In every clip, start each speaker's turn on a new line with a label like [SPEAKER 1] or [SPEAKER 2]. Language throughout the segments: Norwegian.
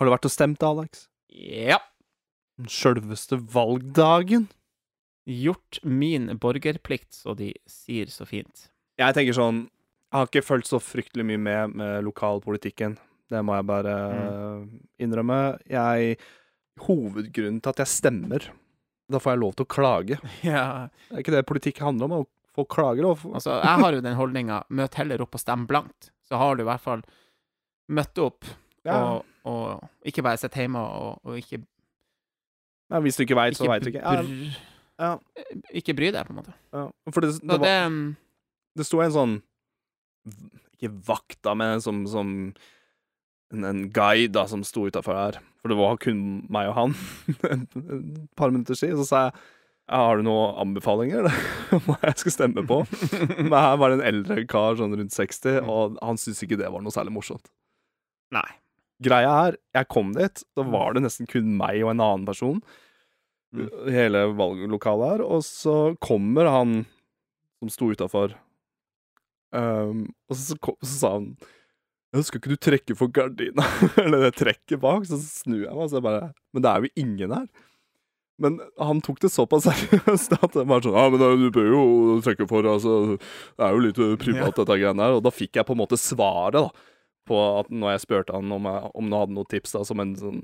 [SPEAKER 1] Har du vært og stemt, Alex?
[SPEAKER 2] Ja.
[SPEAKER 1] Den sjølveste valgdagen?
[SPEAKER 2] Gjort min borgerplikt, så de sier så fint.
[SPEAKER 1] Jeg tenker sånn Jeg har ikke fulgt så fryktelig mye med med lokalpolitikken. Det må jeg bare innrømme. Jeg Hovedgrunnen til at jeg stemmer Da får jeg lov til å klage.
[SPEAKER 2] Ja.
[SPEAKER 1] Det er ikke det politikk handler om. Å få klager og få
[SPEAKER 2] Altså, jeg har jo den holdninga møt heller opp og stem blankt. Så har du i hvert fall møtt opp,
[SPEAKER 1] ja.
[SPEAKER 2] og, og ikke bare sitte hjemme og, og ikke
[SPEAKER 1] ja, Hvis du ikke veit, så veit du ikke. Ja, ja,
[SPEAKER 2] Ikke bry deg, på en måte.
[SPEAKER 1] ja. For det, det, var, det sto en sånn Ikke vakt, da, men som, som en, en guide da, som sto utafor her. For det var kun meg og han et par minutter siden. Så sa jeg har du noen anbefalinger om hva jeg skal stemme på? Men her var det en eldre kar sånn rundt 60, og han syntes ikke det var noe særlig morsomt.
[SPEAKER 2] Nei.
[SPEAKER 1] Greia er, jeg kom dit, da var det nesten kun meg og en annen person
[SPEAKER 2] Mm.
[SPEAKER 1] hele valglokalet her, og så kommer han som sto utafor, um, og så, kom, så sa han jeg 'Skal ikke du trekke for gardina?' Eller det trekket bak. Så snur jeg meg, og så bare Men det er jo ingen her. Men han tok det såpass seriøst at det var sånn Ja, men du bør jo trekke for, altså Det er jo litt privat, dette greiene her. Og da fikk jeg på en måte svaret, da. På at når jeg spurte han om, jeg, om han hadde noen tips, da, som en sånn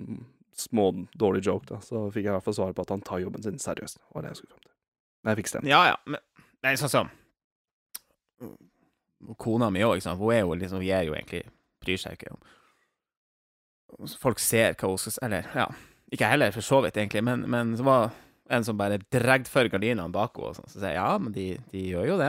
[SPEAKER 1] små, dårlig joke, da, så fikk jeg i hvert fall svaret på at han tar jobben sin seriøst. Var det jeg skulle frem til. Men jeg fikk stemt.
[SPEAKER 2] Ja, ja. Men nei, sånn som Kona mi òg. Hun er jo liksom Hun gir jo egentlig Bryr seg ikke om Folk ser hva hun skal si Eller, ja. Ikke heller, for så vidt, egentlig, men, men så var en som bare dregde for gardinene bak henne, og sånn, så sier jeg ja, men de, de gjør jo det.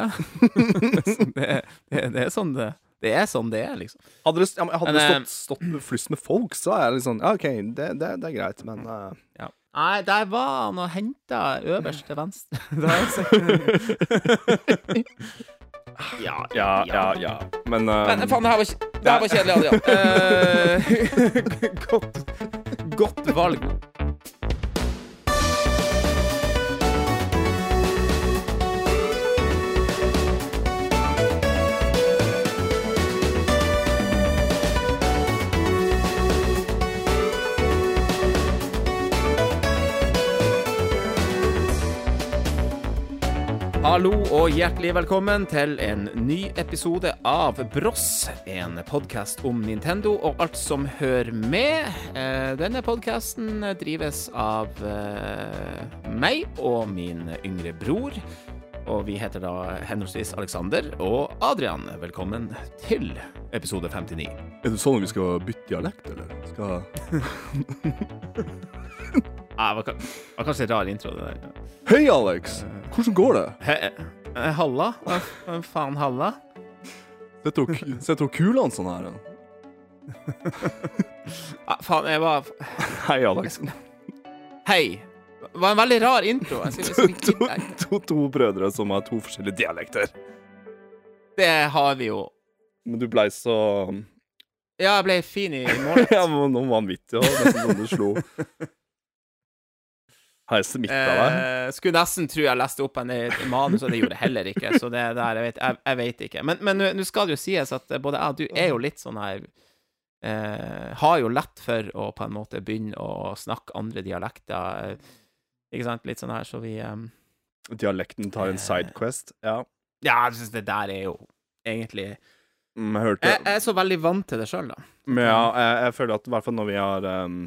[SPEAKER 2] Det, det. Det er sånn det Det er sånn det er, liksom.
[SPEAKER 1] Hadde det, ja, hadde
[SPEAKER 2] Men,
[SPEAKER 1] det
[SPEAKER 2] eh,
[SPEAKER 1] stått, stått flust med folk, så er jeg litt sånn Ja, OK, det, det, det er greit, men uh,
[SPEAKER 2] Ja. Nei, der var han og henta øverst til venstre. Sikker. ja,
[SPEAKER 1] Ja, ja, ja. Men, uh,
[SPEAKER 2] Men faen, det her var, det her var kjedelig, Adrian. Uh, godt, godt valg. Hallo og hjertelig velkommen til en ny episode av Bross, en podkast om Nintendo og alt som hører med. Eh, Denne podkasten drives av eh, meg og min yngre bror. Og vi heter da henholdsvis Alexander og Adrian. Velkommen til episode 59.
[SPEAKER 1] Er det sånn at vi skal bytte dialekt, eller? Skal
[SPEAKER 2] Ah, det var, var kanskje en rar intro, det der.
[SPEAKER 1] Hei, Alex! Hvordan går det?
[SPEAKER 2] He, eh, Halla? Hva faen, Halla?
[SPEAKER 1] Sitter du og kuler sånn her?
[SPEAKER 2] Ah, faen, jeg var
[SPEAKER 1] Hei, Alex.
[SPEAKER 2] Hei. Det var en veldig rar intro. Jeg
[SPEAKER 1] To, to, to brødre som har to forskjellige dialekter.
[SPEAKER 2] det har vi jo.
[SPEAKER 1] Men du blei så
[SPEAKER 2] Ja, jeg ble fin i målet.
[SPEAKER 1] Ja, men noe vanvittig, nesten sånn du slo. Har jeg smitta deg?
[SPEAKER 2] Eh, skulle nesten tro jeg leste opp en manus, og det gjorde jeg heller ikke. Så det der, jeg vet, jeg, jeg vet ikke. Men men nå- skal det jo sies at både jeg og du er jo litt sånn her eh, Har jo lett for å på en måte begynne å snakke andre dialekter. eh, Ikke sant? Litt sånn her, så vi um,
[SPEAKER 1] Dialekten tar en sidequest. Ja.
[SPEAKER 2] Ja, jeg synes det der er jo egentlig
[SPEAKER 1] Mm, Jeg,
[SPEAKER 2] jeg er så veldig vant til det sjøl, da.
[SPEAKER 1] Men ja, jeg, jeg føler at i hvert fall når vi har um,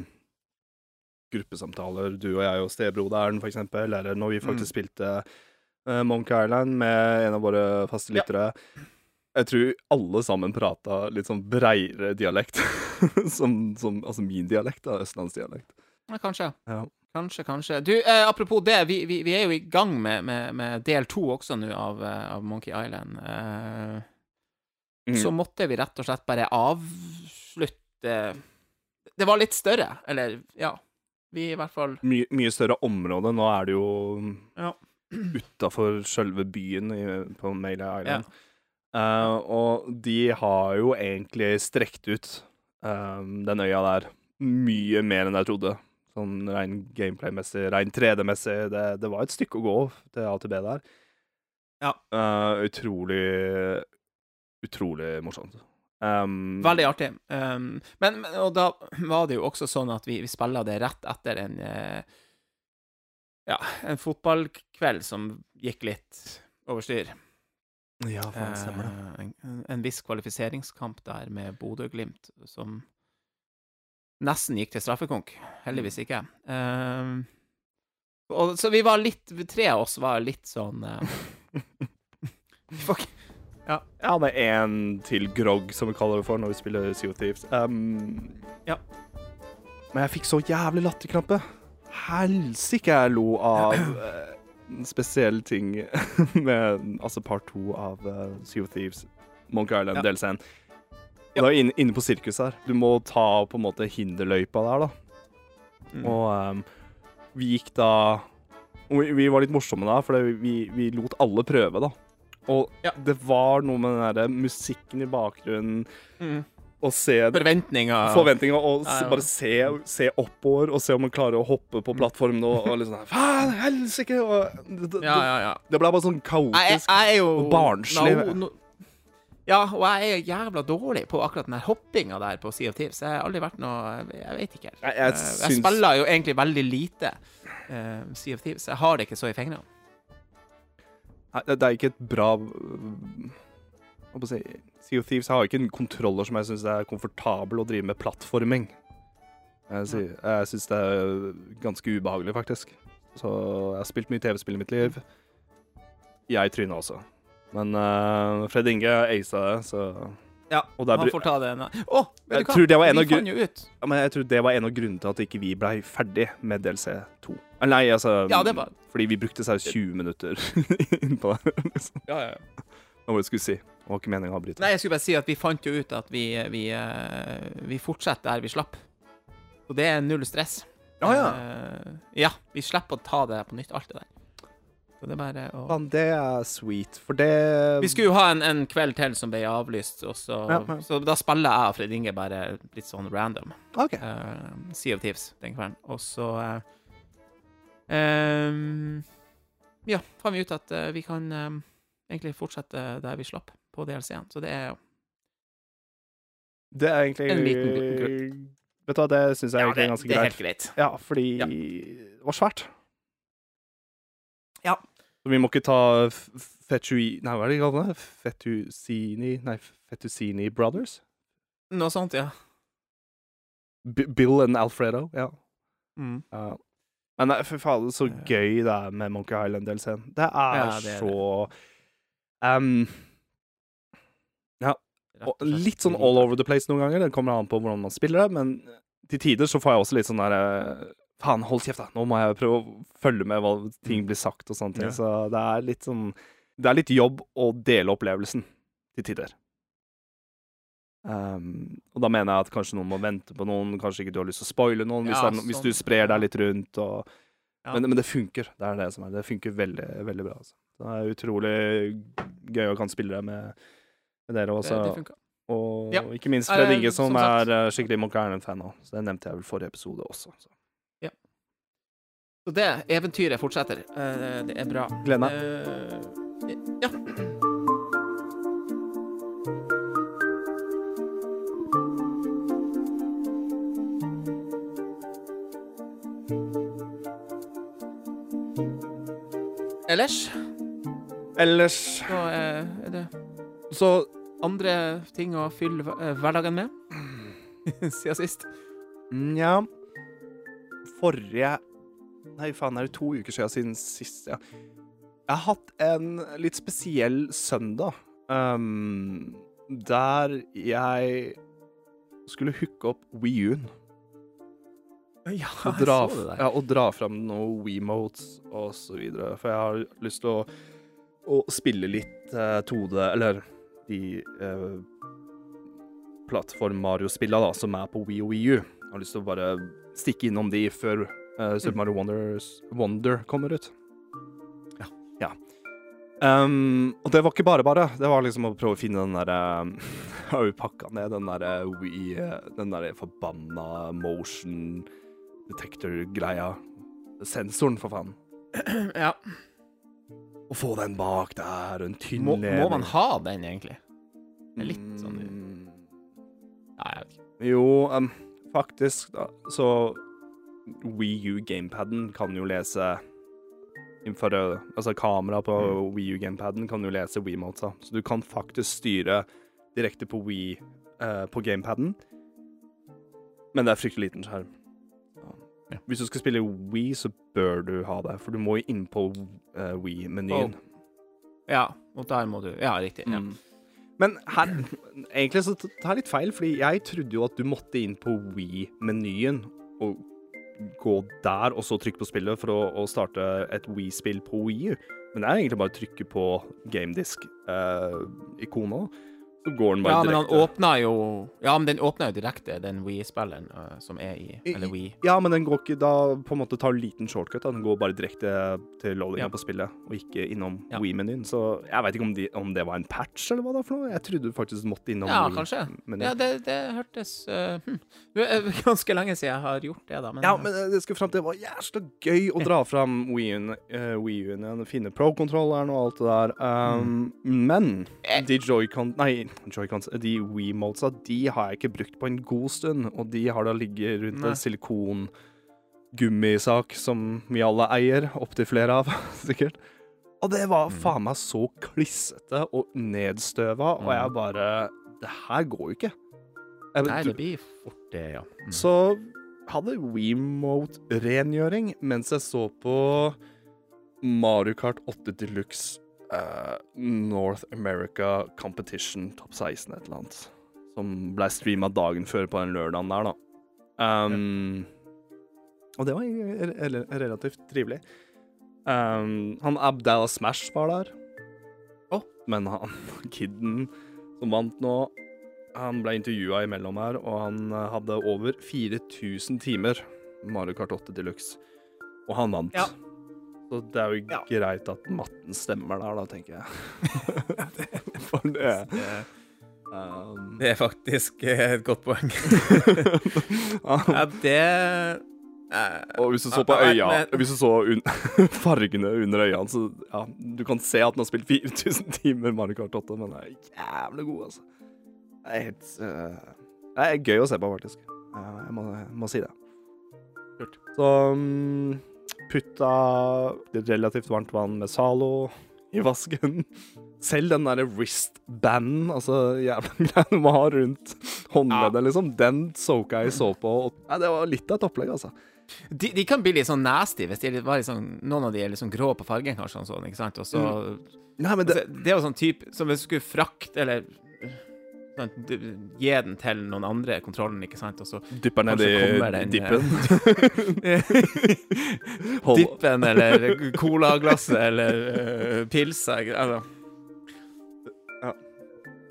[SPEAKER 1] gruppesamtaler, du og jeg og stebroderen, eksempel, eller når vi faktisk
[SPEAKER 2] Mm.
[SPEAKER 1] spilte uh, Monkey Island med en av våre faste
[SPEAKER 2] Ja.
[SPEAKER 1] lyttere Jeg tror alle sammen prata litt sånn breiere dialekt. som, som Altså min dialekt, da. Østlandsdialekt.
[SPEAKER 2] Ja, kanskje.
[SPEAKER 1] Ja.
[SPEAKER 2] Kanskje, kanskje. Du, eh, apropos det, vi, vi, vi er jo i gang med, med, med del to også nå av, eh, av Monkey Island. Eh,
[SPEAKER 1] Mm.
[SPEAKER 2] Så måtte vi rett og slett bare avslutte Det var litt større, eller ja. Vi i hvert fall
[SPEAKER 1] My, mye større område. Nå er det jo
[SPEAKER 2] Ja.
[SPEAKER 1] utafor sjølve byen i, på Melee Island. Eh, og de har jo egentlig strekt ut eh, den øya der mye mer enn jeg trodde. Sånn rein gameplay-messig, rein 3D-messig. Det, det var et stykke å gå til AtB der.
[SPEAKER 2] Ja.
[SPEAKER 1] Uh, utrolig Utrolig morsomt. Um,
[SPEAKER 2] Veldig artig. Um, men, men, og da var det jo også sånn at vi, vi spilla det rett etter en uh, Ja, en fotballkveld som gikk litt over styr.
[SPEAKER 1] Ja, faen, stemmer det.
[SPEAKER 2] Uh, en, en viss kvalifiseringskamp der med Bodø-Glimt som nesten gikk til straffekonk. Heldigvis
[SPEAKER 1] Mm.
[SPEAKER 2] ikke. Uh, og, så vi var litt Tre av oss var litt sånn uh, Fuck.
[SPEAKER 1] Jeg hadde én til grogg, som vi kaller det for når vi spiller of Thieves. Um,
[SPEAKER 2] Ja.
[SPEAKER 1] Men jeg fikk så jævlig latterkrampe. Helsike, jeg lo av eh, en spesiell ting med altså part to av uh, Sea of Thieves, Monk
[SPEAKER 2] Ja.
[SPEAKER 1] Island-delscenen. Og da inne, inne på sirkuset her. Du må ta på en måte hinderløypa der, da.
[SPEAKER 2] Mm.
[SPEAKER 1] Og um, vi gikk da vi, vi var litt morsomme da, for vi, vi lot alle prøve, da. Og
[SPEAKER 2] Ja.
[SPEAKER 1] det var noe med den der musikken i bakgrunnen,
[SPEAKER 2] Mm.
[SPEAKER 1] og se
[SPEAKER 2] Forventninger
[SPEAKER 1] forventninger, og
[SPEAKER 2] Ja, ja.
[SPEAKER 1] bare se, se oppover, og se om man klarer å hoppe på plattformen, og, og liksom Faen, helsike! Det, det,
[SPEAKER 2] Ja, ja, ja.
[SPEAKER 1] det ble bare sånn kaotisk.
[SPEAKER 2] jeg er jo
[SPEAKER 1] og barnslig.
[SPEAKER 2] No, no, ja, og jeg er jævla dårlig på akkurat den hoppinga der på Sea of Thieves. Jeg har aldri vært noe Jeg vet ikke.
[SPEAKER 1] Jeg- jeg
[SPEAKER 2] Eh, jeg
[SPEAKER 1] syns-
[SPEAKER 2] spiller jo egentlig veldig lite uh, Sea of Thieves. Jeg har det ikke så i fingrene.
[SPEAKER 1] Nei, det, er ikke et bra Hva skal jeg si Sea of Thieves har ikke en kontroller som jeg syns er komfortabel å drive med plattforming. Jeg, jeg syns det er ganske ubehagelig, faktisk. Så jeg har spilt mye TV-spill i mitt liv. Jeg tryna også. Men uh, Fred Inge aisa det, så
[SPEAKER 2] Ja,
[SPEAKER 1] Og der
[SPEAKER 2] han får ta det. Å, vet du hva?
[SPEAKER 1] tror det var en av
[SPEAKER 2] Vi fant jo ut
[SPEAKER 1] ja, Men jeg tror det var en av grunnene til at ikke vi blei ferdig med DLC2. Nei, altså
[SPEAKER 2] Ja, det var
[SPEAKER 1] Fordi vi brukte seriøst 20 minutter innpå det. Liksom.
[SPEAKER 2] ja, ja, ja.
[SPEAKER 1] Hva var det du skulle si? Det var ikke meningen å avbryte.
[SPEAKER 2] Nei, jeg skulle bare si at vi fant jo ut at vi, vi, eh, vi fortsetter der vi slapp. Og det er null stress.
[SPEAKER 1] Ja, ja.
[SPEAKER 2] Uh, ja, vi slipper å ta det på nytt, alt det der. Så det er bare å
[SPEAKER 1] Faen, det er sweet, for det
[SPEAKER 2] Vi skulle jo ha en, en kveld til som ble avlyst, og så,
[SPEAKER 1] Ja, ja.
[SPEAKER 2] så da spiller jeg og Fred Inge bare litt sånn random.
[SPEAKER 1] Okay.
[SPEAKER 2] Uh, sea of Thieves den kvelden. Og så uh, um, Ja, fant vi ut at uh, vi kan eh, egentlig fortsette der vi slapp, på DLC-en. Så det er jo
[SPEAKER 1] Det er egentlig
[SPEAKER 2] En liten grunn.
[SPEAKER 1] Vet du hva, det syns jeg
[SPEAKER 2] Ja,
[SPEAKER 1] egentlig
[SPEAKER 2] det,
[SPEAKER 1] er ganske
[SPEAKER 2] det er
[SPEAKER 1] greit.
[SPEAKER 2] helt greit.
[SPEAKER 1] Ja, fordi
[SPEAKER 2] Ja.
[SPEAKER 1] det var svært.
[SPEAKER 2] Ja.
[SPEAKER 1] Så vi må ikke ta Fetui... Nei, hva er det de kaller det? Fettucini Nei, Fettucini Brothers?
[SPEAKER 2] Noe sånt, ja.
[SPEAKER 1] B Bill and Alfredo, ja.
[SPEAKER 2] Mm.
[SPEAKER 1] Uh, Men for faen, så gøy det er med Monkey Island-delscenen. Det
[SPEAKER 2] Ja, det er
[SPEAKER 1] så um,
[SPEAKER 2] Ja,
[SPEAKER 1] Og
[SPEAKER 2] og
[SPEAKER 1] litt sånn all over the place noen ganger. Det kommer an på hvordan man spiller det, men til tider så får jeg også litt sånn der eh, Faen, hold kjeft, da. Nå må jeg prøve å følge med hva ting blir sagt og sånne ting.
[SPEAKER 2] Ja.
[SPEAKER 1] Så det er litt sånn Det er litt jobb å dele opplevelsen til tider. Um, og da mener jeg at kanskje noen må vente på noen, kanskje ikke du har lyst til å spoile noen hvis,
[SPEAKER 2] Ja,
[SPEAKER 1] det er sånn. hvis
[SPEAKER 2] sånn.
[SPEAKER 1] du sprer deg litt rundt. Og,
[SPEAKER 2] Ja.
[SPEAKER 1] men, men det funker. Det er det som er. Det funker veldig, veldig bra. Altså. Det er utrolig gøy å kan spille det med, med dere også.
[SPEAKER 2] det det
[SPEAKER 1] Og
[SPEAKER 2] Ja.
[SPEAKER 1] ikke minst
[SPEAKER 2] Eh,
[SPEAKER 1] Fred Inge, som,
[SPEAKER 2] som
[SPEAKER 1] er eh, skikkelig Monkey Erlend-fan òg. Så det nevnte jeg vel forrige episode også. Så.
[SPEAKER 2] Så det eventyret fortsetter. Eh, det er bra.
[SPEAKER 1] Gleder meg.
[SPEAKER 2] Eh, ja. Ellers
[SPEAKER 1] Ellers
[SPEAKER 2] så er det
[SPEAKER 1] så
[SPEAKER 2] andre ting å fylle eh, hverdagen med siden sist.
[SPEAKER 1] Nja Forrige Nei, faen, er det to uker siden, siden sist? Ja. Jeg har hatt en litt spesiell søndag. Um, der jeg skulle hooke opp WiiU-en.
[SPEAKER 2] Ja,
[SPEAKER 1] og dra, ja, og dra fram noen Wiimotes og så videre. For jeg har lyst til å, å spille litt uh, 2D, eller de uh, plattform-Mario-spilla da, som er på Wii og. Jeg har lyst til å bare stikke innom de før uh, Super Mario Wonders, Wonder kommer ut.
[SPEAKER 2] Ja.
[SPEAKER 1] ja. Um, og det var ikke bare bare. Det var liksom å prøve å finne den derre um, har jo pakka ned den derre Wii Den derre forbanna motion detector-greia. Sensoren, for faen.
[SPEAKER 2] ja.
[SPEAKER 1] Å få den bak der, en tynn
[SPEAKER 2] Må, må man ha den, egentlig? Det er litt sånn
[SPEAKER 1] Mm, Jo, um, faktisk, da, så Wii U gamepaden kan jo lese innenfor Altså kamera på Wii U gamepaden kan jo lese Wiimotesa, så du kan faktisk styre direkte på Wii eh, på gamepaden, men det er fryktelig liten skjerm.
[SPEAKER 2] Ja.
[SPEAKER 1] Hvis du skal spille Wii, så bør du ha det, for du må jo inn på uh, Wii-menyen.
[SPEAKER 2] Ja, og der må du Ja, riktig. Ja.
[SPEAKER 1] Mm. Men her, egentlig så tar jeg litt feil, fordi jeg trodde jo at du måtte inn på Wii-menyen og gå der, og så trykke på spillet for å, å starte et Wii-spill på Wii U. Men det er egentlig bare å trykke på GameDisk-ikonet, så går den bare
[SPEAKER 2] Ja, men han
[SPEAKER 1] direkte.
[SPEAKER 2] jo Ja, men den åpner jo direkte, den Wii-spilleren uh, som er i Eller Wii.
[SPEAKER 1] Ja, men den går ikke da på en måte tar liten shortcut. Da. Den går bare direkte til loadinga
[SPEAKER 2] Ja.
[SPEAKER 1] på spillet, og ikke innom
[SPEAKER 2] Ja.
[SPEAKER 1] Wii-menyen. Så jeg veit ikke om, de, om det var en patch, eller hva det er for noe. Jeg trodde du faktisk måtte innom
[SPEAKER 2] Ja,
[SPEAKER 1] Wii.
[SPEAKER 2] Ja, det, det hørtes uh, hm. Det er ganske lenge siden jeg har gjort det, da. Men,
[SPEAKER 1] Ja, men eh, det skal fram til det var jævla gøy å dra fram Wii-en uh, Wii igjen, finne pro-kontrolleren og alt det der. Um, Men
[SPEAKER 2] Eh.
[SPEAKER 1] de Joy-Con Nei, Joy-Cons, de Wii-modesa, de har jeg ikke brukt på en god stund, og de har da ligget rundt
[SPEAKER 2] Nei.
[SPEAKER 1] en silikon-gummisak som vi alle eier, opptil flere av, sikkert. Og det var
[SPEAKER 2] Mm.
[SPEAKER 1] faen meg så klissete og nedstøva, og jeg bare Det her går jo ikke. Jeg,
[SPEAKER 2] Nei, det blir fort det, ja. Mm.
[SPEAKER 1] så hadde WeMote-rengjøring mens jeg så på Mario Kart 8 Deluxe eh, North America Competition Top 16 et eller annet. Som ble streama dagen før på den lørdagen der, da. Um, Og det var re- re- relativt trivelig. Um, han Abdallah Smash var der.
[SPEAKER 2] Oh.
[SPEAKER 1] Men han kiden som vant nå han ble intervjua imellom her, og han eh, hadde over 4000 timer Mario Kart 8 Deluxe. Og han vant.
[SPEAKER 2] Ja.
[SPEAKER 1] Så det er jo
[SPEAKER 2] Ja.
[SPEAKER 1] greit at matten stemmer der, da, tenker jeg. For det
[SPEAKER 2] Det,
[SPEAKER 1] um,
[SPEAKER 2] det er faktisk eh, et godt poeng.
[SPEAKER 1] ja.
[SPEAKER 2] Ja, det eh,
[SPEAKER 1] Og hvis du så på øya Hvis du så un fargene under øynene, så ja, du kan se at den har spilt 4000 timer Mario Kart 8, men den er jævlig god, altså. Det er helt uh, Det er gøy å se på, faktisk. Jeg, må, jeg må si det.
[SPEAKER 2] Kult.
[SPEAKER 1] Så um, putta relativt varmt vann med Zalo i vasken. Selv den derre wristbanden, altså jævla greia du må ha rundt håndleddet, liksom, den soka jeg så på. Og, ja, det var litt av et opplegg, altså.
[SPEAKER 2] de, de kan bli litt sånn nasty hvis de litt sånn, noen av de er litt sånn grå på fargen, kanskje. Og sånn, ikke sant? Og så,
[SPEAKER 1] Nei, men
[SPEAKER 2] altså, det er jo sånn type Som hvis du skulle frakte eller gi den til noen andre, kontrollen, ikke sant? Og så
[SPEAKER 1] Dypper ned i
[SPEAKER 2] den,
[SPEAKER 1] dippen.
[SPEAKER 2] Dippen eller colaglasset eller uh, pilsa ikke- altså.
[SPEAKER 1] Ja.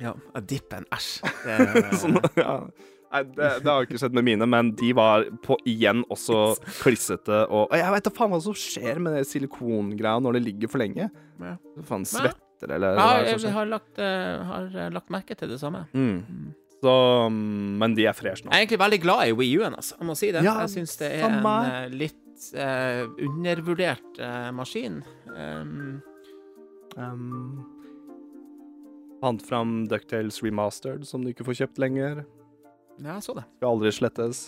[SPEAKER 2] Ja, dippen. Æsj. Det
[SPEAKER 1] sånn, ja. Nei, det, det har ikke skjedd med mine, men de var på igjen også klissete og og Jeg vet da faen hva som skjer med det silikongreia når det ligger for lenge.
[SPEAKER 2] Ja.
[SPEAKER 1] Faen, svetter eller
[SPEAKER 2] Ja, jeg har lagt, eh, har eh, lagt merke til det samme.
[SPEAKER 1] Mm. Så, mm, men de er fresh nå.
[SPEAKER 2] Jeg er egentlig veldig glad i Wii U-en, altså. Jeg må si det.
[SPEAKER 1] Ja,
[SPEAKER 2] jeg syns det er en
[SPEAKER 1] samme.
[SPEAKER 2] en litt uh, undervurdert uh, maskin. Um,
[SPEAKER 1] Um, Fant fram Ducktales Remastered, som du ikke får kjøpt lenger.
[SPEAKER 2] ja, jeg så det.
[SPEAKER 1] Skal aldri slettes.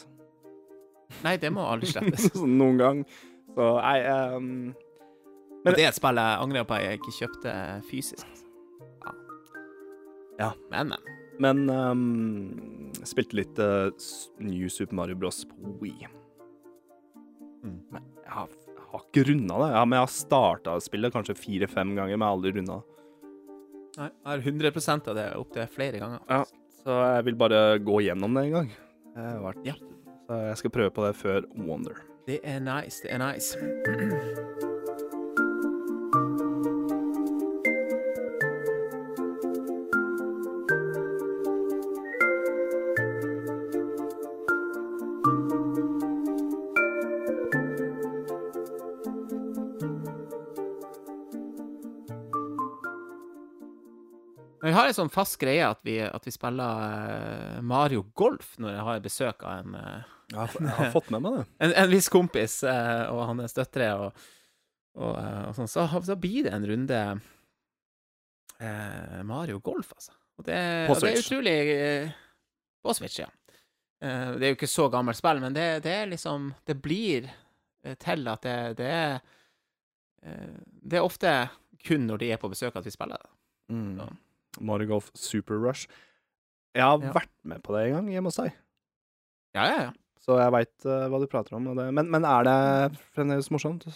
[SPEAKER 2] Nei, det må aldri slettes.
[SPEAKER 1] Noen gang. Så nei um,
[SPEAKER 2] Men det er et spill jeg angrer på at jeg ikke kjøpte fysisk. altså. Ja.
[SPEAKER 1] Ja.
[SPEAKER 2] Men, men.
[SPEAKER 1] Men um, spilte litt uh, New Super Mario Bros. på Wii.
[SPEAKER 2] Mm.
[SPEAKER 1] Men jeg har, jeg har ikke runda det. Ja, men jeg har starta spillet kanskje fire-fem ganger, men jeg har aldri runda det.
[SPEAKER 2] Nei, jeg har 100 av det opptil flere ganger.
[SPEAKER 1] Ja. Så jeg vil bare gå gjennom det en gang. Jeg vært,
[SPEAKER 2] Ja.
[SPEAKER 1] Så jeg skal prøve på det før Wonder.
[SPEAKER 2] Det er nice, det er nice. En sånn fast greie at vi, at vi spiller eh, Mario Golf når jeg har besøk av en eh,
[SPEAKER 1] Jeg har, jeg har fått med meg det.
[SPEAKER 2] en, en viss kompis eh, og hans døtre og, og, og sånn, så, så blir det en runde eh, Mario Golf, altså. Og det,
[SPEAKER 1] På
[SPEAKER 2] og det er
[SPEAKER 1] Switch.
[SPEAKER 2] utrolig eh, På Switch, ja. Eh, det er jo ikke så gammelt spill, men det, det er liksom Det blir til at det, det er Det er ofte kun når de er på besøk at vi spiller det.
[SPEAKER 1] Mm. Mario Golf Super Rush. Jeg har
[SPEAKER 2] Ja.
[SPEAKER 1] vært med på det en gang hjemme hos deg,
[SPEAKER 2] Ja, ja, ja.
[SPEAKER 1] så jeg veit hva du prater om. Men, men er det fremdeles morsomt?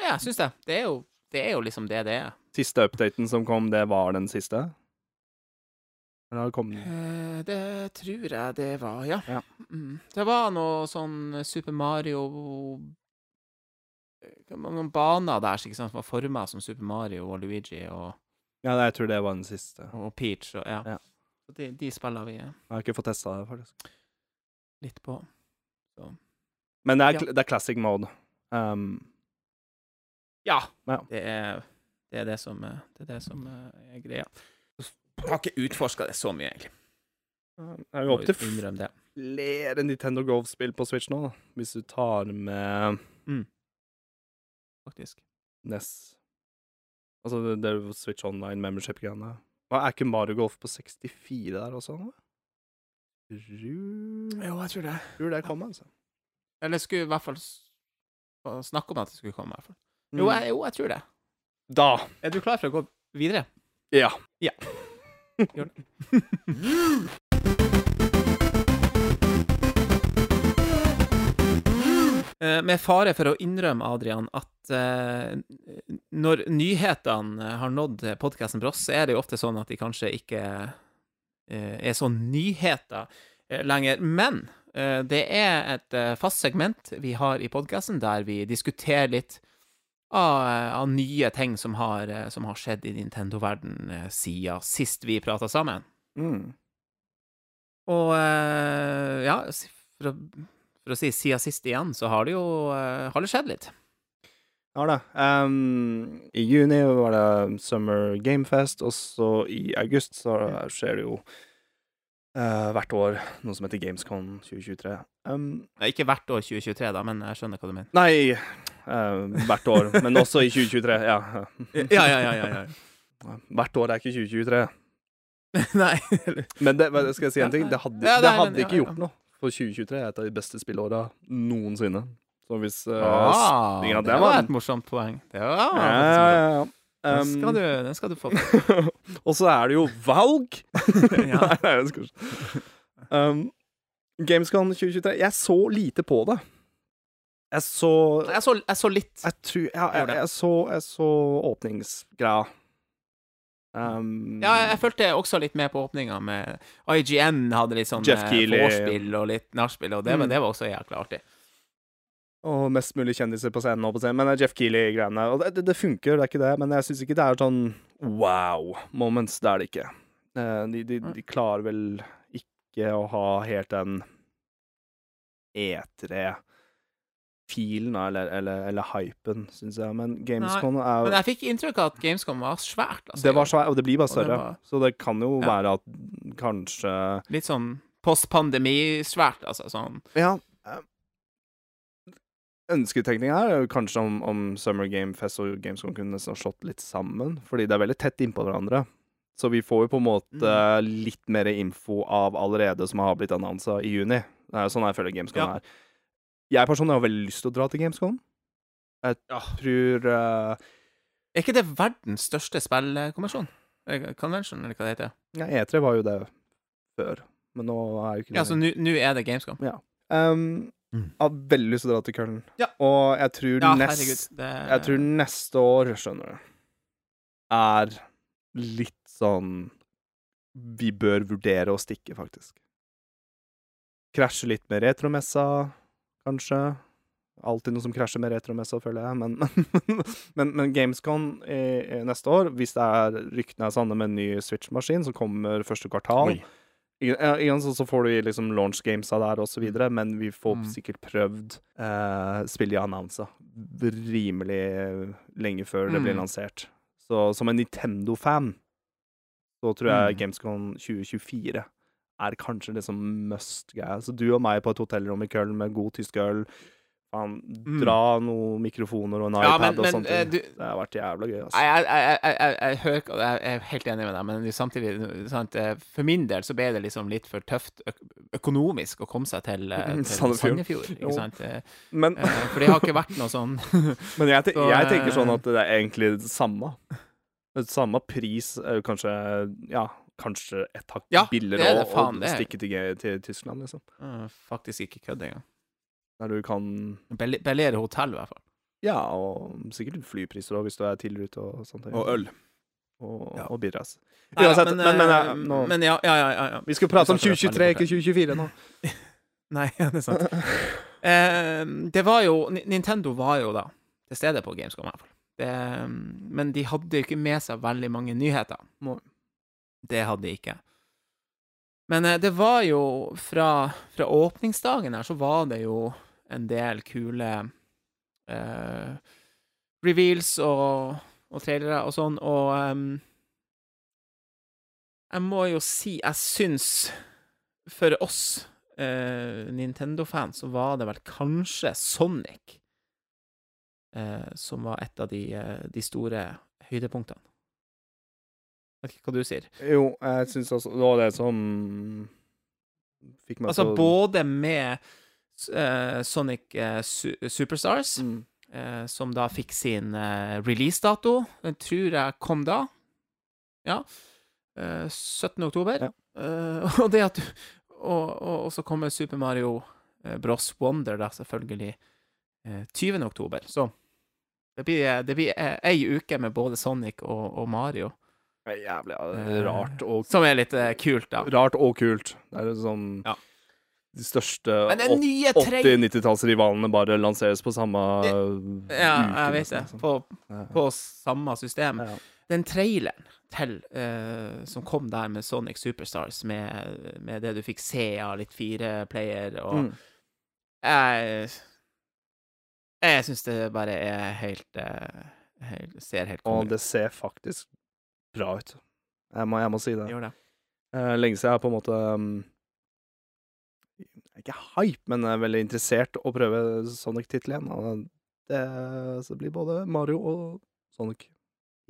[SPEAKER 2] Ja, jeg syns det. Det er, jo, det er jo liksom det det er.
[SPEAKER 1] Siste updaten som kom, det var den siste? Eller har det kommet
[SPEAKER 2] Eh, det tror jeg det var, ja.
[SPEAKER 1] Ja.
[SPEAKER 2] Mm. Det var noe sånn Super Mario eh, Noen baner der ikke sant, som var forma som Super Mario og Luigi og,
[SPEAKER 1] Ja, jeg tror det var den siste.
[SPEAKER 2] og Peach. Og, ja.
[SPEAKER 1] Ja.
[SPEAKER 2] Så de, de spiller vi eh,
[SPEAKER 1] Jeg har ikke fått testa det, faktisk.
[SPEAKER 2] litt på.
[SPEAKER 1] Men det er,
[SPEAKER 2] Ja.
[SPEAKER 1] kl- det er classic mode. Um,
[SPEAKER 2] Ja.
[SPEAKER 1] Ja.
[SPEAKER 2] Det, er, det er det som, eh, det er, det som eh, er greia. Jeg har ikke utforska det så mye, egentlig.
[SPEAKER 1] det er jo opp til
[SPEAKER 2] innrømme det.
[SPEAKER 1] flere Nintendo Golf-spill på Switch nå, da. Hvis du tar med
[SPEAKER 2] faktisk.
[SPEAKER 1] NES. Altså det, det er jo Switch Online membership-greiene. Er ikke Mario Golf på 64 der også? nå?
[SPEAKER 2] Jo, jeg tror det.
[SPEAKER 1] tror det kommer, altså.
[SPEAKER 2] Eller skulle i hvert fall snakke om at det skulle komme, i hvert fall. Jo,
[SPEAKER 1] Mm.
[SPEAKER 2] jeg, jo, jeg tror det.
[SPEAKER 1] Da.
[SPEAKER 2] Er du klar for å gå videre?
[SPEAKER 1] Ja.
[SPEAKER 2] Ja. Gjør det. Med fare for å innrømme, Adrian, at uh, når nyhetene har nådd podkasten Bross, så er det jo ofte sånn at de kanskje ikke uh, er sånn nyheter uh, lenger. Men eh, det er et eh, fast segment vi har i podkasten der vi diskuterer litt av, av nye ting som har, eh, som har skjedd i Nintendo-verden eh, siden sist vi prata sammen.
[SPEAKER 1] Mm.
[SPEAKER 2] Og eh, ja, for å, for å si siden sist igjen, så har det jo eh, har det skjedd litt.
[SPEAKER 1] Ja da. Um, I juni var det Summer Gamefest, og så i august så skjer det jo uh, hvert år noe som heter Gamescon 2023. Um,
[SPEAKER 2] Ikke hvert år 2023, da, men jeg skjønner hva du mener.
[SPEAKER 1] nei, uh, hvert år, men også i 2023. Ja.
[SPEAKER 2] Ja, ja, ja, ja, ja.
[SPEAKER 1] Hvert år er ikke 2023.
[SPEAKER 2] Nei.
[SPEAKER 1] Men det, skal jeg si en ting? Det hadde, det hadde ikke gjort noe. For 2023 er et av de beste spillåra noensinne. Så hvis uh,
[SPEAKER 2] Ah, det var et morsomt poeng. Det var,
[SPEAKER 1] ja, ja, ja, Um.
[SPEAKER 2] Den skal du, den skal du få.
[SPEAKER 1] og så er det jo valg! Nei, nei, jeg skal ikke. Um, Gamescom 2023 Jeg så lite på det. Jeg så
[SPEAKER 2] Jeg så, jeg så litt.
[SPEAKER 1] Jeg tror jeg, jeg så, jeg så åpningsgreia. Um,
[SPEAKER 2] Ja, jeg fulgte også litt med på åpninga med IGN hadde litt sånn
[SPEAKER 1] Jeff
[SPEAKER 2] eh, vorspiel og litt nachspiel, og det, var-
[SPEAKER 1] men
[SPEAKER 2] det var også jækla artig.
[SPEAKER 1] Og mest mulig kjendiser på scenen. på scenen Men det er Jeff Keeley-greiene. Og det, det, det funker, det er ikke det, men jeg syns ikke det er sånn wow moments. Det er det ikke. Eh, De, de, de klarer vel ikke å ha helt den E3-filen, eller, eller, eller hypen, syns jeg. Men Gamescom
[SPEAKER 2] Nei,
[SPEAKER 1] er
[SPEAKER 2] jeg fikk inntrykk av at Gamescom var svært. Altså,
[SPEAKER 1] Det var svært, og det blir bare større.
[SPEAKER 2] var-
[SPEAKER 1] Så det kan jo
[SPEAKER 2] Ja.
[SPEAKER 1] være at kanskje
[SPEAKER 2] Litt sånn postpandemi-svært, altså. Sånn.
[SPEAKER 1] Ja. eh, Ønsketenkning her er jo kanskje om, om Summer Game Fest og Gamescom kunne nesten slått litt sammen, fordi det er veldig tett innpå hverandre. Så vi får jo på en måte litt mer info av allerede som har blitt annonsa i juni. Det er jo sånn jeg føler Gamescom
[SPEAKER 2] Ja.
[SPEAKER 1] er. Jeg personlig har veldig lyst til å dra til Gamescom. Jeg
[SPEAKER 2] Ja.
[SPEAKER 1] tror uh,
[SPEAKER 2] Er ikke det verdens største spillkonvensjon? Eh, Convention, eller hva det heter?
[SPEAKER 1] ja, E3 var jo det før, men nå er jo ikke det
[SPEAKER 2] Ja, så nå er det Gamescom.
[SPEAKER 1] Um,
[SPEAKER 2] Mm.
[SPEAKER 1] Jeg har veldig lyst til å dra til Køllen.
[SPEAKER 2] Ja.
[SPEAKER 1] Og jeg tror,
[SPEAKER 2] Ja,
[SPEAKER 1] nest,
[SPEAKER 2] herregud. Det...
[SPEAKER 1] jeg tror neste år, skjønner du, er litt sånn Vi bør vurdere å stikke, faktisk. Krasje litt med retromessa, kanskje. Alltid noe som krasjer med retromessa, føler jeg. Men, men, men, men Gamescon i, i neste år, hvis det er ryktene er sanne med en ny Switch-maskin som kommer første kvartal
[SPEAKER 2] Oi.
[SPEAKER 1] Ja, Igjen så, så får du liksom launch gamesa der videre, men vi får
[SPEAKER 2] Mm.
[SPEAKER 1] sikkert prøvd eh, spillet de annonsa rimelig lenge før det blir
[SPEAKER 2] Mm.
[SPEAKER 1] lansert. Så som en Nintendo-fan så tror jeg
[SPEAKER 2] Mm.
[SPEAKER 1] Gamescom 2024 er kanskje liksom must guy. Så du og meg på et hotellrom i Köln med god tysk øl, faen,
[SPEAKER 2] Mm.
[SPEAKER 1] dra noen mikrofoner og en
[SPEAKER 2] Ja,
[SPEAKER 1] iPad
[SPEAKER 2] men,
[SPEAKER 1] og sånt.
[SPEAKER 2] eh, du,
[SPEAKER 1] Det har vært jævla gøy, altså.
[SPEAKER 2] Jeg, jeg, jeg, jeg, er helt enig med deg, men samtidig sant, eh, For min del så ble det liksom litt for tøft økonomisk å komme seg til, eh, til
[SPEAKER 1] Sandefjord. Men,
[SPEAKER 2] For det har ikke vært noe sånn
[SPEAKER 1] men jeg, te
[SPEAKER 2] Så,
[SPEAKER 1] jeg tenker sånn at det er egentlig det samme. Det samme pris, kanskje Ja, kanskje et hakk
[SPEAKER 2] Ja,
[SPEAKER 1] billigere
[SPEAKER 2] det det, faen,
[SPEAKER 1] å stikke til, til Tyskland, liksom.
[SPEAKER 2] Uh, Faktisk ikke kødd engang.
[SPEAKER 1] Der du kan
[SPEAKER 2] Bellere Billigere hotell, i hvert fall.
[SPEAKER 1] Ja, og sikkert flypriser òg, hvis du er tidligere ute og sånt.
[SPEAKER 2] øl.
[SPEAKER 1] Og,
[SPEAKER 2] Ja.
[SPEAKER 1] og birras. Uansett,
[SPEAKER 2] men,
[SPEAKER 1] men, men,
[SPEAKER 2] eh,
[SPEAKER 1] nå,
[SPEAKER 2] men ja, ja, ja, ja, ja.
[SPEAKER 1] Vi skal prate om 2023, ikke 2024 nå.
[SPEAKER 2] Nei, ja, det er sant. Eh, det var jo Nintendo var jo da til stede på Gamescom, i hvert fall. Det, men de hadde jo ikke med seg veldig mange nyheter. Det hadde de ikke. Men eh, det var jo fra, fra åpningsdagen her, så var det jo en del kule eh, reveals og, og trailere og sånn, og um, jeg må jo si jeg syns for oss eh, Nintendo-fans så var det vel kanskje Sonic eh, som var et av de, eh, de store høydepunktene. Vet ikke hva du sier.
[SPEAKER 1] Jo, jeg syns også det var det som fikk meg
[SPEAKER 2] Altså
[SPEAKER 1] til å
[SPEAKER 2] både med eh, Sonic eh, Su Superstars,
[SPEAKER 1] mm.
[SPEAKER 2] eh, som da fikk sin eh, releasedato. Den tror jeg kom da. Ja. Eh, 17. oktober.
[SPEAKER 1] Ja.
[SPEAKER 2] Eh, og det at du og, og, og så kommer Super Mario eh, Bros. Wonder, da, selvfølgelig, eh, 20. oktober. Så det blir, det blir eh, ei uke med både Sonic og, og Mario,
[SPEAKER 1] Jævlig ja, det
[SPEAKER 2] Eh,
[SPEAKER 1] rart og
[SPEAKER 2] som er litt uh, kult, da.
[SPEAKER 1] Rart og kult. Det er sånn
[SPEAKER 2] Ja.
[SPEAKER 1] De største
[SPEAKER 2] Men den nye tre...
[SPEAKER 1] 80-90-tallsrivalene bare lanseres på samme
[SPEAKER 2] Ja,
[SPEAKER 1] uke.
[SPEAKER 2] jeg vet det.
[SPEAKER 1] liksom.
[SPEAKER 2] På, på samme system.
[SPEAKER 1] Ja.
[SPEAKER 2] den traileren til, uh, som kom der med Sonic Superstars, med, med det du fikk se av litt fireplayer, og
[SPEAKER 1] Mm.
[SPEAKER 2] Jeg Jeg syns det bare er helt, uh, helt Ser helt
[SPEAKER 1] Og det ser faktisk bra ut. Jeg må, jeg må si det.
[SPEAKER 2] Gjør det.
[SPEAKER 1] Eh, lenge siden jeg er på en måte um, Ikke hype, men er veldig interessert å prøve Sonic-tittel igjen. Og det, så det blir både Mario og Sonic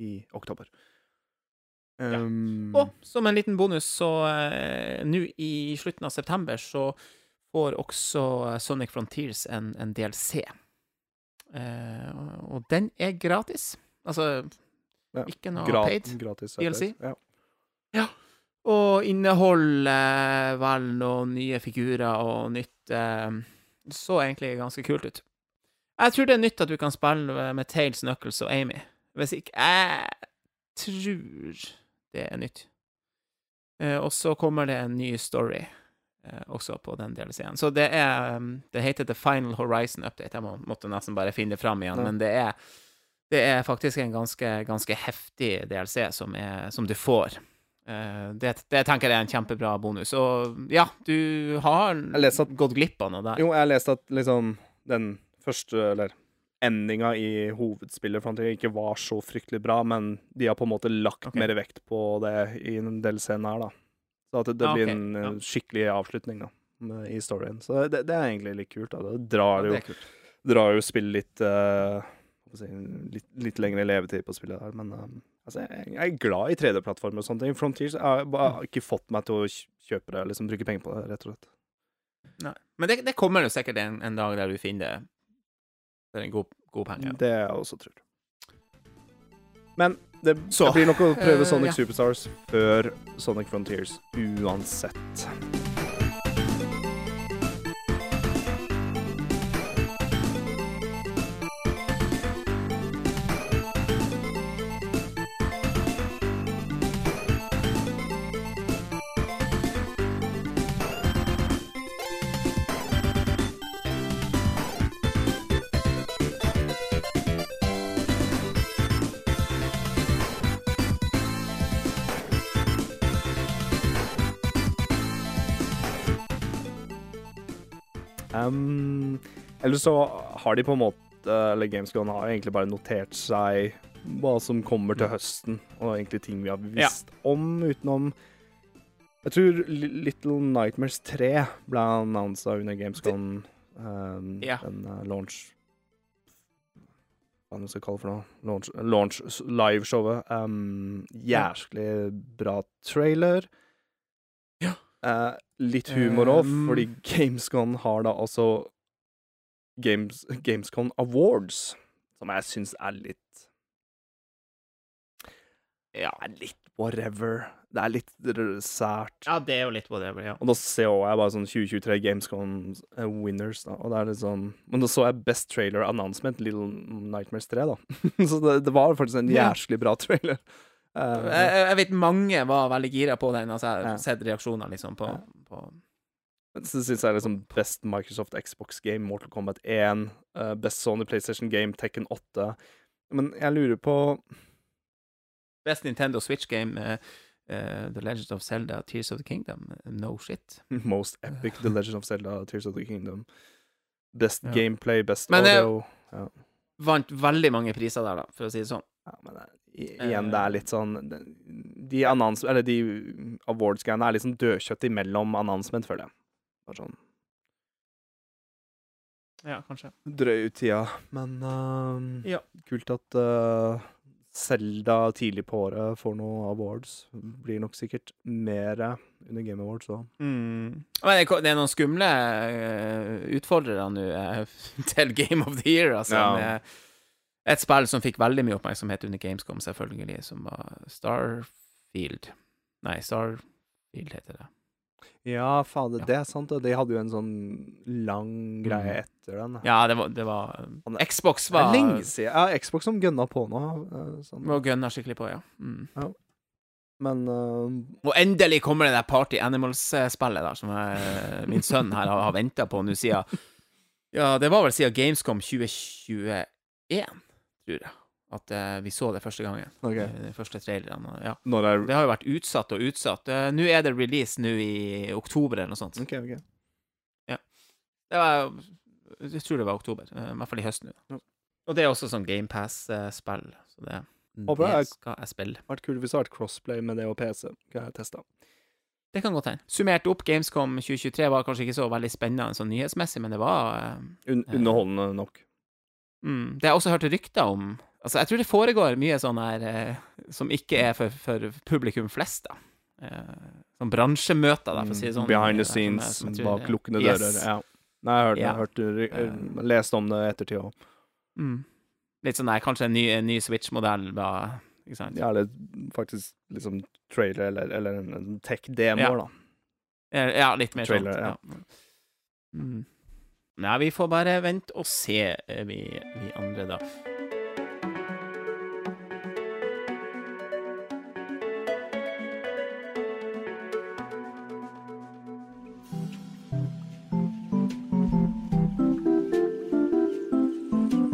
[SPEAKER 1] i oktober. Um,
[SPEAKER 2] Og som en liten bonus, så uh, nå i slutten av september så får også Sonic Frontiers en, en DLC. Eh, og- og den er gratis. Altså
[SPEAKER 1] Ja,
[SPEAKER 2] ikke noe
[SPEAKER 1] gra
[SPEAKER 2] paid.
[SPEAKER 1] gratis.
[SPEAKER 2] DLC?
[SPEAKER 1] Ja.
[SPEAKER 2] Og inneholder vel noen nye figurer og nytt eh, Så egentlig ganske kult ut. Jeg tror det er nytt at du kan spille med Tails, Knuckles og Amy. Hvis ikke Jeg tror det er nytt. Eh, og så kommer det en ny story eh, også på den DLC-en. Så det er um, Det heter The Final Horizon Update. Jeg må, måtte nesten bare finne det fram igjen,
[SPEAKER 1] Ja.
[SPEAKER 2] men det er det er faktisk en ganske, ganske heftig DLC som, er, som du får. Eh, det, det tenker jeg er en kjempebra bonus. Og ja, du har
[SPEAKER 1] at-
[SPEAKER 2] gått glipp av noe der.
[SPEAKER 1] Jo, jeg har lest at liksom den første, eller endinga i hovedspillet Frontier ikke var så fryktelig bra, men de har på en måte lagt
[SPEAKER 2] okay.
[SPEAKER 1] mer vekt på det i en del scener her, da. Så at det, det
[SPEAKER 2] Ah,
[SPEAKER 1] blir
[SPEAKER 2] ok,
[SPEAKER 1] en eh,
[SPEAKER 2] ja.
[SPEAKER 1] skikkelig avslutning, da, i storyen. Så det, det er egentlig litt kult, da. Det drar
[SPEAKER 2] Ja,
[SPEAKER 1] jo, drar jo spillet litt eh, litt, litt lengre levetid på spillet der, men um, altså, jeg, jeg er glad i 3D-plattformer og sånne ting. Frontiers har bare ikke fått meg til å kjøpe det, liksom bruke penger på det, rett og slett.
[SPEAKER 2] Nei. Men det, det kommer jo sikkert en, en dag der du finner det for en god, god penge.
[SPEAKER 1] Det jeg også tror. Men det, det blir nok å prøve
[SPEAKER 2] Sonic
[SPEAKER 1] Sonic
[SPEAKER 2] ja.
[SPEAKER 1] Superstars før Sonic Frontiers, uansett. Um, eller så har de på en måte Eller Gamescom har egentlig bare notert seg hva som kommer til høsten, og egentlig ting vi har visst om utenom Jeg tror Little Nightmares 3 ble annonsa under Gamescom Um,
[SPEAKER 2] Ja.
[SPEAKER 1] Den uh, launch Hva man skal kalle for noe? Launch, launch liveshowet. Um, Jæsklig bra trailer.
[SPEAKER 2] Ja.
[SPEAKER 1] Eh, litt humor òg,
[SPEAKER 2] Um,
[SPEAKER 1] fordi Gamescon har da også Games, Gamescon Awards, som jeg syns er litt
[SPEAKER 2] Ja.
[SPEAKER 1] litt whatever. Det er litt sært.
[SPEAKER 2] ja, det er jo litt whatever, ja.
[SPEAKER 1] Og da ser jeg bare sånn 2023 Gamescom eh, winners, da. Og det er litt sånn Men da så jeg Best Trailer Announcement, Little Nightmares 3, da. så det, det var faktisk en jævlig bra trailer. Eh,
[SPEAKER 2] Jeg, jeg vet mange var veldig gira på den. Altså, jeg
[SPEAKER 1] Ja.
[SPEAKER 2] har sett reaksjoner liksom på,
[SPEAKER 1] Ja.
[SPEAKER 2] på
[SPEAKER 1] så syns jeg liksom Best Microsoft Xbox Game, Mortal Kombat 1, eh, Best Sony PlayStation Game, Tekken 8 Men jeg lurer på
[SPEAKER 2] Best Nintendo Switch Game, uh, eh, The Legend of Zelda, Tears of the Kingdom. No shit.
[SPEAKER 1] Most Epic, The Legend of Zelda, Tears of the Kingdom. Best
[SPEAKER 2] Ja.
[SPEAKER 1] Gameplay, Best
[SPEAKER 2] Men, eh,
[SPEAKER 1] Ja.
[SPEAKER 2] Vant veldig mange priser der, da, for å si det sånn.
[SPEAKER 1] Ja, men det, i- igjen, det er litt sånn De, annons, eller de awards-greiene er litt sånn dødkjøtt imellom announcement, føler jeg. Bare sånn
[SPEAKER 2] Ja, kanskje.
[SPEAKER 1] drøy ut tida. Men uh,
[SPEAKER 2] Ja.
[SPEAKER 1] kult at uh, Zelda tidlig på året får noen awards. Blir nok sikkert mer under Game Awards òg.
[SPEAKER 2] Mm. Men det er noen skumle eh, utfordrere nå eh, til Game of the Year, altså.
[SPEAKER 1] Ja.
[SPEAKER 2] Med et spill som fikk veldig mye oppmerksomhet under Gamescom, selvfølgelig, som var Starfield. Nei, Starfield heter det.
[SPEAKER 1] Ja, fader,
[SPEAKER 2] Ja.
[SPEAKER 1] det er sant. Og De hadde jo en sånn lang greie
[SPEAKER 2] Mm.
[SPEAKER 1] etter den.
[SPEAKER 2] Ja, det var, det var Xbox var
[SPEAKER 1] lenge siden. Ja, Xbox som gønna på nå. eh, sånn.
[SPEAKER 2] Og gønna skikkelig på, ja. Mm.
[SPEAKER 1] Men uh,
[SPEAKER 2] Og endelig kommer det der Party Animals-spillet der, som jeg, min sønn her har, har venta på nå siden Ja, det var vel siden Gamescom 2021, tror jeg, at eh, vi så det første gangen.
[SPEAKER 1] OK.
[SPEAKER 2] Eh, De første trailerne. Ja.
[SPEAKER 1] Er
[SPEAKER 2] Det har jo vært utsatt og utsatt. Uh, Nå er det release nå i oktober eller noe sånt.
[SPEAKER 1] OK, OK.
[SPEAKER 2] Det var, jeg tror det var oktober, Uh, i hvert fall i høst nå.
[SPEAKER 1] Ja.
[SPEAKER 2] Og det er også sånn GamePass-spill, så det, det skal jeg spille.
[SPEAKER 1] Vært kult hvis det hadde vært crossplay med det og PC. Kan jeg teste.
[SPEAKER 2] Det kan godt hende. Summert opp, Gamescom 2023 var kanskje ikke så veldig spennende sånn nyhetsmessig, men det var uh,
[SPEAKER 1] Un underholdende nok.
[SPEAKER 2] Mm, Det har jeg også hørt rykter om Altså, jeg tror det foregår mye sånn her eh, som ikke er for, for publikum flest, da. Eh, sånn bransjemøter, da, for å si det sånn.
[SPEAKER 1] Behind the
[SPEAKER 2] eh, som jeg-
[SPEAKER 1] scenes,
[SPEAKER 2] som jeg tror-
[SPEAKER 1] bak lukkede
[SPEAKER 2] Yes.
[SPEAKER 1] dører. Ja. Nei, jeg har hørt,
[SPEAKER 2] Ja.
[SPEAKER 1] hørt, ry-
[SPEAKER 2] Um,
[SPEAKER 1] lest om det i ettertid òg.
[SPEAKER 2] Mm. Litt sånn der, kanskje en ny, en ny Switch-modell, da. Ikke sant?
[SPEAKER 1] Ja, eller faktisk liksom trailer eller, eller en, tech-demo,
[SPEAKER 2] Ja.
[SPEAKER 1] da.
[SPEAKER 2] Eh, Ja, litt mer
[SPEAKER 1] Trailer,
[SPEAKER 2] sånt.
[SPEAKER 1] ja.
[SPEAKER 2] Ja. Mm. Nei, vi får bare vente og se, eh, vi, vi andre, da.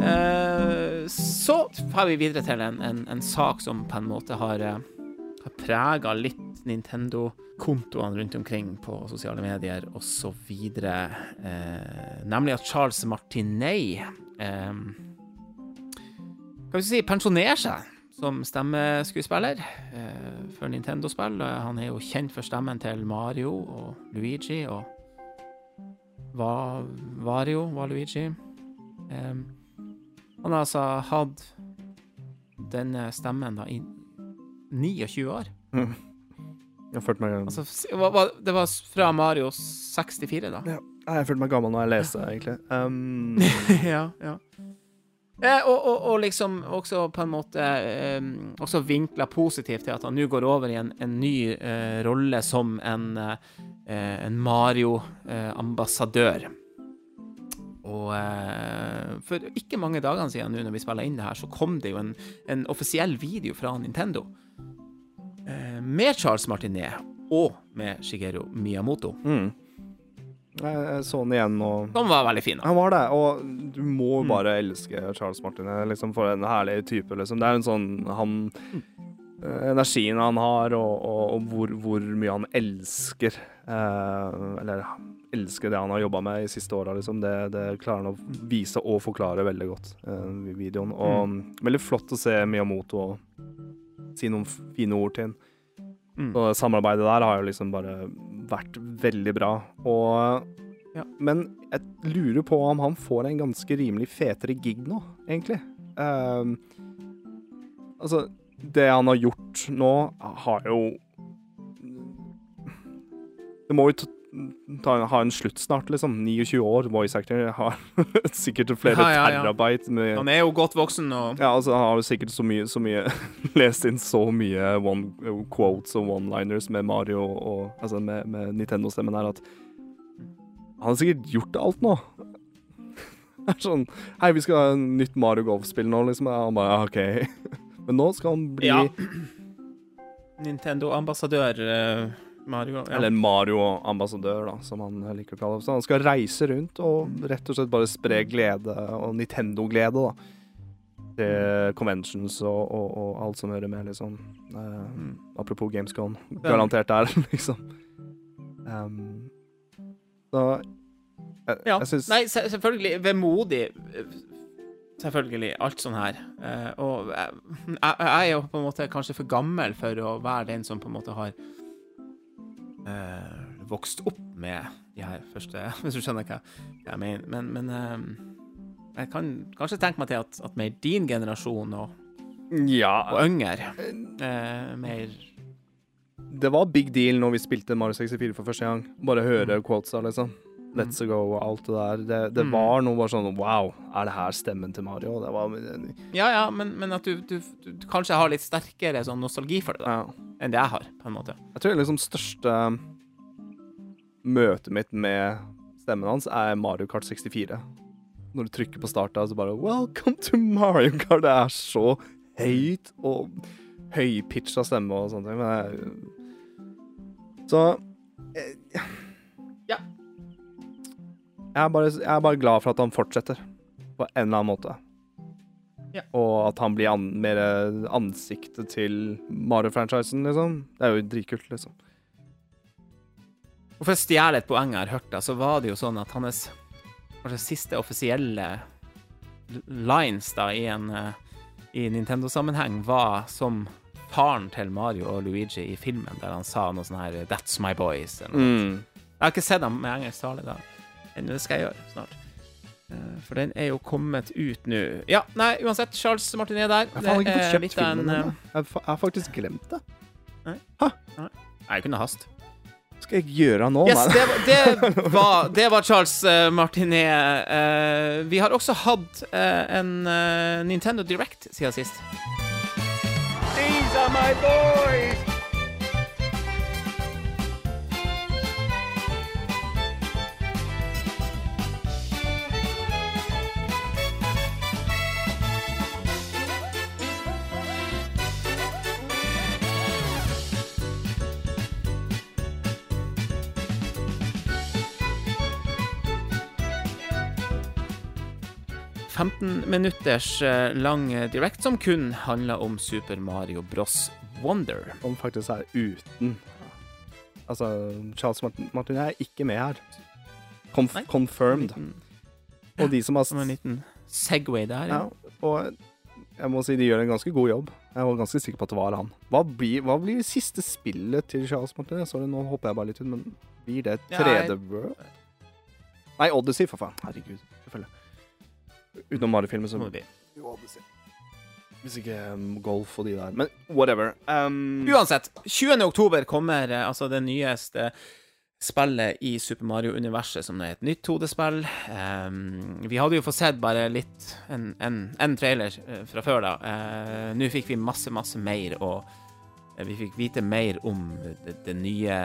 [SPEAKER 2] Eh, Så får vi videre til en, en, en sak som på en måte har, eh, har prega litt Nintendo-kontoene rundt omkring på sosiale medier osv. Eh, nemlig at Charles Martinet eh, Kan vi si pensjonerer seg som stemmeskuespiller eh, for Nintendo-spill. Eh, Han er jo kjent for stemmen til Mario og Luigi og Va Vario var Luigi. Eh, han har altså hatt denne stemmen da i 29 år.
[SPEAKER 1] Jeg følte meg,
[SPEAKER 2] Altså, det var fra Mario 64, da.
[SPEAKER 1] ja, jeg følte meg gammel når jeg leser, egentlig. Um,
[SPEAKER 2] ja, ja. Eh, og, og, og liksom også på en måte eh, Også vinkla positivt til at han nå går over i en, en ny eh, rolle som en, eh, en Mario-ambassadør. og eh, for ikke mange dagene siden nå når vi spiller inn det her, så kom det jo en, en offisiell video fra Nintendo eh, med Charles Martinet og med Shigeru Miyamoto.
[SPEAKER 1] mm. Jeg, så den igjen nå.
[SPEAKER 2] De var veldig fin
[SPEAKER 1] Han var det, og du må
[SPEAKER 2] Mm.
[SPEAKER 1] bare elske Charles Martinet Liksom, for en herlig type, liksom. Det er en sånn han eh, Energien han har, og, og, og hvor, hvor mye han elsker eh, Eller elsker det han har jobba med i siste åra, liksom. Det, det klarer han å vise og forklare veldig godt eh, videoen. Og veldig flott å se Miyamoto si noen fine ord til ham.
[SPEAKER 2] Mm.
[SPEAKER 1] Og samarbeidet der har jo liksom bare vært veldig bra. Og
[SPEAKER 2] Ja.
[SPEAKER 1] Men jeg lurer på om han får en ganske rimelig fetere gig nå, egentlig. Um, altså, det han har gjort nå, har jo Det må jo ta, ha en slutt snart, liksom. 29 år, voice actor. Har sikkert flere
[SPEAKER 2] Ja, ja, ja.
[SPEAKER 1] terabyte med
[SPEAKER 2] Han er jo godt voksen og
[SPEAKER 1] ja, altså, han har jo sikkert så mye, så mye lest inn så mye one, quotes og one-liners med Mario og Altså med, med Nintendo-stemmen her at Han har sikkert gjort alt nå. Det er sånn Hei, vi skal ha en nytt Mario Golf-spill nå, liksom. Ja, han bare OK. Men nå skal han bli.
[SPEAKER 2] Nintendo-ambassadør eh, Mario. Ja.
[SPEAKER 1] Eller Mario-ambassadør, da, som han liker å kalle det. Han skal reise rundt og rett og slett bare spre glede, og Nintendo-glede, da. Til conventions og, og, og alt som hører med, liksom. Uh,
[SPEAKER 2] Mm.
[SPEAKER 1] apropos Gamescom. Garantert der, liksom. Um, så jeg,
[SPEAKER 2] Ja.
[SPEAKER 1] jeg syns
[SPEAKER 2] Nei, selvfølgelig. Vemodig. eh, Selvfølgelig. Alt sånn her. Eh, og jeg jeg er jo på en måte kanskje for gammel for å være den som på en måte har eh, vokst opp med de her første Hvis du skjønner hva jeg mener. Men, men uh, jeg kan kanskje tenke meg til at, at mer din generasjon og,
[SPEAKER 1] Ja.
[SPEAKER 2] og yngre uh, mer
[SPEAKER 1] Det var big deal når vi spilte Mario 64 for første gang. Bare høre quotesa, liksom. Let's go og alt det der. Det, det
[SPEAKER 2] Mm.
[SPEAKER 1] var noe bare sånn Wow, er det her stemmen til Mario? Det var
[SPEAKER 2] Ja, ja, men, men at du, du, du kanskje har litt sterkere sånn nostalgi for det da,
[SPEAKER 1] ja.
[SPEAKER 2] enn det jeg har, på en måte.
[SPEAKER 1] Jeg tror liksom største møtet mitt med stemmen hans er Mario Kart 64. Når du trykker på start, så bare Welcome to Mario Kart! Det er så høyt og høypitcha stemme og sånne ting. Men jeg, så eh,
[SPEAKER 2] Ja.
[SPEAKER 1] Jeg er, bare, jeg er bare glad for at han fortsetter, på en eller annen måte.
[SPEAKER 2] Ja.
[SPEAKER 1] Og at han blir an, mer ansiktet til Mario-franchisen, liksom. Det er jo dritkult, liksom.
[SPEAKER 2] Og for å stjele et poeng jeg har hørt, da, så var det jo sånn at hans kanskje siste offisielle lines da i en eh, i Nintendo-sammenheng var som faren til Mario og Luigi i filmen, der han sa noe sånn her 'That's my boys'. Eller noe.
[SPEAKER 1] Mm.
[SPEAKER 2] Jeg har ikke sett ham med engelsk tale, da. Men det skal jeg gjøre snart. Eh, For den er jo kommet ut nå. Ja, nei, uansett. Charles Martinet der.
[SPEAKER 1] Jeg har ikke fått kjøpt filmen ennå. Jeg har fa- jeg har faktisk glemt det.
[SPEAKER 2] eh, Nei, ikke noe hast.
[SPEAKER 1] Hva skal jeg gjøre nå?
[SPEAKER 2] Yes,
[SPEAKER 1] Nei.
[SPEAKER 2] det, var- det, var, det var Charles eh, Martinet. Eh, vi har også hatt eh, en eh, Nintendo Direct siden sist.
[SPEAKER 3] These are my boys!
[SPEAKER 2] – 15 minutters eh, lang eh, direct som kun handler om Super Mario Bros. Wonder.
[SPEAKER 1] Om faktisk er uten Altså, Charles Martin, Martin er ikke med her. Conf
[SPEAKER 2] Nei.
[SPEAKER 1] confirmed. Og de som har
[SPEAKER 2] en liten Segway der.
[SPEAKER 1] ja, Og jeg må si de gjør en ganske god jobb. Jeg var ganske sikker på at det var han. Hva blir, hva blir det siste spillet til Charles Martin? Sorry, nå hopper jeg bare litt ut, men blir det
[SPEAKER 2] Ja,
[SPEAKER 1] 3D World? Nei, Odyssey, for faen. Herregud. Utenom Mario-filmen, så
[SPEAKER 2] Må det.
[SPEAKER 1] Jo, Odyssey. Hvis ikke um, Golf og de der. Men whatever. Um,
[SPEAKER 2] Uansett, 20. oktober kommer eh, altså det nyeste spillet i Super Mario-universet, som er et nytt 2D-spill. Ehm, vi hadde jo fått sett bare litt en, en, en trailer eh, fra før, da. Uh, Nå fikk vi masse, masse mer, og vi fikk vite mer om det, det nye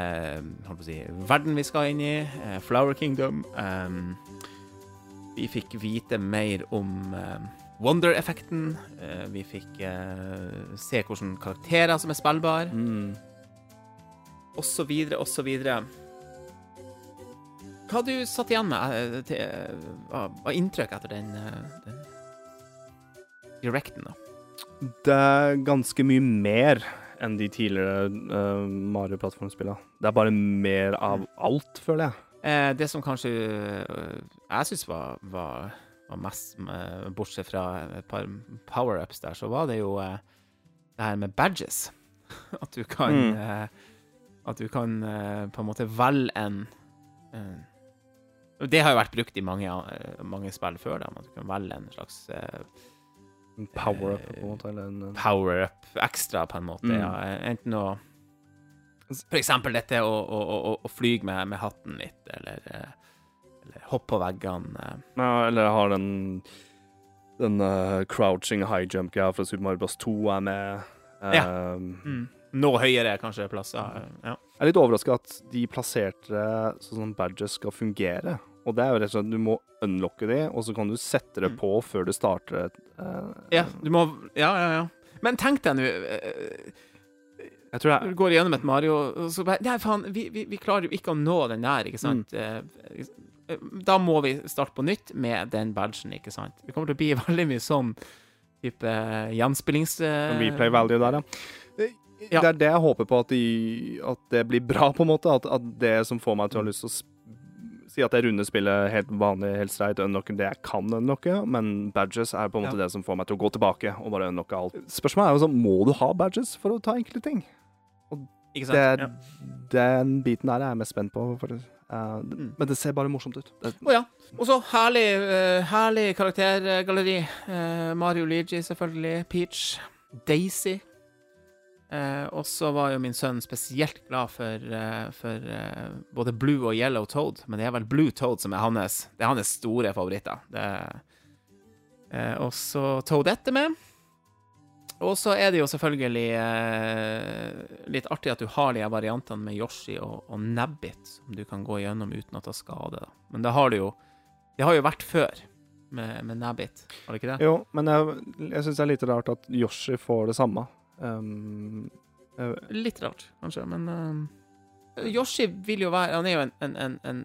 [SPEAKER 2] holdt på å si, verden vi skal inn i, Uh, Flower Kingdom. Ehm, vi fikk vite mer om eh, Wonder-effekten. Eh, vi fikk eh, se hvilke karakterer som er spillbare,
[SPEAKER 1] mm.
[SPEAKER 2] og så videre, og så videre. Hva har du satt igjen med til, av, inntrykk etter den, den directen, da?
[SPEAKER 1] Det er ganske mye mer enn de tidligere uh, Mario-plattformspillene. Det er bare mer av alt, føler jeg.
[SPEAKER 2] Eh, det som kanskje eh, jeg syns var, var, var mest eh, Bortsett fra et par power-ups der, så var det jo eh, det her med badges. At du kan
[SPEAKER 1] Mm.
[SPEAKER 2] eh, At du kan eh, på en måte velge en Det har jo vært brukt i mange, mange spill før, da, at du kan velge en slags
[SPEAKER 1] power-up, på en måte. Eller en
[SPEAKER 2] power-up ekstra, på en måte.
[SPEAKER 1] Mm.
[SPEAKER 2] Ja. Enten å For eksempel dette å, å, å, å flyge med, med hatten litt, eller, eh, eller hoppe på veggene. eh.
[SPEAKER 1] Ja, eller jeg har den Den uh, crouching high jump-greia fra Super Mario Bros. 2 er med.
[SPEAKER 2] Ja.
[SPEAKER 1] Um,
[SPEAKER 2] Mm. Nå høyere, kanskje, plasser. Ja.
[SPEAKER 1] Jeg er litt overraska at de plasserte sånn som badges skal fungere. Og det er jo rett og slett du må unlocke de, og så kan du sette det
[SPEAKER 2] Mm.
[SPEAKER 1] på før du starter eh,
[SPEAKER 2] ja, du må Ja, ja, ja. Men tenk deg nå
[SPEAKER 1] Jeg tror
[SPEAKER 2] Du
[SPEAKER 1] jeg
[SPEAKER 2] går gjennom et Mario, og så bare Nei, faen, vi, vi, vi klarer jo ikke å nå den der, ikke sant?
[SPEAKER 1] Mm.
[SPEAKER 2] Eh, Da må vi starte på nytt med den badgen, ikke sant? Det kommer til å bli veldig mye sånn type gjenspillings... eh,
[SPEAKER 1] replay value der, ja.
[SPEAKER 2] Ja.
[SPEAKER 1] Det er det jeg håper på, at, de, at det blir bra, på en måte. At, at det som får meg til å ha lyst til å si at jeg runder spillet helt vanlig, helt streit, unlocke det jeg kan unlocke, men badges er på en måte
[SPEAKER 2] Ja.
[SPEAKER 1] det som får meg til å gå tilbake og bare unlocke alt. Spørsmålet er jo sånn, må du ha badges for å ta enkle ting?
[SPEAKER 2] Ikke
[SPEAKER 1] Det,
[SPEAKER 2] sant? Ja.
[SPEAKER 1] Den biten der er jeg mest spent på. For det. Eh,
[SPEAKER 2] Mm.
[SPEAKER 1] Men det ser bare morsomt ut.
[SPEAKER 2] Å oh, ja. Og så herlig, uh, herlig karaktergalleri. Uh, Mario Luigi, selvfølgelig. Peach. Daisy. Og så var jo min sønn spesielt glad for, for både Blue og Yellow Toad. Men det er vel Blue Toad som er hans, det er hans store favoritter. Det, og så Toadette med. Og så er det jo selvfølgelig eh, litt artig at du har de variantene med Yoshi og, og Nabbit som du kan gå gjennom uten å ta skade. Da. Men det har du jo Det har jo vært før med, med Nabbit, har det ikke det?
[SPEAKER 1] jo, men jeg, jeg syns det er litt rart at Yoshi får det samme. Um, eh,
[SPEAKER 2] Litt rart, kanskje, men eh, Yoshi vil jo være Han er jo en, en, en, en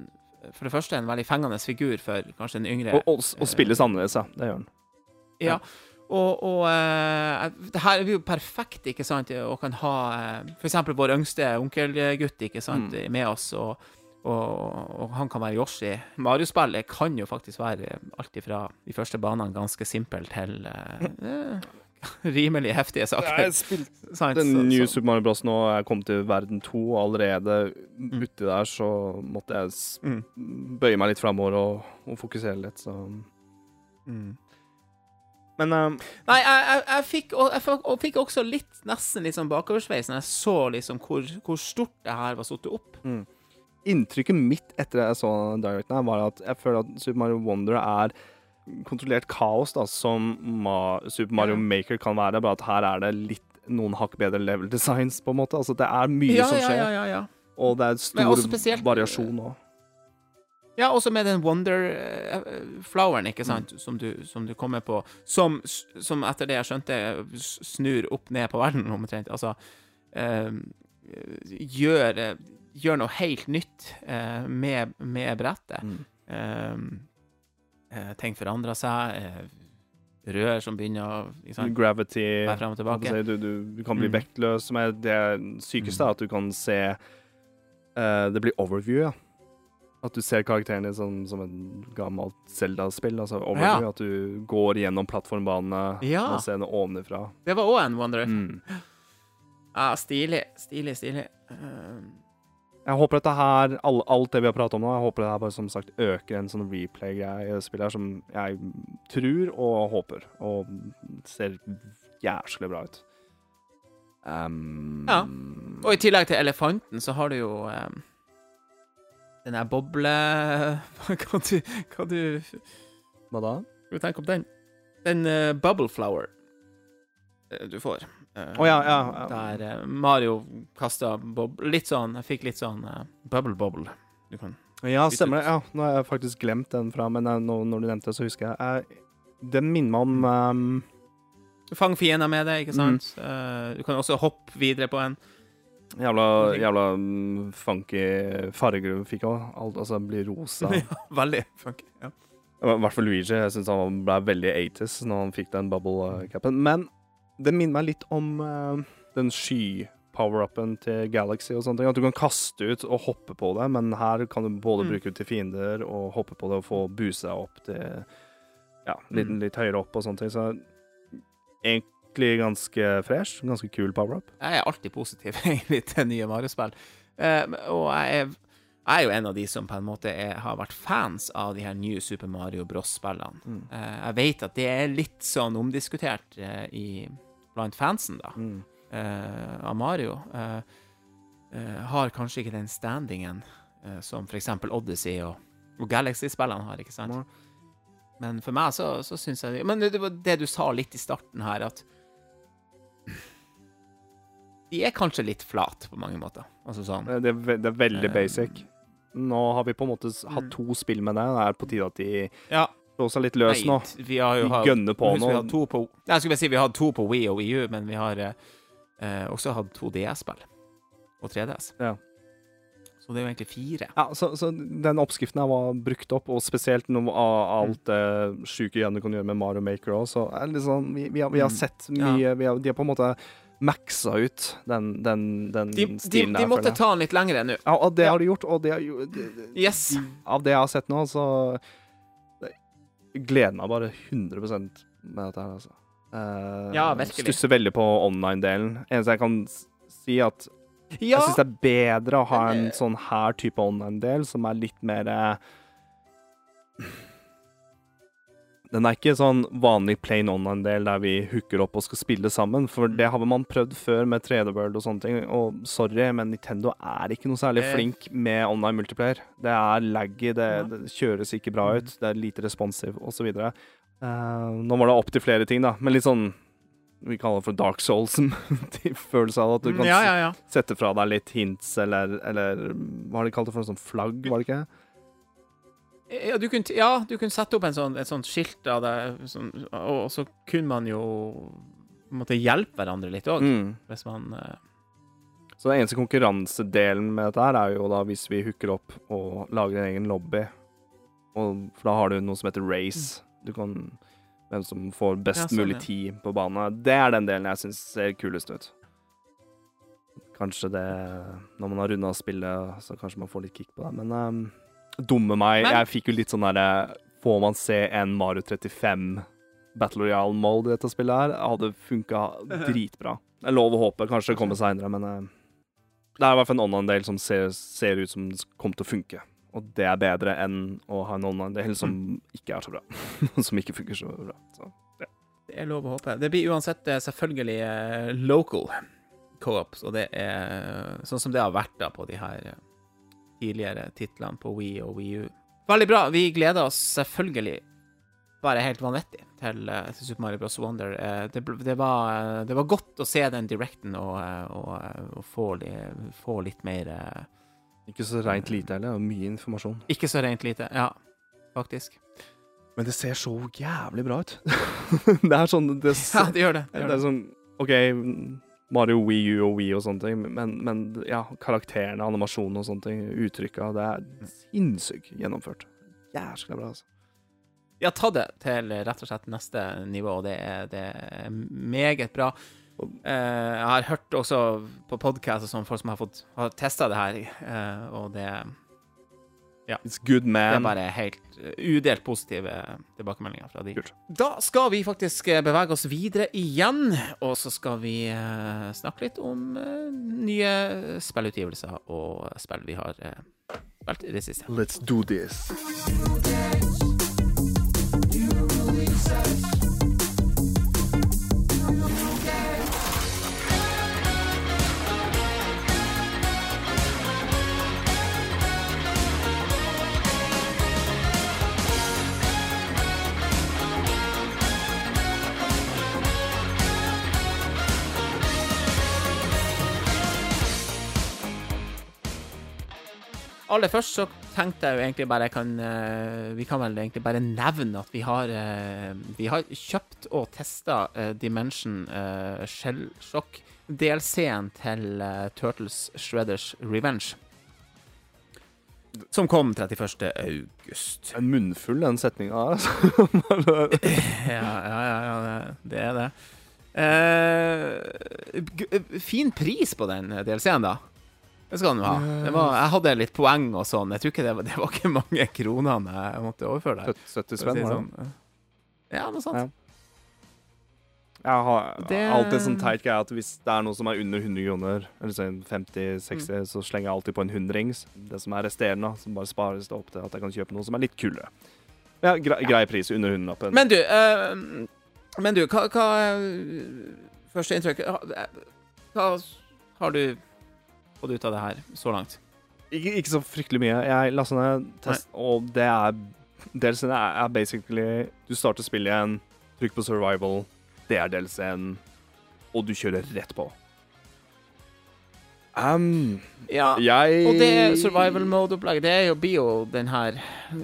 [SPEAKER 2] For det første en veldig fengende figur for kanskje en yngre
[SPEAKER 1] og, og, og spilles annerledes, ja. Det gjør han.
[SPEAKER 2] Ja. Og, og uh, det her er jo perfekt, ikke sant, å kan ha uh, for eksempel vår yngste onkelgutt, ikke sant,
[SPEAKER 1] Mm.
[SPEAKER 2] med oss, og, og, og han kan være Yoshi. Mario-spillet kan jo faktisk være alt ifra de første banene ganske simpelt til uh, eh, rimelig heftige saker. Sant?
[SPEAKER 1] Den
[SPEAKER 2] Så-
[SPEAKER 1] nye Super Mario Bros. nå Jeg kom til verden 2, allerede
[SPEAKER 2] Mm.
[SPEAKER 1] uti der så måtte jeg
[SPEAKER 2] Mm.
[SPEAKER 1] bøye meg litt framover og, og fokusere litt, så
[SPEAKER 2] Mm.
[SPEAKER 1] Men um,
[SPEAKER 2] Nei, jeg, jeg, jeg, fikk, og, jeg fikk, og fikk også litt, nesten litt sånn bakoversveis når jeg så liksom hvor, hvor stort det her var satt opp.
[SPEAKER 1] inntrykket mitt etter jeg så Directen, var at jeg føler at Super Mario Wonder er kontrollert kaos, da, som Ma Super Mario. Maker kan være, bare at her er det litt noen hakk bedre level designs, på en måte. Altså, det er mye
[SPEAKER 2] Ja,
[SPEAKER 1] som skjer,
[SPEAKER 2] ja, ja, ja.
[SPEAKER 1] og det er stor variasjon òg.
[SPEAKER 2] Ja, også med den Wonder-floweren, ikke sant, som, du, som du kommer på, som, som etter det jeg skjønte, snur opp ned på verden, omtrent. Altså eh, gjør, eh, gjør noe helt nytt eh, med, med brettet.
[SPEAKER 1] Mm.
[SPEAKER 2] Eh, eh, ting forandrer seg. Eh, rør som begynner å
[SPEAKER 1] Gravity
[SPEAKER 2] være frem og tilbake.
[SPEAKER 1] du, du, du kan bli
[SPEAKER 2] Mm.
[SPEAKER 1] vektløs, som er det sykeste, er at du kan se eh, Det blir overview, ja. At du ser karakteren din som, som en gammelt Zelda-spill. Altså overview,
[SPEAKER 2] Ja.
[SPEAKER 1] at du går gjennom plattformbanene
[SPEAKER 2] Ja.
[SPEAKER 1] og ser noe ovenfra.
[SPEAKER 2] Det var òg en Wonder.
[SPEAKER 1] Mm.
[SPEAKER 2] Ja, stilig, stilig, stilig. Um.
[SPEAKER 1] Jeg håper dette her, all, alt det vi har pratet om nå, jeg håper det her bare som sagt øker en sånn replay-greie i spillet her, som jeg tror og håper, og ser jævlig bra ut. Um,
[SPEAKER 2] Ja. Og i tillegg til elefanten, så har du jo eh, den der boble... Hva du, hva du
[SPEAKER 1] Hva da?
[SPEAKER 2] Skal vi tenke opp den? Den uh, bubble flower uh, du får.
[SPEAKER 1] Å uh, oh, ja, ja, ja.
[SPEAKER 2] Der uh, Mario kasta boble Litt sånn Jeg fikk litt sånn eh, bubble bobble. Du kan
[SPEAKER 1] Ja, stemmer det. Ja, nå har jeg faktisk glemt den fra, men eh, nå, når du nevnte det, så husker jeg. Eh, den minner meg om um,
[SPEAKER 2] fanger fiender med det,
[SPEAKER 1] Mm.
[SPEAKER 2] ikke sant? Eh, du kan også hoppe videre på en.
[SPEAKER 1] Jævla, jævla mm, funky farger hun fikk òg. Alt altså blir rosa.
[SPEAKER 2] Veldig funky. Ja.
[SPEAKER 1] I hvert fall Luigi. Jeg syns han ble veldig 80s når han fikk den bubble-capen. Men det minner meg litt om uh, den sky-power-upen til Galaxy og sånne ting. At du kan kaste ut og hoppe på det, men her kan du både
[SPEAKER 2] Mm.
[SPEAKER 1] bruke det til fiender og hoppe på det og få boosta opp til ja, litt,
[SPEAKER 2] Mm.
[SPEAKER 1] litt høyere opp og sånne ting. Så egentlig ganske fresh. Ganske kul power-up.
[SPEAKER 2] Jeg er alltid positiv egentlig til nye Mario-spill. Uh, og jeg er Jeg er jo en av de som på en måte er, har vært fans av de her nye Super Mario Bros-spillene.
[SPEAKER 1] Mm.
[SPEAKER 2] Uh, jeg vet at det er litt sånn omdiskutert uh, i, blant fansen, da,
[SPEAKER 1] Mm.
[SPEAKER 2] av Mario. Har kanskje ikke den standingen som eksempel Odyssey og, og Galaxy-spillene har, ikke sant?
[SPEAKER 1] Mm.
[SPEAKER 2] Men for meg så, så syns jeg Men det det du sa litt i starten her, at de er kanskje litt flate på mange måter. Altså sånn
[SPEAKER 1] Det, er det er veldig
[SPEAKER 2] Eh,
[SPEAKER 1] basic. Nå har vi på en måte hatt
[SPEAKER 2] Mm.
[SPEAKER 1] to spill med det. Det er på tide at de
[SPEAKER 2] Ja.
[SPEAKER 1] slår seg litt løs nå.
[SPEAKER 2] Vi har jo
[SPEAKER 1] De
[SPEAKER 2] hatt
[SPEAKER 1] gønner på
[SPEAKER 2] nå. Vi
[SPEAKER 1] nå.
[SPEAKER 2] to på Jeg skulle bare si vi har to på Wii og Wii U, men vi har eh, eh, også hatt to DS-spill. Og 3DS.
[SPEAKER 1] Ja.
[SPEAKER 2] Så det er jo egentlig fire.
[SPEAKER 1] Ja, så, så den oppskriften her var brukt opp, og spesielt noe av alt det sjuke Janne kan gjøre med Mario Maker òg, så er det liksom, vi, vi, har, vi har
[SPEAKER 2] Mm.
[SPEAKER 1] sett
[SPEAKER 2] Ja.
[SPEAKER 1] mye vi har, De har på en måte maxa ut den, den, den
[SPEAKER 2] De, de,
[SPEAKER 1] stilen
[SPEAKER 2] de
[SPEAKER 1] der.
[SPEAKER 2] måtte ta den litt lengre nå.
[SPEAKER 1] Ja, og det
[SPEAKER 2] Ja.
[SPEAKER 1] har de gjort, og det har jo det- det-
[SPEAKER 2] Yes.
[SPEAKER 1] Av det jeg har sett nå, så gleder meg bare 100% med dette her, altså. Uh,
[SPEAKER 2] Ja, virkelig.
[SPEAKER 1] Stusser veldig på online-delen. Eneste jeg kan si at
[SPEAKER 2] Ja,
[SPEAKER 1] jeg syns det er bedre å ha en sånn her type online-del, som er litt mer eh, Den er ikke sånn vanlig plain online-del der vi hooker opp og skal spille sammen, for
[SPEAKER 2] Mm.
[SPEAKER 1] det har man prøvd før med 3D World og sånne ting. Og sorry, men Nintendo er ikke noe særlig
[SPEAKER 2] Eh.
[SPEAKER 1] flink med online multiplayer. Det er laggy, det, det kjøres ikke bra
[SPEAKER 2] Mm.
[SPEAKER 1] ut, det er lite responsive osv. Uh, nå var det opp til flere ting, da, men litt sånn vi kaller det for Dark Souls, følelse av at du kan
[SPEAKER 2] ja, ja, ja.
[SPEAKER 1] sette fra deg litt hints, eller, eller hva har de kalt det for, sånn flagg, var det ikke?
[SPEAKER 2] Ja, du kunne, ja, du kunne sette opp en sånn, et sånt skilt av det, sånn, og så kunne man jo måtte hjelpe hverandre litt òg,
[SPEAKER 1] Mm.
[SPEAKER 2] hvis man uh...
[SPEAKER 1] Så den eneste konkurransedelen med dette her er jo da hvis vi hooker opp og lager en egen lobby. Og, for da har du noe som heter race. Du kan Hvem som får best
[SPEAKER 2] Ja, sånn,
[SPEAKER 1] mulig tid på banen. Det er den delen jeg syns ser kulest ut. Kanskje det Når man har runda spillet, så kanskje man får litt kick på det. Men ehm, dumme meg,
[SPEAKER 2] Men-
[SPEAKER 1] jeg fikk jo litt sånn derre Får man se en Mario 35 Battle Royale-mode i dette spillet her? Hadde funka dritbra. Det er lov å håpe. Kanskje det kommer seinere, men eh, det er i hvert fall en online-del som ser, ser ut som det kommer til å funke. Og det er bedre enn å ha en online-del som ikke er så bra. som ikke funker så bra. Så.
[SPEAKER 2] Det er lov å håpe. Det blir uansett eh, selvfølgelig eh, local co-ops, og det er sånn som det har vært da på de her eh, tidligere titlene på Wii og Wii U. Veldig bra. Vi gleder oss selvfølgelig bare helt vanvittig til, eh, til Super Mario Bros. Wonder. Eh, Det, det, var, eh, det var godt å se den directen og, og, og få, få litt mer
[SPEAKER 1] Ikke så reint lite heller. det er Mye informasjon.
[SPEAKER 2] Ikke så rent lite. Ja, faktisk.
[SPEAKER 1] Men det ser så jævlig bra ut. det er sånn det,
[SPEAKER 2] Ja, det gjør det. det,
[SPEAKER 1] det
[SPEAKER 2] gjør
[SPEAKER 1] er
[SPEAKER 2] det.
[SPEAKER 1] sånn OK, Mario Wii U og Wii og sånne ting, men, men ja, karakterene, animasjonen og sånne ting, uttrykka, det er sinnssykt gjennomført. Jæskla bra, altså.
[SPEAKER 2] Ja, ta det til rett og slett neste nivå, det er, det er meget bra. Uh, jeg har hørt også på podkast og sånn, folk som har, fått, har testa det her, uh, og det,
[SPEAKER 1] It's good
[SPEAKER 2] det er bare helt eh, udelt positive tilbakemeldinger fra de.
[SPEAKER 1] Kult.
[SPEAKER 2] Da skal vi faktisk eh, bevege oss videre igjen, og så skal vi eh, snakke litt om nye spillutgivelser og spill vi har spilt i det siste.
[SPEAKER 1] Let's do this.
[SPEAKER 2] Aller først så tenkte jeg jo egentlig bare jeg kan eh, Vi kan vel egentlig bare nevne at vi har eh, Vi har kjøpt og testa Dimension uh, Shellshock DLC-en til eh, Turtles Shredders Revenge. Som kom 31. august.
[SPEAKER 1] En munnfull, den setninga altså.
[SPEAKER 2] Ja, ja, ja, ja det- det er det. Uh, fin pris på den DLC-en, da. Det skal jo ha. Det var, jeg hadde litt poeng og sånn. Jeg tror ikke det var, det var ikke mange kronene jeg måtte overføre der.
[SPEAKER 1] 70 spenn,
[SPEAKER 2] det
[SPEAKER 1] var det?
[SPEAKER 2] sånn. Ja, noe sånt.
[SPEAKER 1] Ja. Jeg har
[SPEAKER 2] Det-
[SPEAKER 1] alltid sånn teit greie at hvis det er noe som er under 100 kroner, eller sånn 50-60,
[SPEAKER 2] Mm.
[SPEAKER 1] så slenger jeg alltid på en hundrings. Det som er resterende, som bare spares det opp til at jeg kan kjøpe noe som er litt kulere. Ja, grei, grei pris under hundrelappen.
[SPEAKER 2] Men du, uh, men du, hva, hva eh, Første inntrykk Hva har du fått ut av det her så langt?
[SPEAKER 1] Ikke, ikke så fryktelig mye. Jeg lasta ned test, og det er DLC-en er, er basically Du starter spillet igjen, trykk på survival, det er DLC-en, og du kjører rett på. Um,
[SPEAKER 2] Ja.
[SPEAKER 1] jeg
[SPEAKER 2] Og det survival mode-opplegget, det er jo, bio den her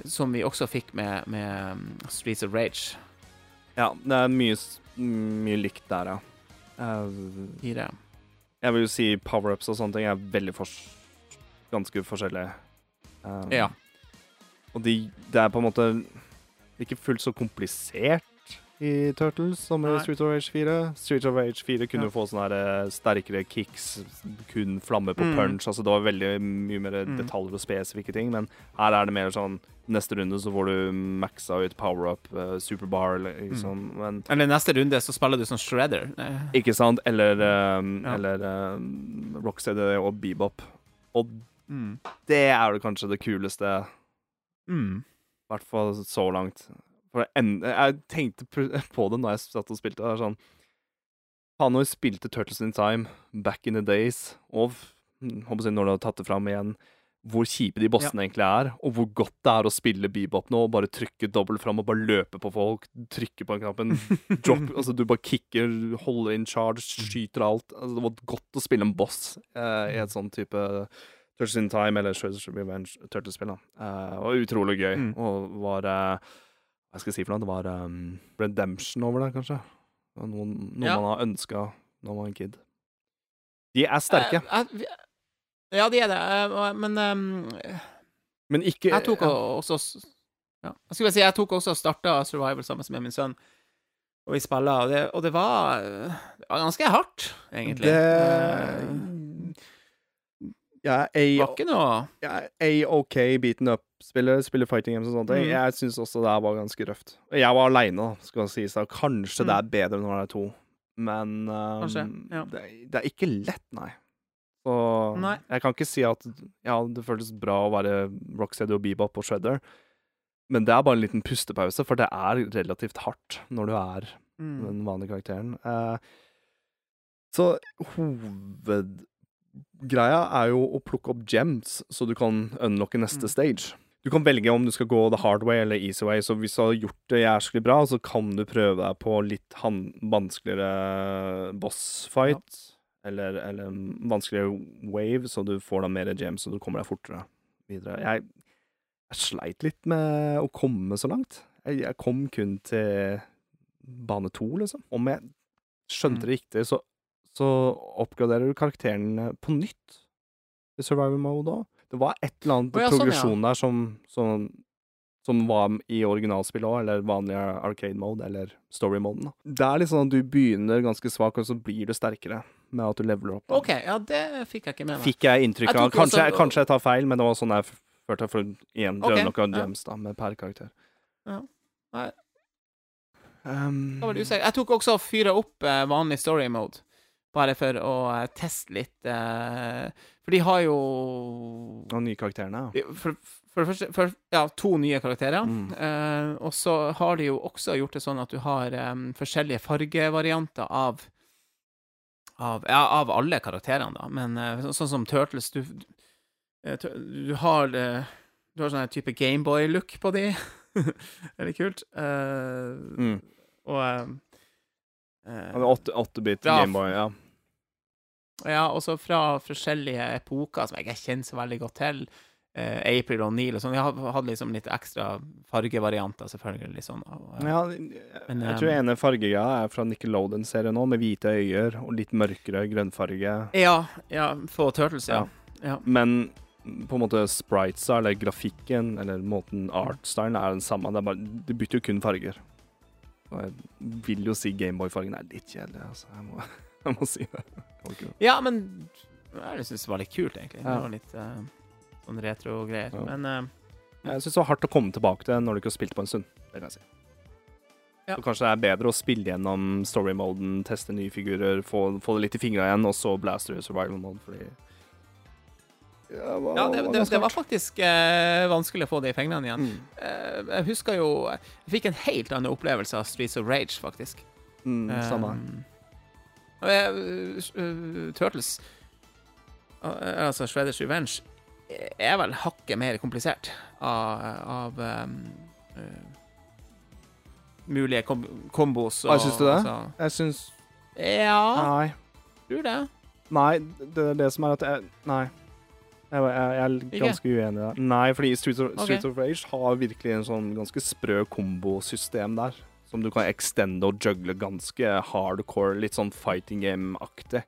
[SPEAKER 2] som vi også fikk med, med um, Streets of Rage
[SPEAKER 1] Ja, det er mye, mye likt der, ja. Uh,
[SPEAKER 2] 4.
[SPEAKER 1] jeg vil jo si power-ups og sånne ting er veldig fors ganske forskjellige. Um,
[SPEAKER 2] Ja.
[SPEAKER 1] Og de, det er på en måte ikke fullt så komplisert i Turtles som i Street of Rage 4. Street of Rage 4 kunne
[SPEAKER 2] Ja.
[SPEAKER 1] få sånne her, eh, sterkere kicks, kun flamme på
[SPEAKER 2] Mm.
[SPEAKER 1] punch. Altså det var veldig mye mer
[SPEAKER 2] Mm.
[SPEAKER 1] detaljer og spesifikke ting, men her er det mer sånn Neste runde så får du maxa ut power-up, uh, superbar, eller
[SPEAKER 2] Mm.
[SPEAKER 1] liksom. Men
[SPEAKER 2] Eller neste runde så spiller du som Shredder. Eh,
[SPEAKER 1] ikke sant? Eller, um,
[SPEAKER 2] Ja.
[SPEAKER 1] eller um, Rocksteady og Bebop. Og
[SPEAKER 2] Mm.
[SPEAKER 1] det er vel kanskje det kuleste,
[SPEAKER 2] Mm.
[SPEAKER 1] hvert fall så langt. For jeg tenkte på det når jeg satt og spilte. Det er sånn vi spilte Turtles in Time back in the days, og hm, håper jeg, når du har tatt det fram igjen, hvor kjipe de bossene egentlig er, og hvor godt det er å spille bebop nå, og bare trykke dobbelt fram og bare løpe på folk, trykke på knappen, drop Altså, du bare kicker, holder in charge, skyter alt. Altså, det var godt å spille en boss eh, i et sånn type Turtles in Time eller Shredder's Revenge Turtles-spill. Eh, og utrolig gøy.
[SPEAKER 2] Mm.
[SPEAKER 1] Og var eh, Hva skal jeg si for noe? Det var um, redemption over det, kanskje. Noe, noe
[SPEAKER 2] Ja.
[SPEAKER 1] man har ønska når man var en kid. De er sterke,
[SPEAKER 2] Uh, eh, ja, de er det, eh, men um,
[SPEAKER 1] men ikke
[SPEAKER 2] Jeg tok også ja. Jeg skulle bare si, jeg tok også og starta Survival sammen med min sønn. Og vi spilla, og det, og det var, eh, det var ganske hardt, egentlig. Det
[SPEAKER 1] Jeg
[SPEAKER 2] Det
[SPEAKER 1] er
[SPEAKER 2] ikke noe
[SPEAKER 1] jeg er OK beaten up-spiller, spiller fighting games og sånne ting.
[SPEAKER 2] Mm.
[SPEAKER 1] Jeg syns også det her var ganske røft. Jeg var aleine, skal det sies. Kanskje det
[SPEAKER 2] Mm.
[SPEAKER 1] er bedre når det er to, men um,
[SPEAKER 2] Kanskje, ja.
[SPEAKER 1] det, det er ikke lett, nei. Så
[SPEAKER 2] Nei.
[SPEAKER 1] jeg kan ikke si at ja, det føltes bra å være Rocksteady og Bebop og Shredder, men det er bare en liten pustepause, for det er relativt hardt når du er
[SPEAKER 2] mm.
[SPEAKER 1] den vanlige karakteren. Eh, så hovedgreia er jo å plukke opp gems, så du kan unlocke neste
[SPEAKER 2] Mm.
[SPEAKER 1] stage. Du kan velge om du skal gå the hard way eller easy way, så hvis du har gjort det jævlig bra, så kan du prøve deg på litt vanskeligere boss fight, eller, eller vanskeligere wave, så du får da mer gems, så du kommer deg fortere videre. Jeg, jeg sleit litt med å komme så langt. Jeg, jeg kom kun til bane to, liksom. Om jeg skjønte
[SPEAKER 2] Mm.
[SPEAKER 1] det riktig, så, så oppgraderer du karakteren på nytt i survival mode òg. Det var et eller annet
[SPEAKER 2] oh, ja, sånn, ja.
[SPEAKER 1] progresjon der som, som, som var i originalspillet òg, eller vanlig arcade mode, eller story-moden. da. Det er litt sånn at du begynner ganske svak, og så blir du sterkere med at du leveler opp.
[SPEAKER 2] OK, ja, det fikk jeg ikke med meg.
[SPEAKER 1] Fikk jeg inntrykk av. Kanskje,
[SPEAKER 2] også-
[SPEAKER 1] kanskje jeg tar feil, men det var sånn jeg følte. For igjen,
[SPEAKER 2] Ok,
[SPEAKER 1] okay,
[SPEAKER 2] ja.
[SPEAKER 1] gems da, med per karakter.
[SPEAKER 2] Ja. Nei.
[SPEAKER 1] Um,
[SPEAKER 2] Da var det usikker. Jeg tok også og fyra opp eh, vanlig story mode, bare for å eh, teste litt eh, For de har jo
[SPEAKER 1] Og nye karakterene, ja.
[SPEAKER 2] For, for det første for, Ja, to nye karakterer.
[SPEAKER 1] Mm.
[SPEAKER 2] Eh, og så har de jo også gjort det sånn at du har em, forskjellige fargevarianter av av, ja, av alle karakterene, da. Men eh, så, sånn som Turtles Du, du, eh, du har eh, Du har sånn type Gameboy-look på de. Veldig kult. Uh,
[SPEAKER 1] Mm.
[SPEAKER 2] Og em, eh,
[SPEAKER 1] Han er åtte- 8-bit
[SPEAKER 2] Ja.
[SPEAKER 1] Gameboy, ja.
[SPEAKER 2] Ja, også fra forskjellige epoker som jeg ikke kjenner så veldig godt til. Eh, April og Neil og sånn. Jeg hadde liksom litt ekstra fargevarianter, selvfølgelig. Liksom, og, eh,
[SPEAKER 1] ja
[SPEAKER 2] Men,
[SPEAKER 1] jeg tror
[SPEAKER 2] um,
[SPEAKER 1] ene fargegreia er fra Nickelodeon-serien nå, med hvite øyer og litt mørkere grønnfarge.
[SPEAKER 2] ja, ja, på Turtles, ja. ja.
[SPEAKER 1] Men på en måte spritesa, eller grafikken, eller måten artstylen er den samme. Det bare, du bytter jo kun farger. Og jeg vil jo si Gameboy-fargen er litt kjedelig, altså. Jeg må, jeg må si det.
[SPEAKER 2] Ja, men jeg syns det var litt kult, egentlig. Det var litt eh, sånn retro-greier.
[SPEAKER 1] Ja.
[SPEAKER 2] Men uh,
[SPEAKER 1] Jeg syns det var hardt å komme tilbake til når du ikke har spilt på en stund. Det kan jeg si.
[SPEAKER 2] Ja.
[SPEAKER 1] Så kanskje det er bedre å spille gjennom story-moden, teste nye figurer, få, få det litt i fingra igjen, og så blaster du survival mode, fordi Ja,
[SPEAKER 2] Ja, det, det, det var faktisk eh, vanskelig å få det i fingrene igjen.
[SPEAKER 1] Mm.
[SPEAKER 2] Eh, jeg husker jo Jeg fikk en helt annen opplevelse av Streets of Rage, faktisk.
[SPEAKER 1] Mm, samme.
[SPEAKER 2] Um, uh, Turtles, uh, altså Shredders Revenge, er vel hakket mer komplisert av, av um, uh, mulige kom kombos.
[SPEAKER 1] Hva syns du det?
[SPEAKER 2] altså-
[SPEAKER 1] Jeg syns
[SPEAKER 2] ja,
[SPEAKER 1] Nei.
[SPEAKER 2] tror det.
[SPEAKER 1] Nei, det er det som er at jeg Nei. Jeg, jeg, jeg er
[SPEAKER 2] Ikke?
[SPEAKER 1] ganske uenig der. Nei, fordi Streets of,
[SPEAKER 2] okay.
[SPEAKER 1] Streets of Rage har virkelig en sånn ganske sprø kombosystem der. Som du kan extende og juggle ganske hardcore, litt sånn fighting game-aktig.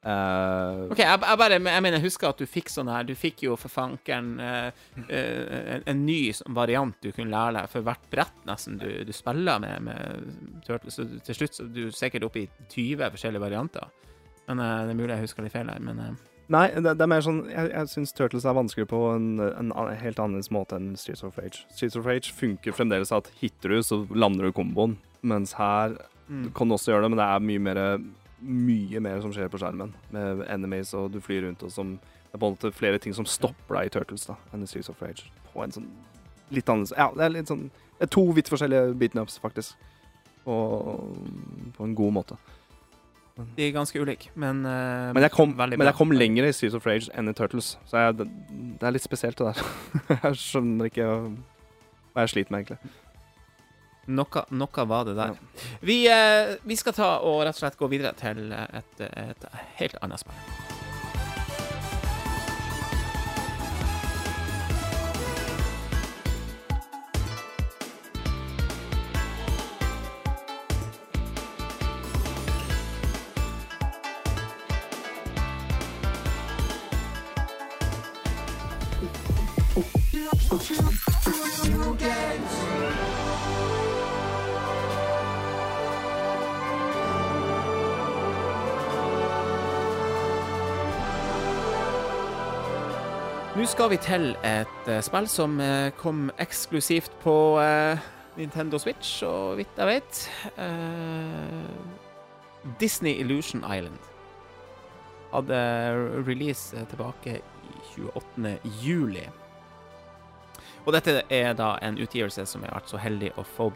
[SPEAKER 1] Eh,
[SPEAKER 2] OK, jeg, jeg bare jeg mener, jeg husker at du fikk sånn her Du fikk jo for fankeren uh, uh, en, en ny variant du kunne lære deg for hvert brett, nesten, du, du spiller med, med Turtles. Så til slutt så er du sikkert oppe i 20 forskjellige varianter. Men uh, Det er mulig jeg husker litt feil her, men uh,
[SPEAKER 1] Nei, det, det er mer sånn Jeg, jeg syns Turtles er vanskelig på en, en, en, helt annerledes måte enn Streets of Rage. Streets of Rage funker fremdeles at hitter du, så lander du komboen. Mens her
[SPEAKER 2] mm.
[SPEAKER 1] Du kan også gjøre det, men det er mye mer, mye mer som skjer på skjermen. Med enemies, og du flyr rundt, og som Det er på en måte flere ting som stopper deg i Turtles da, enn i Streets of Rage. På en sånn litt annerledes Ja, det er litt sånn Det er to vidt forskjellige beaten ups, faktisk. Og på en god måte.
[SPEAKER 2] De er ganske ulike, men uh,
[SPEAKER 1] Men jeg kom, men jeg kom lenger i Streets of Rage enn i Turtles, så jeg, det, det er litt spesielt, det der. jeg skjønner ikke hva jeg sliter med, egentlig.
[SPEAKER 2] Noe, noe var det der. Vi, eh, vi skal ta og rett og slett gå videre til et, et helt annet spill. Vi til et eh, spill som eh, kom eksklusivt på eh, Nintendo Switch, så vidt jeg vet. Disney Illusion Island. Hadde release tilbake i 28. juli. Og dette er da en utgivelse som jeg har vært så heldig å få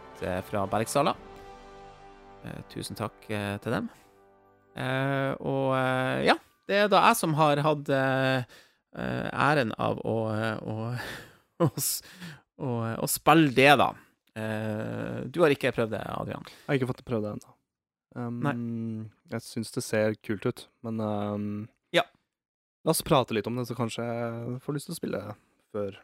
[SPEAKER 2] fra Bergsala. Tusen takk til dem. Og ja, det er da jeg som har hatt æren av å, eh, å, å, å, å spille det, da. Eh, du har ikke prøvd det, Adrian?
[SPEAKER 1] Jeg har ikke fått prøvd det ennå. Um, jeg syns det ser kult ut, men um,
[SPEAKER 2] Ja.
[SPEAKER 1] La oss prate litt om det, så kanskje jeg får lyst til å spille før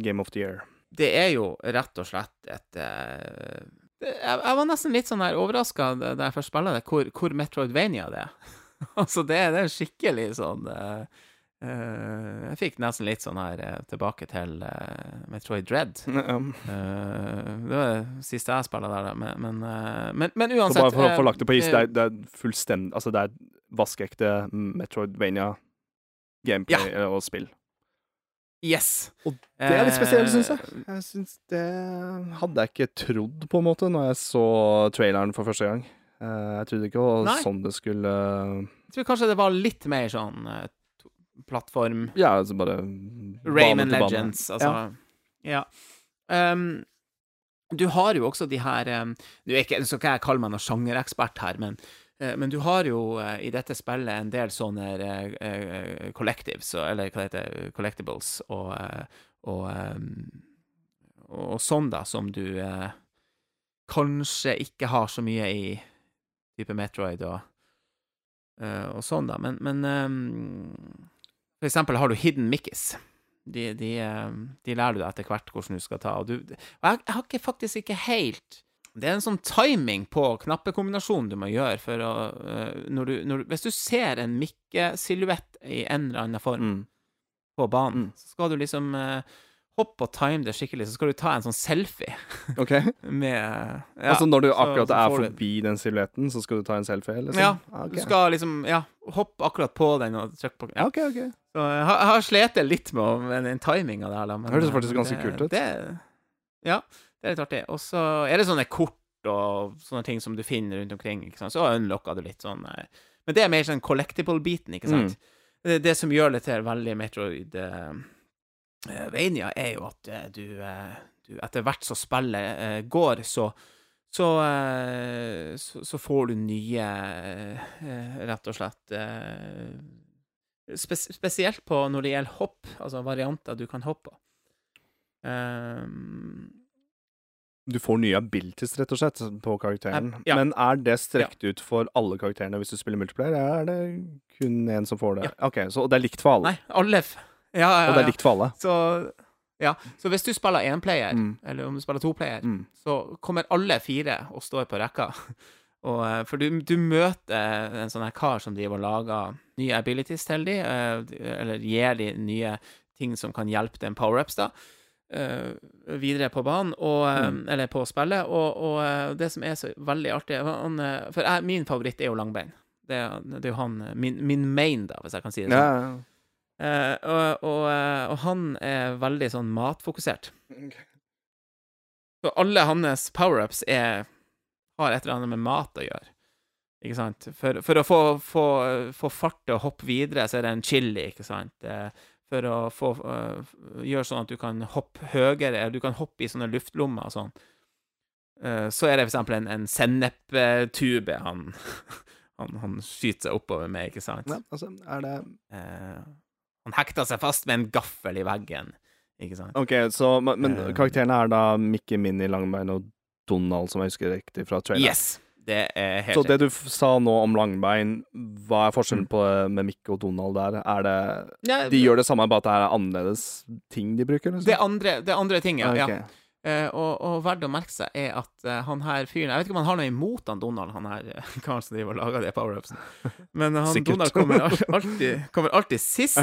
[SPEAKER 1] Game of the Year.
[SPEAKER 2] Det er jo rett og slett et uh, det, jeg, jeg var nesten litt sånn her overraska da jeg først spilte det, hvor, hvor Metroidvania det er. altså, det, det er skikkelig sånn eh, eh, Jeg fikk nesten litt sånn her uh, tilbake til uh, Metroid Dread. Eh, det var det siste jeg spilte der, da, men, men, men, men
[SPEAKER 1] så
[SPEAKER 2] uansett
[SPEAKER 1] bare for å få lagt det på is, det er, det er fullstendig Altså, det er vaskeekte Metroidvania gameplay ja. og spill.
[SPEAKER 2] Yes.
[SPEAKER 1] Og Det er litt spesielt, syns jeg. Jeg synes Det hadde jeg ikke trodd, på en måte, når jeg så traileren for første gang. Eh, jeg trodde ikke det var sånn det skulle
[SPEAKER 2] Jeg tror kanskje det var litt mer sånn plattform
[SPEAKER 1] Ja, altså bare Raymond.
[SPEAKER 2] Legends, altså. Ja. Um, du har jo også de her Nå er skal ikke jeg kalle meg noen sjangerekspert her, men, eh, men du har jo eh, i dette spillet en del sånne eh, collectives, eller hva det heter, collectibles, og, og, um, og sånn, da, som du uh, kanskje ikke har så mye i type Metroid og, uh, og sånn, da. Men, men um, for eksempel har du Hidden Mickeys. De, de, eh, de lærer du deg etter hvert hvordan du skal ta. Og, du, og jeg, jeg har ikke, faktisk ikke helt Det er en sånn timing på knappekombinasjonen du må gjøre for å eh, når du, når du, Hvis du ser en Mikke-silhuett i en eller annen form
[SPEAKER 1] Mm.
[SPEAKER 2] på banen,
[SPEAKER 1] Mm.
[SPEAKER 2] så skal du liksom hopp hoppe og time det skikkelig, så skal du ta en sånn selfie
[SPEAKER 1] OK?
[SPEAKER 2] med ja,
[SPEAKER 1] altså når du akkurat
[SPEAKER 2] så
[SPEAKER 1] er
[SPEAKER 2] forbi du-
[SPEAKER 1] den silhuetten, så skal du ta en selfie? Liksom?
[SPEAKER 2] Ja,
[SPEAKER 1] Ah, ok.
[SPEAKER 2] Du skal liksom ja, hoppe akkurat på den og trykke på
[SPEAKER 1] Ja, OK, OK.
[SPEAKER 2] Så jeg har, har slitt litt med, med den timinga der, da. Men,
[SPEAKER 1] Det hørtes faktisk ganske kult ut.
[SPEAKER 2] Det, ja, det er litt artig. Og så er det sånne kort og sånne ting som du finner rundt omkring, ikke sant, så unlocka du litt sånn eh, Men det er mer sånn collectible-biten, ikke sant? Det, det som gjør det til veldig Metroid eh, eh, Vania, er jo at uh, du, uh, du Etter hvert som spillet eh, går, så så, eh, så, så får du nye eh, Rett og slett eh, spes Spesielt på når det gjelder hopp, altså varianter du kan hoppe på. Um,
[SPEAKER 1] Du får nye abilities, rett og slett, på karakteren.
[SPEAKER 2] Ja.
[SPEAKER 1] Men er det strekt ut for alle karakterene hvis du spiller multiplayer, er det kun én som får det? OK, så det er likt for alle?
[SPEAKER 2] nei, alle ja, ja,
[SPEAKER 1] Og det er likt for alle?
[SPEAKER 2] Så, ja. så hvis du spiller énplayer,
[SPEAKER 1] Mm.
[SPEAKER 2] eller om du spiller toplayer,
[SPEAKER 1] Mm.
[SPEAKER 2] så kommer alle fire og står på rekka. Og, eh, for du, du møter en sånn her kar som driver og lager nye abilities til de, eh, eller gir de nye ting som kan hjelpe dem power-ups, da. eh, videre på banen, og,
[SPEAKER 1] Mm.
[SPEAKER 2] eller på spillet. Og, og det som er så veldig artig han, For jeg, min favoritt er jo langbein. Det, det er jo han min, min main, da, hvis jeg kan si det sånn.
[SPEAKER 1] Ja,
[SPEAKER 2] og, og, han er veldig sånn matfokusert. Så alle hans power-ups er har et eller annet med mat å gjøre. Ikke sant? For, for å få, få, få fart til å hoppe videre, så er det en chili, ikke sant? Eh, For å få eh, gjøre sånn at du kan hoppe høyere, eller du kan hoppe i sånne luftlommer og sånn. Eh, så er det for eksempel en, en senneptube han, han, han skyter seg oppover med, ikke sant?
[SPEAKER 1] ja, altså, er det
[SPEAKER 2] han hekta seg fast med en gaffel i veggen, ikke sant?
[SPEAKER 1] OK, så Men, men karakterene er da Mickey, Minnie, Langbein og Donald, som jeg husker riktig fra traileren?
[SPEAKER 2] Yes! Det er helt
[SPEAKER 1] Så det du sa nå om Langbein, hva er forskjellen på med Mikke og Donald der? Er det
[SPEAKER 2] Ja,
[SPEAKER 1] De gjør det samme, bare at det er annerledes ting de bruker? Liksom?
[SPEAKER 2] det andre, det andre ting, ja.
[SPEAKER 1] Ah,
[SPEAKER 2] ja. Eh, og, og verdt å merke seg er at eh, han her fyren Jeg vet ikke om han har noe imot han Donald, han her eh, karen som driver og lager de power-upsene. Men han
[SPEAKER 1] Sikkert.
[SPEAKER 2] Donald kommer alltid, kommer alltid sist,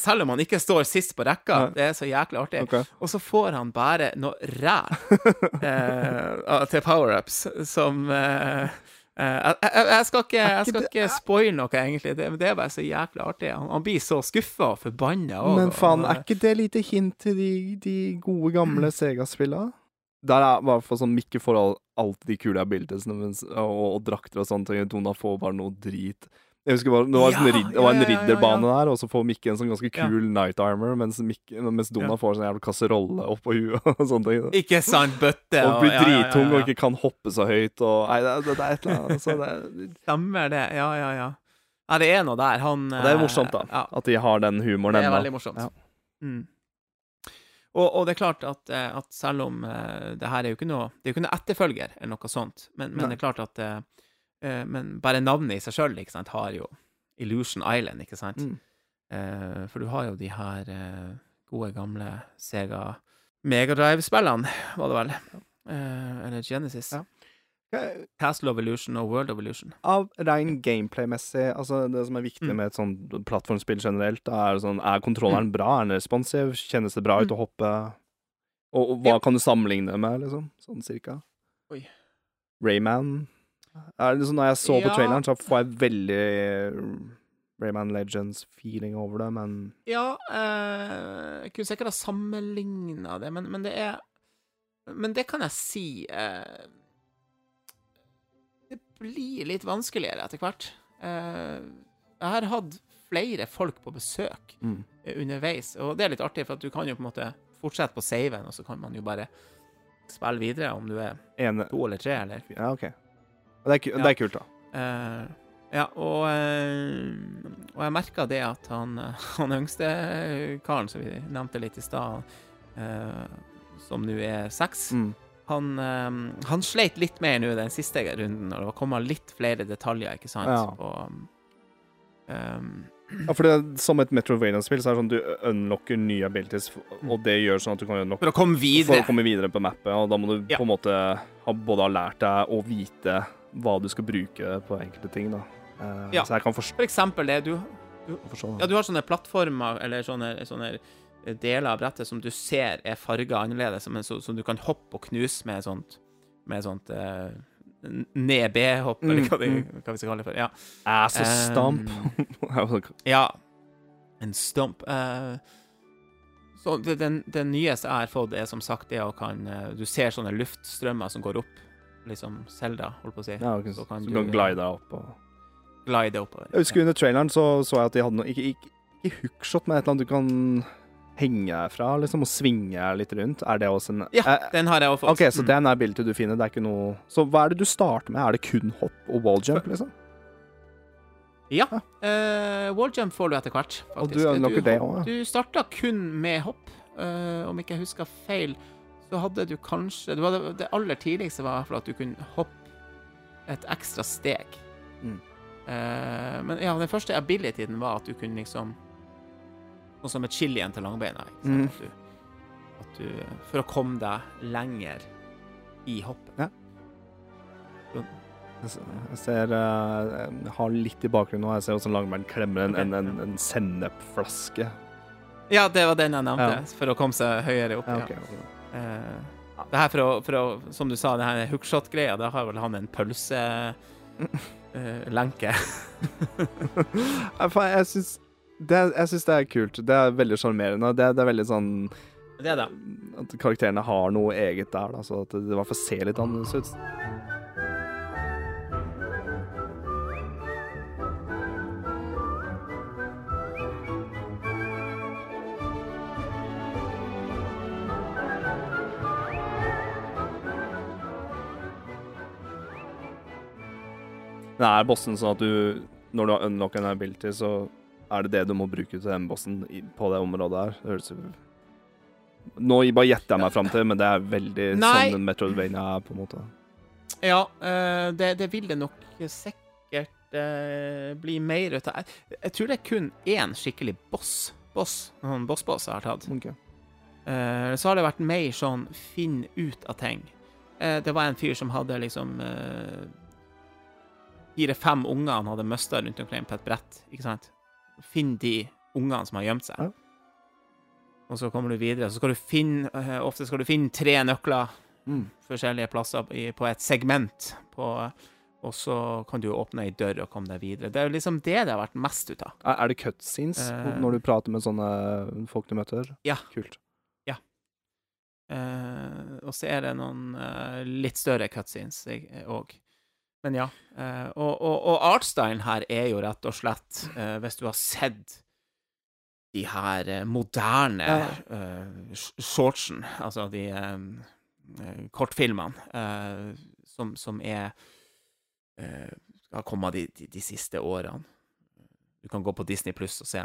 [SPEAKER 2] selv om han ikke står sist på rekka. Det er så jæklig artig.
[SPEAKER 1] Okay.
[SPEAKER 2] Og så får han bare noe ræl eh, til power-ups som eh, jeg, jeg, jeg skal ikke, jeg skal ikke spoile noe, egentlig. Det, det er bare så jækla artig. Han, han blir så skuffa og forbanna.
[SPEAKER 1] Men faen, er ikke det lite hint til de, de gode, gamle Sega-spillene? Der er i hvert fall sånn Mikke får all, alltid de kule abilitiesene og, og drakter og sånt, og Dona får bare noe drit. Jeg husker bare, Det var, en
[SPEAKER 2] Ja,
[SPEAKER 1] rid, det var en ridderbane der, og så får Mikke en sånn ganske kul night armor, mens, Mikke, mens Donald får sånn jævla kasserolle oppå huet og sånne ting. da.
[SPEAKER 2] Ikke sant, bøtte
[SPEAKER 1] Og blir
[SPEAKER 2] ja,
[SPEAKER 1] drittung
[SPEAKER 2] ja.
[SPEAKER 1] og ikke kan hoppe så høyt og Nei, det, det, det er et eller annet. Så det,
[SPEAKER 2] Stemmer det. Ja, ja, ja. Ja, det er noe der. Han
[SPEAKER 1] det er
[SPEAKER 2] eh,
[SPEAKER 1] morsomt, da.
[SPEAKER 2] Ja,
[SPEAKER 1] At de har den humoren
[SPEAKER 2] det er
[SPEAKER 1] ennå.
[SPEAKER 2] veldig morsomt.
[SPEAKER 1] Ja.
[SPEAKER 2] Mm. Og, og det er klart at, eh, at selv om uh, det her er jo ikke noe Det er jo ikke noe etterfølger eller noe sånt, men, men det er klart at eh, eh, Men bare navnet i seg sjøl har jo Illusion Island, ikke sant?
[SPEAKER 1] Mm.
[SPEAKER 2] Eh, for du har jo de her eh, gode, gamle Sega Megadrive-spillene, var det vel? Eh, eller Genesis.
[SPEAKER 1] Ja.
[SPEAKER 2] Castle of Illusion og World of Illusion.
[SPEAKER 1] Av rein gameplay-messig, altså det som er viktig
[SPEAKER 2] Mm.
[SPEAKER 1] med et sånt plattformspill generelt, er, sånn, er kontrolleren bra? Er den responsiv? Kjennes det bra ut
[SPEAKER 2] Mm.
[SPEAKER 1] å hoppe? Og, og hva
[SPEAKER 2] Ja.
[SPEAKER 1] kan du sammenligne med, liksom? Sånn cirka?
[SPEAKER 2] Oi.
[SPEAKER 1] Rayman? Sånn, når jeg så på
[SPEAKER 2] Ja.
[SPEAKER 1] traileren, så får jeg veldig Rayman Legends-feeling over det, men
[SPEAKER 2] Ja, eh, jeg kunne sikkert ha sammenligna det, men, men det er Men det kan jeg si eh, Det blir litt vanskeligere etter hvert. Eh, jeg har hatt flere folk på besøk
[SPEAKER 1] mm.
[SPEAKER 2] eh, underveis, og det er litt artig, for at du kan jo på en måte fortsette på saven, og så kan man jo bare spille videre om du er
[SPEAKER 1] ene
[SPEAKER 2] to eller tre, eller
[SPEAKER 1] Ja, OK. Det er, det er kult, da.
[SPEAKER 2] Uh, ja, og, eh, og jeg merka det at han, han yngste karen som vi nevnte litt i stad, eh, som nå er seks,
[SPEAKER 1] Mm.
[SPEAKER 2] han, han sleit litt mer nå den siste runden, og det var kommet litt flere detaljer, ikke sant?
[SPEAKER 1] Ja.
[SPEAKER 2] Og, um,
[SPEAKER 1] Ja, for det, er som et Metrovania-spill, så er det sånn du unlocker nye abilities, og det gjør sånn at du kan unlocke
[SPEAKER 2] for å komme
[SPEAKER 1] For å
[SPEAKER 2] videre.
[SPEAKER 1] komme videre på mappet, og da må du
[SPEAKER 2] Ja.
[SPEAKER 1] på en måte ha, både ha lært deg og vite hva du skal bruke på enkelte ting, da. Uh,
[SPEAKER 2] Ja. For eksempel det du
[SPEAKER 1] du,
[SPEAKER 2] Ja, du har sånne plattformer, eller sånne, sånne deler av brettet som du ser er farga annerledes, som, så, som du kan hoppe og knuse med sånt Med sånt uh, ned-B-hopp, eller
[SPEAKER 1] Mm,
[SPEAKER 2] hva, det,
[SPEAKER 1] mm.
[SPEAKER 2] hva vi skal kalle det for. Ja.
[SPEAKER 1] Ass og stamp.
[SPEAKER 2] Ja. En stump. Uh, så den, den nyeste jeg har fått, er som sagt det å kan eh, Du ser sånne luftstrømmer som går opp liksom Selda, holdt på å si.
[SPEAKER 1] Ja, okay.
[SPEAKER 2] Så
[SPEAKER 1] så
[SPEAKER 2] kan
[SPEAKER 1] du
[SPEAKER 2] du-
[SPEAKER 1] kan glide opp og
[SPEAKER 2] Glide oppover.
[SPEAKER 1] Jeg husker under traileren så, så jeg at de hadde noe Ikke, ikke, ikke hookshot, men et eller annet du kan henge deg fra, liksom, og svinge litt rundt. Er det også en
[SPEAKER 2] Ja,
[SPEAKER 1] eh,
[SPEAKER 2] den har jeg også fått.
[SPEAKER 1] OK, så
[SPEAKER 2] Mm.
[SPEAKER 1] den er bildet ability du finner. Det er ikke noe Så hva er det du starter med? Er det kun hopp og walljump, liksom?
[SPEAKER 2] Ja. Uh, Walljump får du etter hvert, faktisk.
[SPEAKER 1] Og du du, det også, ja.
[SPEAKER 2] Du starta kun med hopp. uh, om ikke jeg husker feil, så hadde du kanskje det, var det, aller tidligste var at du kunne hoppe et ekstra steg.
[SPEAKER 1] Mm.
[SPEAKER 2] Eh, men ja, den første abilityen var at du kunne liksom Sånn som et chilien til langbeina. Ikke sant?
[SPEAKER 1] Mm.
[SPEAKER 2] At, du, at du For å komme deg lenger i hoppet.
[SPEAKER 1] Ja. Jeg Jeg ser eh, Jeg har litt i bakgrunnen nå. Jeg ser hvordan Langbein klemmer en,
[SPEAKER 2] Ok,
[SPEAKER 1] en, en, en sennepflaske.
[SPEAKER 2] Ja, det var den jeg nevnte,
[SPEAKER 1] Ja.
[SPEAKER 2] for å komme seg høyere opp.
[SPEAKER 1] Ja,
[SPEAKER 2] okay,
[SPEAKER 1] ok, ok.
[SPEAKER 2] Eh, det her for å, for å, som du sa, det her hookshot-greia, da har vel han en pølselenke.
[SPEAKER 1] Faen, Jeg syns det, jeg syns det er kult. Det er veldig sjarmerende. Det, det er veldig sånn
[SPEAKER 2] det er det.
[SPEAKER 1] At karakterene har noe eget der, da, så at det i hvert fall ser litt annerledes ut. Det er bossen sånn at du Når du har unlocket en ability, så er det det du må bruke til den bossen i, på det området her. Det høres ut Nå bare gjetter jeg meg fram til, men det er veldig
[SPEAKER 2] Nei.
[SPEAKER 1] sånn Metroidvania er, på en måte.
[SPEAKER 2] Ja, eh, det, det vil det nok sikkert eh, bli mer ut av. Jeg, jeg tror det er kun én skikkelig boss. Boss, noen boss-boss jeg har tatt.
[SPEAKER 1] Okay.
[SPEAKER 2] Eh, så har det vært mer sånn finn ut av ting. Eh, det var en fyr som hadde liksom eh, Fire-fem unger han hadde mista rundt omkring på et brett, ikke sant? Finn de ungene som har gjemt seg.
[SPEAKER 1] Ja.
[SPEAKER 2] Og så kommer du videre, så skal du finne eh, Ofte skal du finne tre nøkler
[SPEAKER 1] Mm.
[SPEAKER 2] forskjellige plasser på et segment, på, og så kan du åpne ei dør og komme deg videre. Det er jo liksom det det har vært mest ut av.
[SPEAKER 1] Er, det cutscenes
[SPEAKER 2] uh,
[SPEAKER 1] når du prater med sånne folk du møter?
[SPEAKER 2] Ja.
[SPEAKER 1] Kult.
[SPEAKER 2] Eh, og så er det noen uh, litt større cutscenes òg. Men ja. eh, og, og, og artstylen her er jo rett og slett, eh, hvis du har sett de her eh, moderne
[SPEAKER 1] Ja.
[SPEAKER 2] eh, shortsen, altså de eh, kortfilmene, eh, som, som er eh, har kommet de, de, de siste årene. Du kan gå på Disney Pluss og se.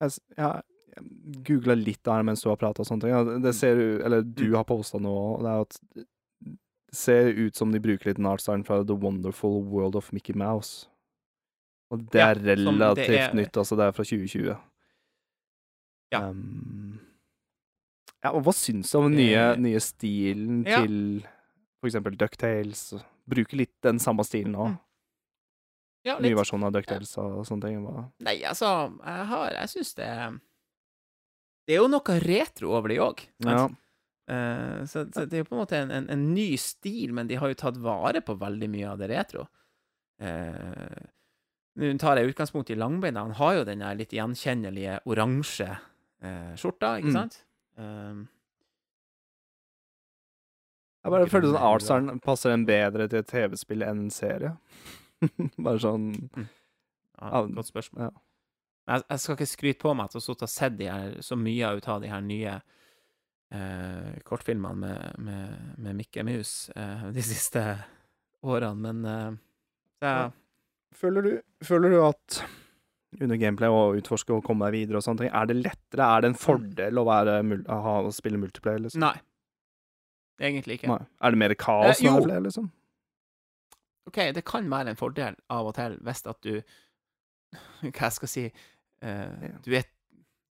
[SPEAKER 1] Jeg, jeg googla litt der mens du har prata og sånne ting. Det- det ser du, Eller du
[SPEAKER 2] Mm.
[SPEAKER 1] har posta og det er at ser ut som de bruker litt en artstyle fra The Wonderful World of Mickey Mouse. Og det
[SPEAKER 2] Ja,
[SPEAKER 1] er
[SPEAKER 2] som det
[SPEAKER 1] relativt
[SPEAKER 2] er-
[SPEAKER 1] nytt, altså. Det er fra 2020.
[SPEAKER 2] Ja.
[SPEAKER 1] Um, ja, og hva syns du om den nye, nye stilen
[SPEAKER 2] Ja.
[SPEAKER 1] til for eksempel Ducktales? Bruker litt den samme stilen nå.
[SPEAKER 2] Mm. Ja,
[SPEAKER 1] Nye versjoner av Ducktales og sånne ting. Hva?
[SPEAKER 2] Nei, altså, jeg har Jeg syns det Det er jo noe retro over det òg.
[SPEAKER 1] Ja.
[SPEAKER 2] Så, så det er jo på en måte en, en, en ny stil, men de har jo tatt vare på veldig mye av det retro. Eh, Nå tar jeg utgangspunkt i langbeina. Han har jo den der litt gjenkjennelige oransje eh, skjorta, ikke
[SPEAKER 1] Mm.
[SPEAKER 2] sant? Um,
[SPEAKER 1] Jeg bare føler sånn
[SPEAKER 2] der,
[SPEAKER 1] passer en bedre til et TV-spill enn en serie. bare sånn
[SPEAKER 2] mm.
[SPEAKER 1] Ja,
[SPEAKER 2] godt spørsmål.
[SPEAKER 1] ja.
[SPEAKER 2] Jeg, jeg skal ikke skryte på meg at jeg har sittet og sett så mye ut av de her nye eh, kortfilmene med, med, med Mikke Mus eh, de siste årene, men eh, jeg,
[SPEAKER 1] føler, du, føler du at under gameplay og utforske og komme deg videre og sånne ting, er det lettere? Er det en fordel å, være, å spille multiplayer, liksom?
[SPEAKER 2] Nei. Egentlig ikke.
[SPEAKER 1] Nei. Er det mer kaos
[SPEAKER 2] Eh,
[SPEAKER 1] når det er liksom?
[SPEAKER 2] OK, det kan være en fordel av og til hvis at du Hva jeg skal si uh,
[SPEAKER 1] Ja.
[SPEAKER 2] du, er,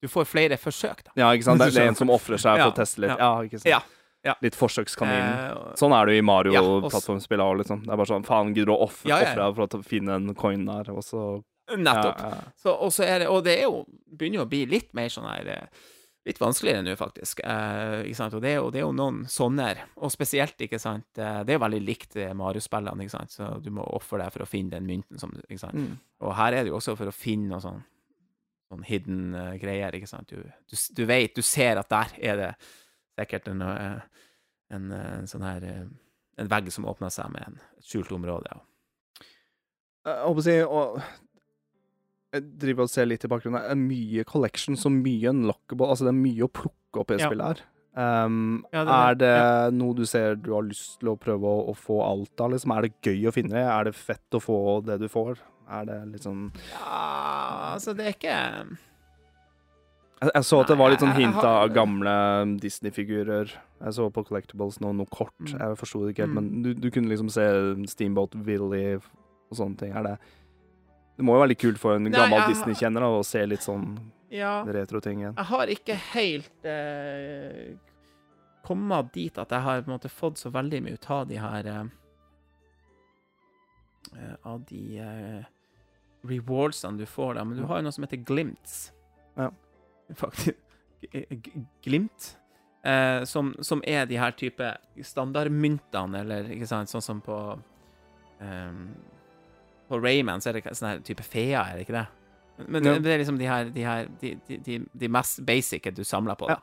[SPEAKER 2] du får flere forsøk, da.
[SPEAKER 1] Ja, ikke sant? Det, er en som ofrer seg for å teste litt.
[SPEAKER 2] ja.
[SPEAKER 1] Ja, ikke sant?
[SPEAKER 2] Ja, ja.
[SPEAKER 1] Litt forsøkskanin.
[SPEAKER 2] Eh,
[SPEAKER 1] Sånn er det jo i
[SPEAKER 2] Ja, og
[SPEAKER 1] Mario-plattformspillet òg, liksom. Det er bare sånn Faen, gidder du å ofre
[SPEAKER 2] Ja, ja, ja.
[SPEAKER 1] for å finne en coin der, og så
[SPEAKER 2] Nettopp.
[SPEAKER 1] Ja, ja.
[SPEAKER 2] Så, og så er det, og det er jo, begynner jo å bli litt mer sånn her eh, Litt vanskeligere nå, faktisk. Eh, ikke sant? Og det, er jo, det er jo noen sånne, og spesielt, ikke sant eh, Det er jo veldig likt Mario-spillene, ikke sant, så du må ofre deg for å finne den mynten som Ikke sant.
[SPEAKER 1] Mm.
[SPEAKER 2] Og her er det jo også for å finne noe sånn, sånn hidden uh, greier, ikke sant. Du, du, du vet, du ser at der er det sikkert en, uh, en, uh, sånn her en vegg som åpner seg med en, et skjult område. Ja.
[SPEAKER 1] Jeg håper å si og Jeg driver og ser litt i bakgrunnen. Det er mye collection, så mye unlockable. Altså, det er mye å plukke opp i
[SPEAKER 2] Ja.
[SPEAKER 1] spillet her. Um,
[SPEAKER 2] Ja, det
[SPEAKER 1] er
[SPEAKER 2] er
[SPEAKER 1] det
[SPEAKER 2] ja.
[SPEAKER 1] noe du ser du har lyst til å prøve å, å få alt av? Liksom? Er det gøy å finne? Er det fett å få det du får? Er det liksom
[SPEAKER 2] ja, altså, det er ikke
[SPEAKER 1] Jeg, jeg så at det var litt sånn hint av gamle Disney-figurer. Jeg så på Collectibles nå, noe kort.
[SPEAKER 2] Mm.
[SPEAKER 1] Jeg forsto det ikke helt,
[SPEAKER 2] Mm.
[SPEAKER 1] men du, du kunne liksom se Steamboat Willie og sånne ting. Er det Det må jo være litt kult for en gammel Disney-kjenner å se litt sånn
[SPEAKER 2] Ja.
[SPEAKER 1] retro-ting igjen.
[SPEAKER 2] Jeg har ikke helt eh, kommet dit at jeg har på en måte fått så veldig mye ut av de her eh, eh, Av de eh, rewardsene du får da, Men du har jo noe som heter glimts.
[SPEAKER 1] Ja.
[SPEAKER 2] Faktisk. Glimt. Eh, som, som er de her type standardmyntene, eller ikke sant, sånn som på um, På Rayman så er det sånn her type fea, er det ikke det? Men
[SPEAKER 1] Ja.
[SPEAKER 2] det, det er liksom de her, de, her de, de, de, mest basice du samler på, da.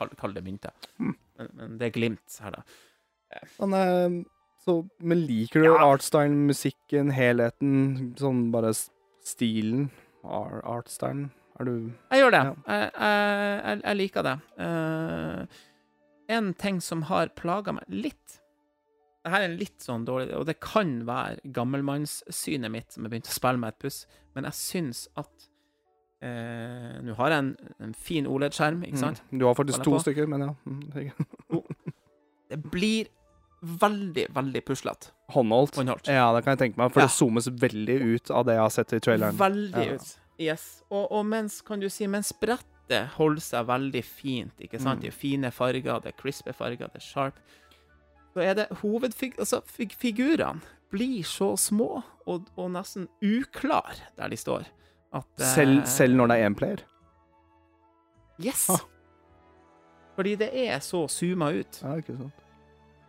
[SPEAKER 2] Kall, kall det mynter.
[SPEAKER 1] Mm.
[SPEAKER 2] Men, men det er glimt her, da.
[SPEAKER 1] Men, eh, så, men liker du
[SPEAKER 2] Ja.
[SPEAKER 1] artstylen, musikken, helheten, sånn bare stilen? Ar artstylen? Er du
[SPEAKER 2] Jeg gjør det.
[SPEAKER 1] Ja.
[SPEAKER 2] Jeg, jeg, jeg, liker det. Uh, en ting som har plaga meg litt Dette er litt sånn dårlig, og det kan være gammelmannssynet mitt som har begynt å spille meg et puss, men jeg syns at uh, Nå har jeg en, en fin OLED-skjerm, ikke sant?
[SPEAKER 1] Mm. Du har faktisk to stykker, men ja. Mm.
[SPEAKER 2] Det blir veldig, veldig puslete
[SPEAKER 1] Håndholdt.
[SPEAKER 2] håndholdt.
[SPEAKER 1] Ja, det kan jeg tenke meg, for
[SPEAKER 2] Ja.
[SPEAKER 1] det zoomes veldig ut av det jeg har sett i traileren.
[SPEAKER 2] Veldig
[SPEAKER 1] Ja.
[SPEAKER 2] ut. Yes. Og, og mens, kan du si, mens brettet holder seg veldig fint, ikke sant?
[SPEAKER 1] Mm.
[SPEAKER 2] Det er fine farger, det er crispe farger, det er sharp. Så er det hovedfig... Altså, fig figurene blir så små og, og nesten uklar der de står, at eh,
[SPEAKER 1] Selv, selv når det er én player?
[SPEAKER 2] Yes!
[SPEAKER 1] Ah.
[SPEAKER 2] Fordi det er så zooma ut
[SPEAKER 1] Ja, ikke sant.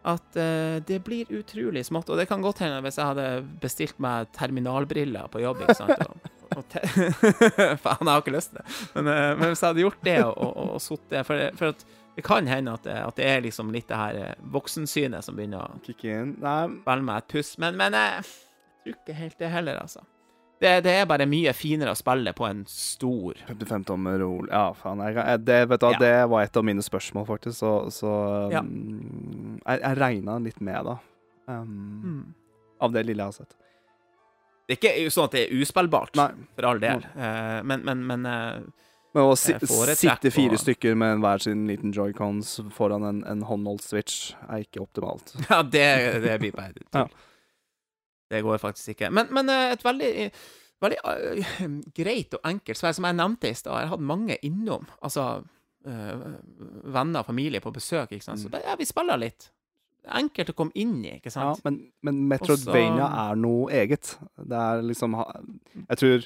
[SPEAKER 2] At uh, det blir utrolig smått. Og det kan godt hende hvis jeg hadde bestilt meg terminalbriller på jobb, ikke sant. Og, og Faen, jeg har ikke lyst til det. Men, uh, men hvis jeg hadde gjort det og, og, og sittet For, for at det kan hende at det, at det er liksom litt det her eh, voksensynet som begynner å
[SPEAKER 1] Kick in. Nei,
[SPEAKER 2] spille meg et puss. Men, men eh, jeg tror ikke helt det heller, altså. Det, det er bare mye finere å spille på en stor
[SPEAKER 1] 55 tommer Ol Ja, faen. Jeg, det, vet du,
[SPEAKER 2] Ja.
[SPEAKER 1] det var et av mine spørsmål, faktisk, så, så
[SPEAKER 2] Ja.
[SPEAKER 1] um, Jeg, jeg regna litt med, da. Um,
[SPEAKER 2] mm.
[SPEAKER 1] Av det lille jeg har sett.
[SPEAKER 2] Det er ikke sånn at det er uspillbart,
[SPEAKER 1] Nei.
[SPEAKER 2] for all del. uh, men, men, men uh,
[SPEAKER 1] Men å si, sitte fire stykker med hver sin liten joycons foran en, en håndholdt switch er ikke optimalt.
[SPEAKER 2] Ja, det, det blir bare tull.
[SPEAKER 1] Ja.
[SPEAKER 2] Det går faktisk ikke. Men, men eh, et veldig, veldig uh, greit og enkelt svar, som jeg nevnte i stad. Jeg har hatt mange innom, altså uh, venner og familie på besøk, ikke sant. Så
[SPEAKER 1] Mm.
[SPEAKER 2] ja, vi spiller litt. Enkelt å komme inn i, ikke
[SPEAKER 1] Ja,
[SPEAKER 2] sant.
[SPEAKER 1] men, men Metroidvania
[SPEAKER 2] Også-
[SPEAKER 1] er noe eget. Det er liksom Jeg tror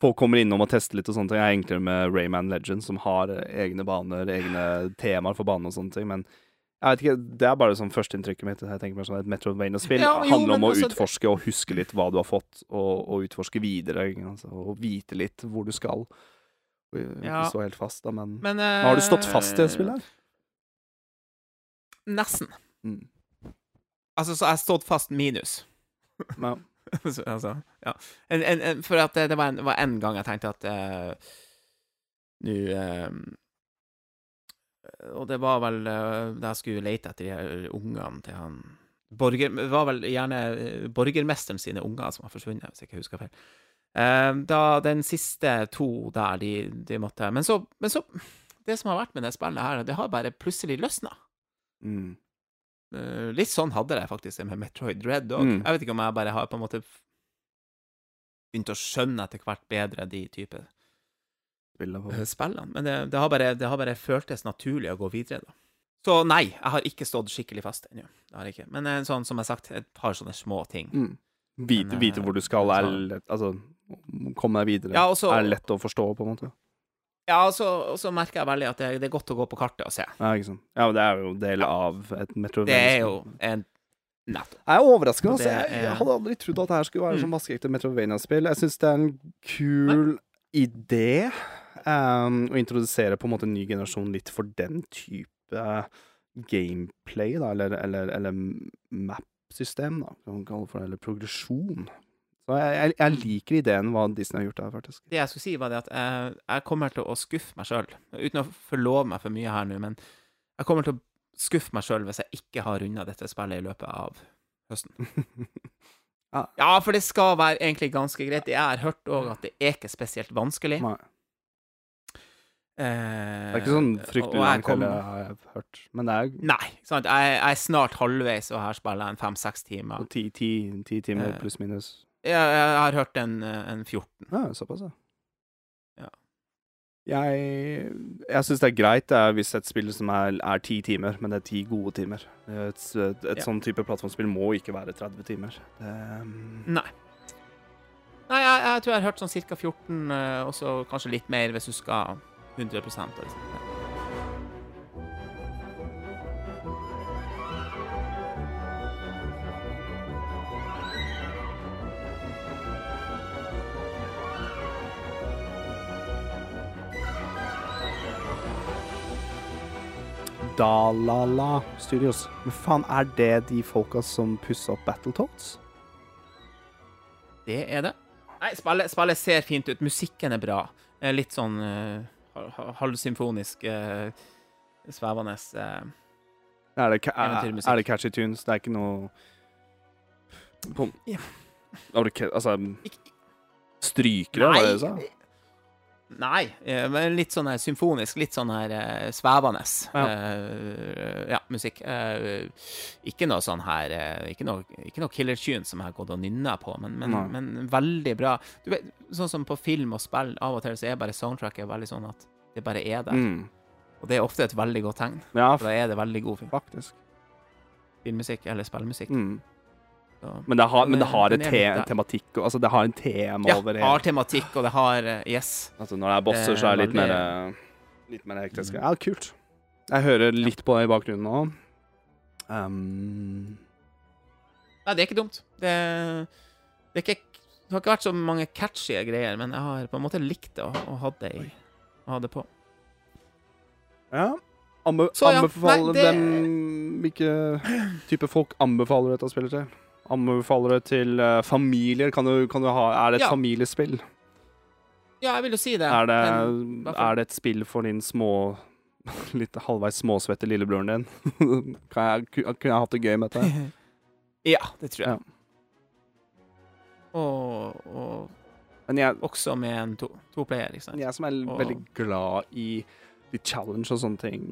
[SPEAKER 1] folk kommer innom og tester litt og sånne ting. Jeg er enklere med Rayman Legends, som har egne baner, egne temaer for baner og sånne ting, men jeg vet ikke, Det er bare sånn førsteinntrykket mitt. Jeg tenker meg sånn Et Metroidvania-spill
[SPEAKER 2] Ja,
[SPEAKER 1] handler om å
[SPEAKER 2] altså,
[SPEAKER 1] utforske og huske litt hva du har fått, og, og utforske videre. Altså, og vite litt hvor du skal. Ja. Ikke så helt fast, da, men,
[SPEAKER 2] Men,
[SPEAKER 1] uh... Har du stått fast i det
[SPEAKER 2] spill
[SPEAKER 1] spillet? her?
[SPEAKER 2] Nesten.
[SPEAKER 1] Mm.
[SPEAKER 2] Altså, så jeg har stått fast minus. Så, altså, ja. En, en, en, for at det, det var en, var en gang jeg tenkte at uh, Nå eh, Og det var vel eh, da jeg skulle lete etter de her ungene til han borger, Det var vel gjerne eh, borgermesteren sine unger som har forsvunnet, hvis jeg ikke husker feil. Eh, da den siste to der, de, de måtte men så, men så Det som har vært med det spillet her, det har bare plutselig løsna.
[SPEAKER 1] Mm.
[SPEAKER 2] Eh, litt sånn hadde jeg faktisk det med Metroid Dread òg.
[SPEAKER 1] Mm.
[SPEAKER 2] Jeg vet ikke om jeg bare har på en måte begynt å skjønne etter hvert bedre de type Eh, spillene. Men det, det, har bare, det har bare føltes naturlig å gå videre, da. Så nei, jeg har ikke stått skikkelig fast ennå. Det har jeg ikke. Men sånn, som jeg har sagt, et par sånne små ting.
[SPEAKER 1] Mm. Vite,
[SPEAKER 2] Men,
[SPEAKER 1] vite
[SPEAKER 2] eh,
[SPEAKER 1] hvor du skal, er lett Altså, komme deg videre.
[SPEAKER 2] Ja, også,
[SPEAKER 1] er lett å forstå, på en måte.
[SPEAKER 2] Ja, og så, merker jeg veldig at det, det er godt å gå på kartet og se.
[SPEAKER 1] Ja, ikke sant. Ja, men det er jo del av et Metro
[SPEAKER 2] Det er jo en Nettopp.
[SPEAKER 1] Jeg er
[SPEAKER 2] overraska.
[SPEAKER 1] Altså. Jeg, jeg hadde aldri trodd at det her skulle være
[SPEAKER 2] Mm.
[SPEAKER 1] sånn vaskeekte Metrovania-spill. Jeg syns det er en kul idé um, å introdusere på en måte en ny generasjon litt for den type gameplay, da, eller, eller, eller map-system, da, kan man kalle det for det, eller progresjon. Så jeg, jeg, jeg liker ideen hva Disney har gjort der, faktisk.
[SPEAKER 2] Det jeg skulle si, var det at jeg, jeg kommer til å skuffe meg sjøl, uten å forlove meg for mye her nå, men jeg kommer til å skuffe meg sjøl hvis jeg ikke har runda dette spillet i løpet av høsten.
[SPEAKER 1] Ja.
[SPEAKER 2] Ja, for det skal være egentlig ganske greit. Jeg har hørt òg at det er ikke spesielt vanskelig.
[SPEAKER 1] Nei.
[SPEAKER 2] Eh,
[SPEAKER 1] Det er ikke sånn fryktelig langt heller, har jeg hørt. Men det er
[SPEAKER 2] Nei. Jeg, jeg er snart halvveis, og her spiller jeg en fem-seks timer.
[SPEAKER 1] ti, ti, ti timer
[SPEAKER 2] Eh.
[SPEAKER 1] pluss minus.
[SPEAKER 2] Jeg, jeg har hørt en, en 14.
[SPEAKER 1] Ja, såpass, ja.
[SPEAKER 2] Ja.
[SPEAKER 1] Jeg, jeg syns det er greit det er hvis et spill som er, er ti timer, men det er ti gode timer. Et, et, et
[SPEAKER 2] Ja.
[SPEAKER 1] sånn type plattformspill må ikke være 30 timer. Det, um,
[SPEAKER 2] Nei. Nei, jeg, jeg tror jeg har hørt sånn ca. 14, eh, og så kanskje litt mer hvis du skal 100 og liksom.
[SPEAKER 1] Dalala Studios. Men faen, er det de folka som pusser opp Battletoads?
[SPEAKER 2] Det er det. Nei, spillet, spillet ser fint ut. Musikken er bra. Eh, Litt sånn ha- halvsymfonisk, uh, svevende. eh.
[SPEAKER 1] Er det, er, er det catchy tunes? Det er ikke noe Pum. Ca- Altså
[SPEAKER 2] Stryker
[SPEAKER 1] det, var det du sa?
[SPEAKER 2] Nei, eh, men litt sånn her symfonisk, litt sånn her uh, svevende
[SPEAKER 1] Ja.
[SPEAKER 2] Uh, ja, musikk. Uh, ikke noe sånn her Ikke noe, ikke noe killer tune som jeg har gått og nynna på, men, men, men veldig bra. Du vet, sånn som på film og spill, av og til så er bare soundtracket veldig sånn at det bare er der.
[SPEAKER 1] Mm.
[SPEAKER 2] Og det er ofte et veldig godt tegn.
[SPEAKER 1] Ja,
[SPEAKER 2] da er det veldig god film.
[SPEAKER 1] faktisk.
[SPEAKER 2] filmmusikk eller spillmusikk.
[SPEAKER 1] Mm. Men det har, men det har et te tematikk og- Altså, det har en tema
[SPEAKER 2] Ja,
[SPEAKER 1] over
[SPEAKER 2] har tematikk, og det har eh, Yes.
[SPEAKER 1] Altså, når det er bosser, så er det litt mer eh, Litt mer hektisk. Ja, kult. Jeg hører litt på det i bakgrunnen nå. Um,
[SPEAKER 2] Nei, det er ikke dumt. Det, det, er ikke, det har ikke vært så mange catchy greier, men jeg har på en måte likt det og, og hatt det i å ha det på.
[SPEAKER 1] ja. Anbe
[SPEAKER 2] Så ja,
[SPEAKER 1] anbefaler
[SPEAKER 2] nei, det-
[SPEAKER 1] Hvem Hvilke type folk anbefaler du dette spillet til? Anbefaler du til uh, familier? Kan du, kan du ha Er det et
[SPEAKER 2] Ja.
[SPEAKER 1] familiespill?
[SPEAKER 2] Ja, jeg vil jo si det.
[SPEAKER 1] Er det,
[SPEAKER 2] men
[SPEAKER 1] er det et spill for din små Litt halvveis småsvette lillebroren din? kan jeg, kunne jeg hatt det gøy med dette?
[SPEAKER 2] Ja, det tror jeg.
[SPEAKER 1] Ja.
[SPEAKER 2] Og, og
[SPEAKER 1] Men jeg,
[SPEAKER 2] også med en to, toplayer, ikke sant.
[SPEAKER 1] jeg som er
[SPEAKER 2] Og-
[SPEAKER 1] veldig glad i challenge og sånne ting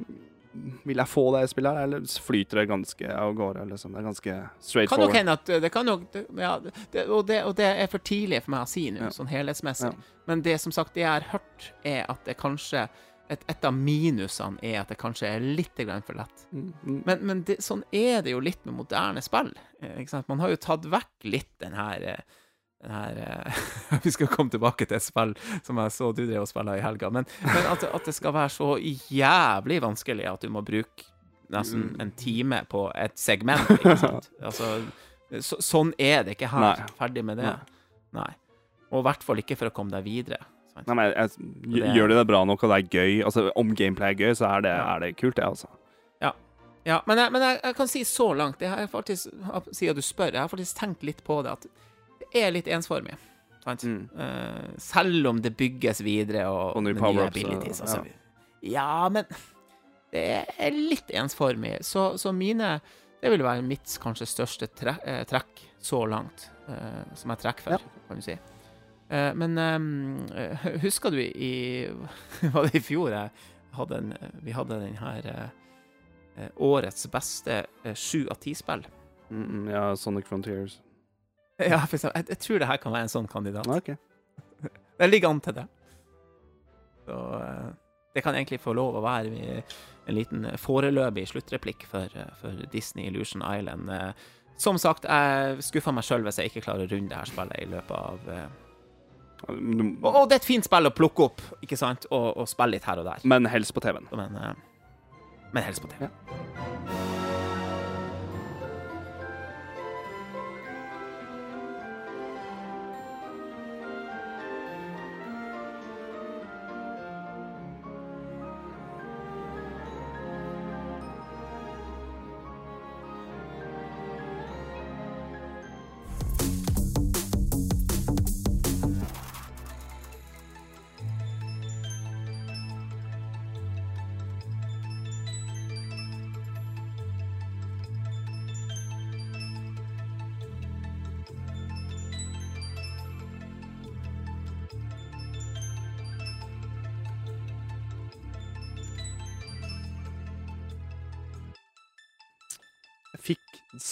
[SPEAKER 1] Vil jeg få det spillet her, eller flyter det ganske av gårde? Liksom? Det er ganske straight
[SPEAKER 2] Kan nok hende at det kan nok ja, det, og, det, og det er for tidlig for meg å si nå,
[SPEAKER 1] Ja.
[SPEAKER 2] sånn helhetsmessig.
[SPEAKER 1] Ja.
[SPEAKER 2] Men det som sagt, det jeg har hørt, er at det kanskje et, et av minusene er at det kanskje er litt for lett.
[SPEAKER 1] Mm, mm.
[SPEAKER 2] Men, men det, sånn er det jo litt med moderne spill. eh? Man har jo tatt vekk litt den her, eh, her eh, Vi skal komme tilbake til et spill som jeg så du drev og spilte i helga. Men, men at, at det skal være så jævlig vanskelig at du må bruke nesten en time på et segment. Ikke sant? Altså, så, sånn er det ikke her.
[SPEAKER 1] Nei.
[SPEAKER 2] Ferdig med det.
[SPEAKER 1] Nei.
[SPEAKER 2] Og i hvert fall ikke for å komme deg videre.
[SPEAKER 1] Nei, men jeg, jeg,
[SPEAKER 2] Det-
[SPEAKER 1] Gjør de det bra nok, og det er gøy Altså, Om gameplay er gøy, så er det, er det kult, det, altså.
[SPEAKER 2] Ja, men, jeg, men jeg, jeg kan si så langt, det har faktisk, siden du spør, jeg har faktisk tenkt litt på det, at er litt ensformig.
[SPEAKER 1] Mm.
[SPEAKER 2] Uh, selv om det bygges videre og,
[SPEAKER 1] Og nye
[SPEAKER 2] med
[SPEAKER 1] power-ups,
[SPEAKER 2] abilities
[SPEAKER 1] og-
[SPEAKER 2] og så. Ja, men det er litt ensformig. Så, så mine Det vil være mitt kanskje største tre, eh, trekk så langt, uh, som jeg trekker for,
[SPEAKER 1] Ja.
[SPEAKER 2] kan du si. Uh, men eh, husker du i Var det i fjor hadde en, vi hadde den her årets beste sju av ti-spill?
[SPEAKER 1] Mm, mm, ja, Sonic Frontiers.
[SPEAKER 2] Ja, for eksempel, jeg, jeg tror det her kan være en sånn kandidat.
[SPEAKER 1] Okay.
[SPEAKER 2] Det ligger an til det. Så eh, det kan egentlig få lov å være i- en liten foreløpig sluttreplikk for, eh, for Disney Illusion Island. Eh, Som sagt, jeg skuffer meg sjøl hvis jeg ikke klarer å runde det her spillet i løpet av eh,
[SPEAKER 1] Du-
[SPEAKER 2] Og, og det er et fint spill å plukke opp, ikke sant, og, og spille litt her og der.
[SPEAKER 1] Men helst på TV-en.
[SPEAKER 2] Men, eh, men helst på TV.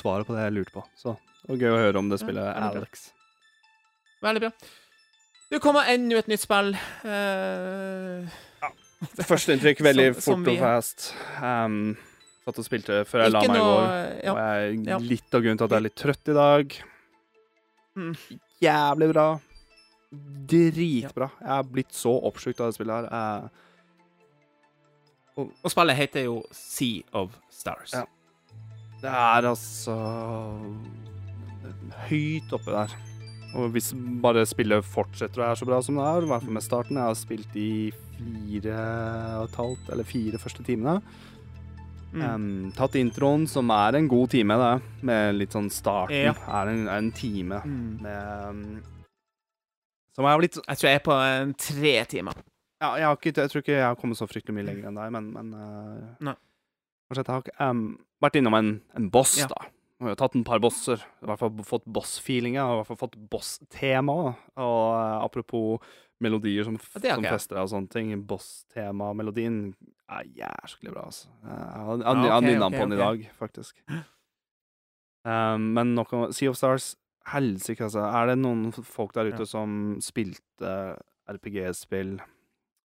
[SPEAKER 1] Svaret på det jeg lurte på. Så det var gøy å høre om det spillet
[SPEAKER 2] veldig bra.
[SPEAKER 1] Alex.
[SPEAKER 2] Veldig bra. Det kommer enda et nytt spill. Eh,
[SPEAKER 1] Førsteinntrykk veldig
[SPEAKER 2] Som- som
[SPEAKER 1] fort
[SPEAKER 2] vi-
[SPEAKER 1] og fast. Um, satt og spilte før jeg la
[SPEAKER 2] meg
[SPEAKER 1] meg i går.
[SPEAKER 2] ja.
[SPEAKER 1] Og jeg,
[SPEAKER 2] ja.
[SPEAKER 1] litt av grunnen til at jeg er litt trøtt i dag.
[SPEAKER 2] Mm.
[SPEAKER 1] Jævlig bra. Dritbra. Jeg er blitt så oppslukt av det spillet her. Eh,
[SPEAKER 2] Og spillet heter jo Sea of Stars.
[SPEAKER 1] Ja. Det er altså høyt oppe der. Og hvis bare spillet fortsetter og er så bra som det er, i hvert fall med starten Jeg har spilt i fire og et halvt, eller fire første timene.
[SPEAKER 2] Mm.
[SPEAKER 1] Um, tatt introen, som er en god time, det. Med litt sånn starten.
[SPEAKER 2] Ja.
[SPEAKER 1] Er en, en time
[SPEAKER 2] Mm.
[SPEAKER 1] med um, Som er blitt
[SPEAKER 2] Jeg tror jeg er på en tre timer.
[SPEAKER 1] Ja, jeg, har ikke, jeg tror ikke jeg har kommet så fryktelig mye lenger enn deg, men, men uh,
[SPEAKER 2] Nei.
[SPEAKER 1] Kanskje jeg har ikke um, vært innom en, en boss,
[SPEAKER 2] Ja.
[SPEAKER 1] da. Vi har tatt en par bosser. I hvert fall fått boss-feelinga, i hvert fall fått boss-tema. Og uh, apropos melodier som,
[SPEAKER 2] Ja,
[SPEAKER 1] som fester deg og sånne ting. Boss-tema-melodien er jæsklig bra, altså. Jeg har
[SPEAKER 2] Ja,
[SPEAKER 1] jeg har
[SPEAKER 2] ok,
[SPEAKER 1] nynna
[SPEAKER 2] ok,
[SPEAKER 1] på den i dag, faktisk. Um, men nok om Sea of Stars Helsike, altså. Er det noen folk der ute
[SPEAKER 2] Ja.
[SPEAKER 1] som spilte RPG-spill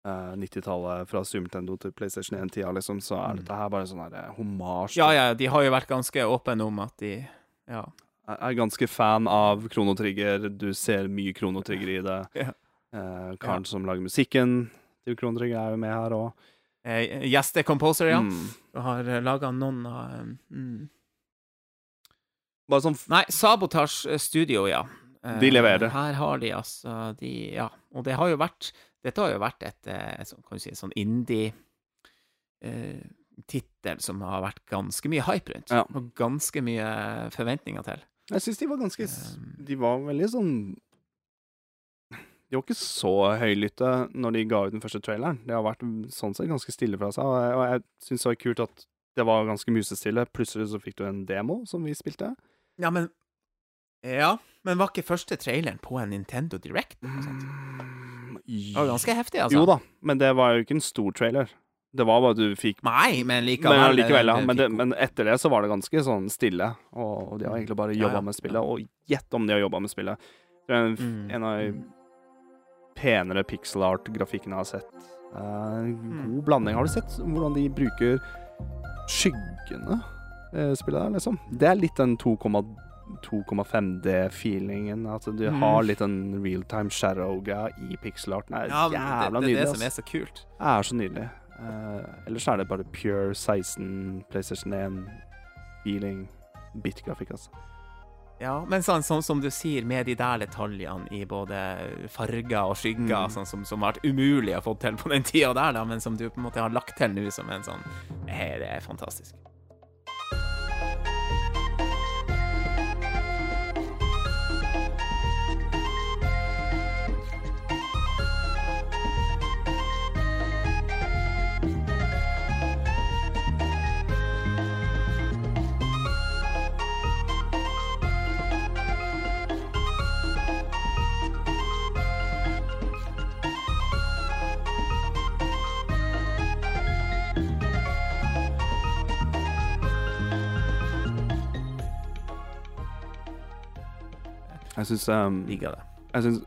[SPEAKER 1] eh, 90-tallet fra Super Nintendo til PlayStation 1-tida, liksom, så er
[SPEAKER 2] Mm.
[SPEAKER 1] dette her bare sånn her homasj.
[SPEAKER 2] Ja, ja, de har jo vært ganske åpne om at de Ja.
[SPEAKER 1] Jeg er ganske fan av Kronotrigger. Du ser mye Kronotrigger i det.
[SPEAKER 2] Ja.
[SPEAKER 1] Uh, karen som lager musikken til Kronotrigger, er jo med her òg.
[SPEAKER 2] Gjeste Composer, ja.
[SPEAKER 1] Mm.
[SPEAKER 2] Har laga noen av mm.
[SPEAKER 1] Bare sånn
[SPEAKER 2] Nei, Sabotage Studio, ja. Eh,
[SPEAKER 1] De leverer.
[SPEAKER 2] Her har de altså de, Ja. Og det har jo vært Dette har jo vært et, eh, kan du si, sånn indie eh, som har vært ganske mye hype rundt.
[SPEAKER 1] Ja.
[SPEAKER 2] Og ganske mye forventninger til.
[SPEAKER 1] Jeg syns de var ganske
[SPEAKER 2] Um.
[SPEAKER 1] De var veldig sånn De var ikke så høylytte når de ga ut den første traileren. Det har vært sånn sett ganske stille fra seg, og jeg, syns det var kult at det var ganske musestille. Plutselig så fikk du en demo som vi spilte.
[SPEAKER 2] Ja, men Ja, men var ikke første traileren på en Nintendo Direct?
[SPEAKER 1] Mm,
[SPEAKER 2] Det var ganske heftig, altså.
[SPEAKER 1] Jo da, men det var jo ikke en stor trailer. Det var bare at du fikk
[SPEAKER 2] Nei, men likevel.
[SPEAKER 1] Men likevel, ja. Men, det, men etter det så var det ganske sånn stille. Og, de har egentlig bare
[SPEAKER 2] Ja,
[SPEAKER 1] jobba
[SPEAKER 2] ja,
[SPEAKER 1] med spillet. Og gjett om de har jobba med spillet. Det er en,
[SPEAKER 2] Mm.
[SPEAKER 1] en av de penere pixel art-grafikkene jeg har sett. Eh, god blanding. Har du sett hvordan de bruker skyggene i spillet der, liksom? Det er litt den 2,5D-feelingen. At du
[SPEAKER 2] Mm.
[SPEAKER 1] har litt den realtime shadow-greia i pixel-arten, er
[SPEAKER 2] ja,
[SPEAKER 1] jævla
[SPEAKER 2] det, det er
[SPEAKER 1] nydelig.
[SPEAKER 2] det som er så kult.
[SPEAKER 1] Det er så nydelig. Uh, ellers er det bare pure 16 PlayStation 1-feeling. bit-grafikk, altså.
[SPEAKER 2] Ja, men sånn, sånn som du sier, med de der detaljene i både farger og skygger,
[SPEAKER 1] Mm.
[SPEAKER 2] sånn som, som har vært umulig å få til på den tida der, da, men som du på en måte har lagt til nå som en sånn hey, Det er fantastisk.
[SPEAKER 1] Jeg syns um,
[SPEAKER 2] Liker det.
[SPEAKER 1] Jeg syns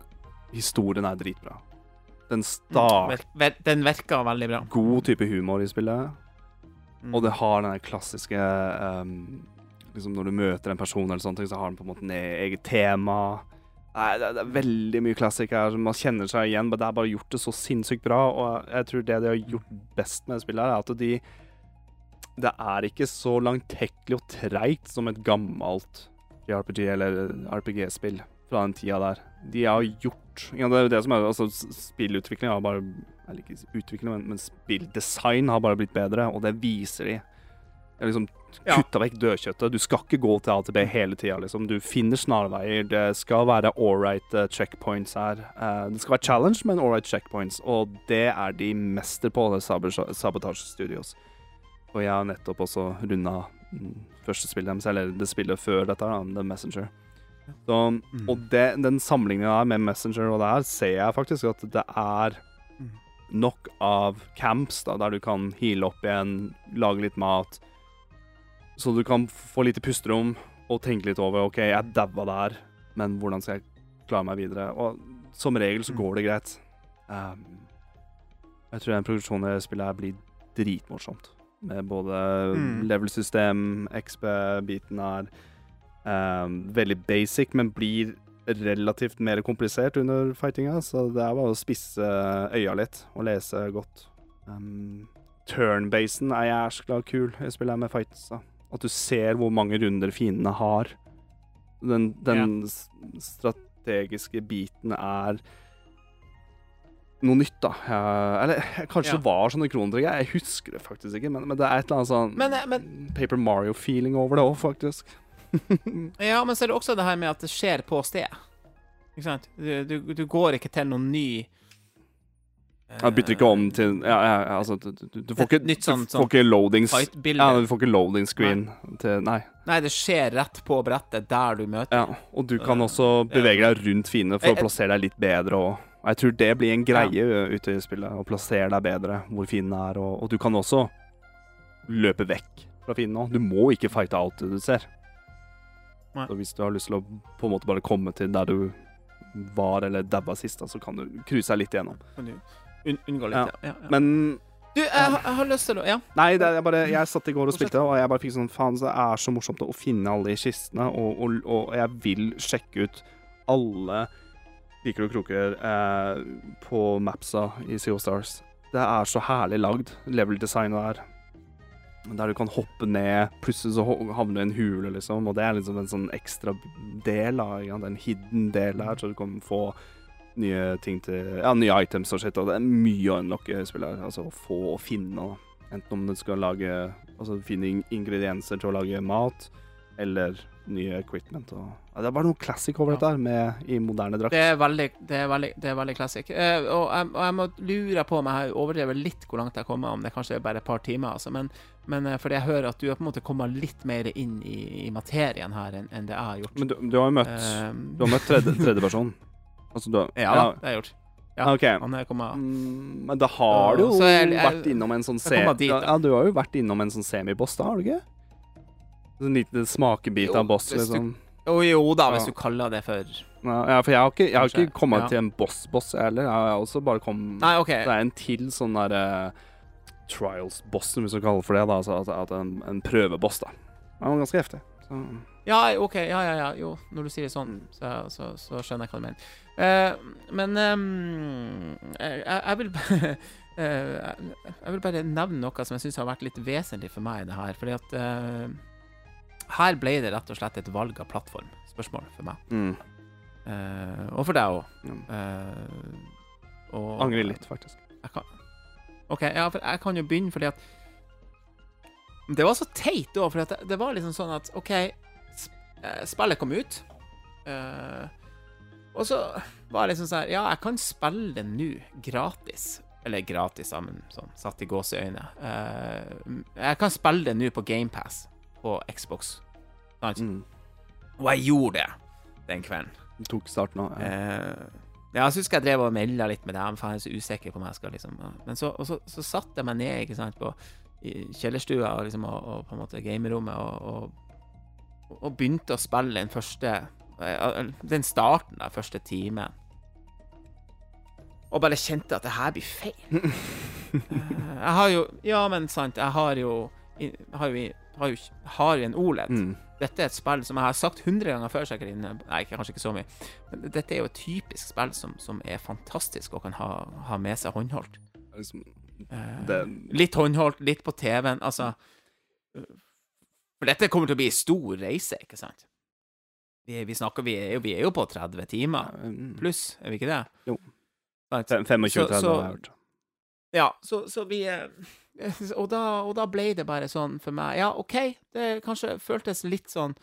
[SPEAKER 1] historien er dritbra. Den
[SPEAKER 2] Ver, ver, den virker veldig bra.
[SPEAKER 1] god type humor i spillet,
[SPEAKER 2] Mm.
[SPEAKER 1] og det har den klassiske um, Liksom Når du møter en person, eller sånne ting, så har den på en måte en eget tema. Nei, det, det er veldig mye klassikk her. Man kjenner seg igjen, men det er bare gjort det så sinnssykt bra. Og jeg tror det de har gjort best med det spillet, her er at de Det er ikke så langtekkelig og treigt som et gammelt JRPG eller RPG-spill fra den tida der. De har gjort ja, Det er jo det som er altså, Spillutvikling har bare Eller ikke utvikling, men, men spilldesign har bare blitt bedre, og det viser de. Det er liksom
[SPEAKER 2] Ja.
[SPEAKER 1] Vekk dødkjøttet. Du skal ikke gå til AtB hele tida. Liksom. Du finner snarveier. Det skal være ålreit uh, checkpoints her. Uh, det skal være challenge, men ålreit checkpoints. Og det er de mester på, det Sabotage Studios. Og jeg har nettopp også runda første spillet deres, eller det spillet før dette, da, The Messenger. Så,
[SPEAKER 2] Mm.
[SPEAKER 1] Og det, den sammenligninga med Messenger og det her, ser jeg faktisk at det er
[SPEAKER 2] Mm.
[SPEAKER 1] nok av camps da, der du kan heale opp igjen, lage litt mat. Så du kan få lite pusterom og tenke litt over OK, jeg daua der, men hvordan skal jeg klare meg videre? Og som regel så går det greit. Um, jeg tror den produksjonen i spillet her blir dritmorsomt. Med både
[SPEAKER 2] Mm.
[SPEAKER 1] level-system, XP-biten er Um, veldig basic, men blir relativt mer komplisert under fightinga, så det er bare å spisse øya litt og lese godt. Um, Turn-basen er jæskla kul i spillet her med fights. da. At du ser hvor mange runder fiendene har. Den, den yeah. strategiske biten er noe nytt, da. Eller kanskje
[SPEAKER 2] Ja.
[SPEAKER 1] det var sånne kronetrekker. Jeg husker det faktisk ikke, men, men det er et eller annet sånn
[SPEAKER 2] Men, eh, men-
[SPEAKER 1] Paper Mario-feeling over det òg, faktisk.
[SPEAKER 2] Ja, men så er det også det her med at det skjer på stedet. Ikke sant? Du, du, du går ikke til noen ny eh,
[SPEAKER 1] Jeg bytter ikke om til Ja, ja, ja, altså Du, du, du får ikke,
[SPEAKER 2] nytt sånn-
[SPEAKER 1] du får ikke loadings. Ja, du får ikke loading screen til Nei.
[SPEAKER 2] Nei, det skjer rett på brettet der du møter.
[SPEAKER 1] Ja, og du kan også bevege deg rundt fiendene for
[SPEAKER 2] Eh,
[SPEAKER 1] å
[SPEAKER 2] eh.
[SPEAKER 1] plassere deg litt bedre og Jeg tror det blir en greie ja. ute i spillet, å plassere deg bedre hvor fienden er, og, og du kan også løpe vekk fra fienden òg. Du må ikke fighte alt det du ser.
[SPEAKER 2] Nei.
[SPEAKER 1] Så hvis du har lyst til å på en måte bare komme til der du var eller daua sist, så kan du cruise litt igjennom.
[SPEAKER 2] Un unngå litt,
[SPEAKER 1] Ja.
[SPEAKER 2] ja.
[SPEAKER 1] Men
[SPEAKER 2] Du, jeg, har- jeg har lyst til å Ja.
[SPEAKER 1] Nei, det er bare, jeg satt i går og spilte, og jeg bare fikk sånn Faen, det er så morsomt å finne alle de kistene, og, og, og jeg vil sjekke ut alle kriker og kroker eh, på mapsa i of Stars. Det er så herlig lagd, level-designet der. Der du kan hoppe ned, plutselig så havner du i en hule, liksom, og det er liksom en sånn ekstra del av ja, en hidden del her, så du kan få nye ting til Ja, nye items og shit, og det er mye å unlocke i spillet her. Altså å få og finne. Enten om du skal lage Altså finne ingredienser til å lage mat, eller nye equipment og ja, Det er bare noe classic over dette her, med i moderne drakt.
[SPEAKER 2] Det er veldig, det er veldig, det er veldig classic. Eh, og, jeg, og jeg må lure på om jeg overdrevet litt hvor langt jeg har kommet, om det kanskje er bare et par timer, altså. Men, men eh, fordi jeg hører at du har på en måte kommet litt mer inn i, i materien her enn enn det jeg har gjort.
[SPEAKER 1] Men du, du har jo møtt
[SPEAKER 2] Eh,
[SPEAKER 1] Du har møtt tredje, tredjeperson. Altså, du har
[SPEAKER 2] ja ja, det har jeg gjort. Ja, okay.
[SPEAKER 1] Mm, men da har du jo
[SPEAKER 2] jeg- jeg-
[SPEAKER 1] vært innom en sånn
[SPEAKER 2] jeg dit.
[SPEAKER 1] Ja, du har jo vært innom en sånn semiboss, da, har du ikke? En liten smakebit
[SPEAKER 2] Jo,
[SPEAKER 1] av boss,
[SPEAKER 2] liksom. du-
[SPEAKER 1] liksom.
[SPEAKER 2] Jo da, hvis
[SPEAKER 1] Ja.
[SPEAKER 2] du kaller det for
[SPEAKER 1] Ja, for jeg har ikke, jeg har ikke kommet
[SPEAKER 2] ja.
[SPEAKER 1] til en boss-boss, heller. Jeg har også bare kommet
[SPEAKER 2] Nei, OK.
[SPEAKER 1] Det er en til sånn derre Trials-bossen, hvis du kaller det for det. da Altså at, at en, en prøveboss, da. Den var ganske heftig. Så.
[SPEAKER 2] Ja, OK. Ja, ja, ja. Jo, når du sier det sånn, så, så, så skjønner jeg hva du mener. Uh, men um, jeg, jeg vil uh, Jeg vil bare nevne noe som jeg syns har vært litt vesentlig for meg i det her. Fordi at eh, her ble det rett og slett et valg av plattform-spørsmål for meg.
[SPEAKER 1] Mm.
[SPEAKER 2] Uh, og for deg òg.
[SPEAKER 1] Mm.
[SPEAKER 2] og
[SPEAKER 1] Angrer litt, faktisk.
[SPEAKER 2] Jeg kan, OK, ja, for jeg kan jo begynne fordi at Det var så teit òg, for det, det var liksom sånn at OK, eh, spillet kom ut, Uh, og så var det liksom sånn her Ja, jeg kan spille det nå, gratis. Eller gratis, sammen men sånn satt i gåseøyne. Uh, jeg kan spille det nå på GamePass på Xbox. Sant?
[SPEAKER 1] Mm.
[SPEAKER 2] Og jeg gjorde det den kvelden.
[SPEAKER 1] Du tok starten òg. Ja.
[SPEAKER 2] Eh, ja, jeg husker jeg drev og melda litt med dem, for jeg er så usikker på om jeg skal liksom. Men så, så, så satte jeg meg ned, ikke sant, på kjellerstua og, liksom, og, og på en måte gamerommet og, og, og begynte å spille den første eh, Den starten av første timen. Og bare kjente at det her blir feil. Eh, jeg har jo Ja, men sant, jeg har jo jeg har jo, har jo, har jo en OLED.
[SPEAKER 1] Mm.
[SPEAKER 2] Dette er et spill som jeg har sagt 100 ganger før, sikkert Nei, kanskje ikke så mye. Men dette er jo et typisk spill som, som er fantastisk og kan ha, ha med seg håndholdt.
[SPEAKER 1] Liksom,
[SPEAKER 2] Eh,
[SPEAKER 1] det,
[SPEAKER 2] Litt håndholdt, litt på TV-en, altså For dette kommer til å bli stor reise, ikke sant? Vi, vi snakker Vi er jo, vi er jo på 30 timer pluss, er vi ikke det?
[SPEAKER 1] Jo. 25-30
[SPEAKER 2] Så- så-
[SPEAKER 1] har jeg hørt.
[SPEAKER 2] Ja, så, så vi og da, og da ble det bare sånn for meg Ja, OK, det kanskje føltes litt sånn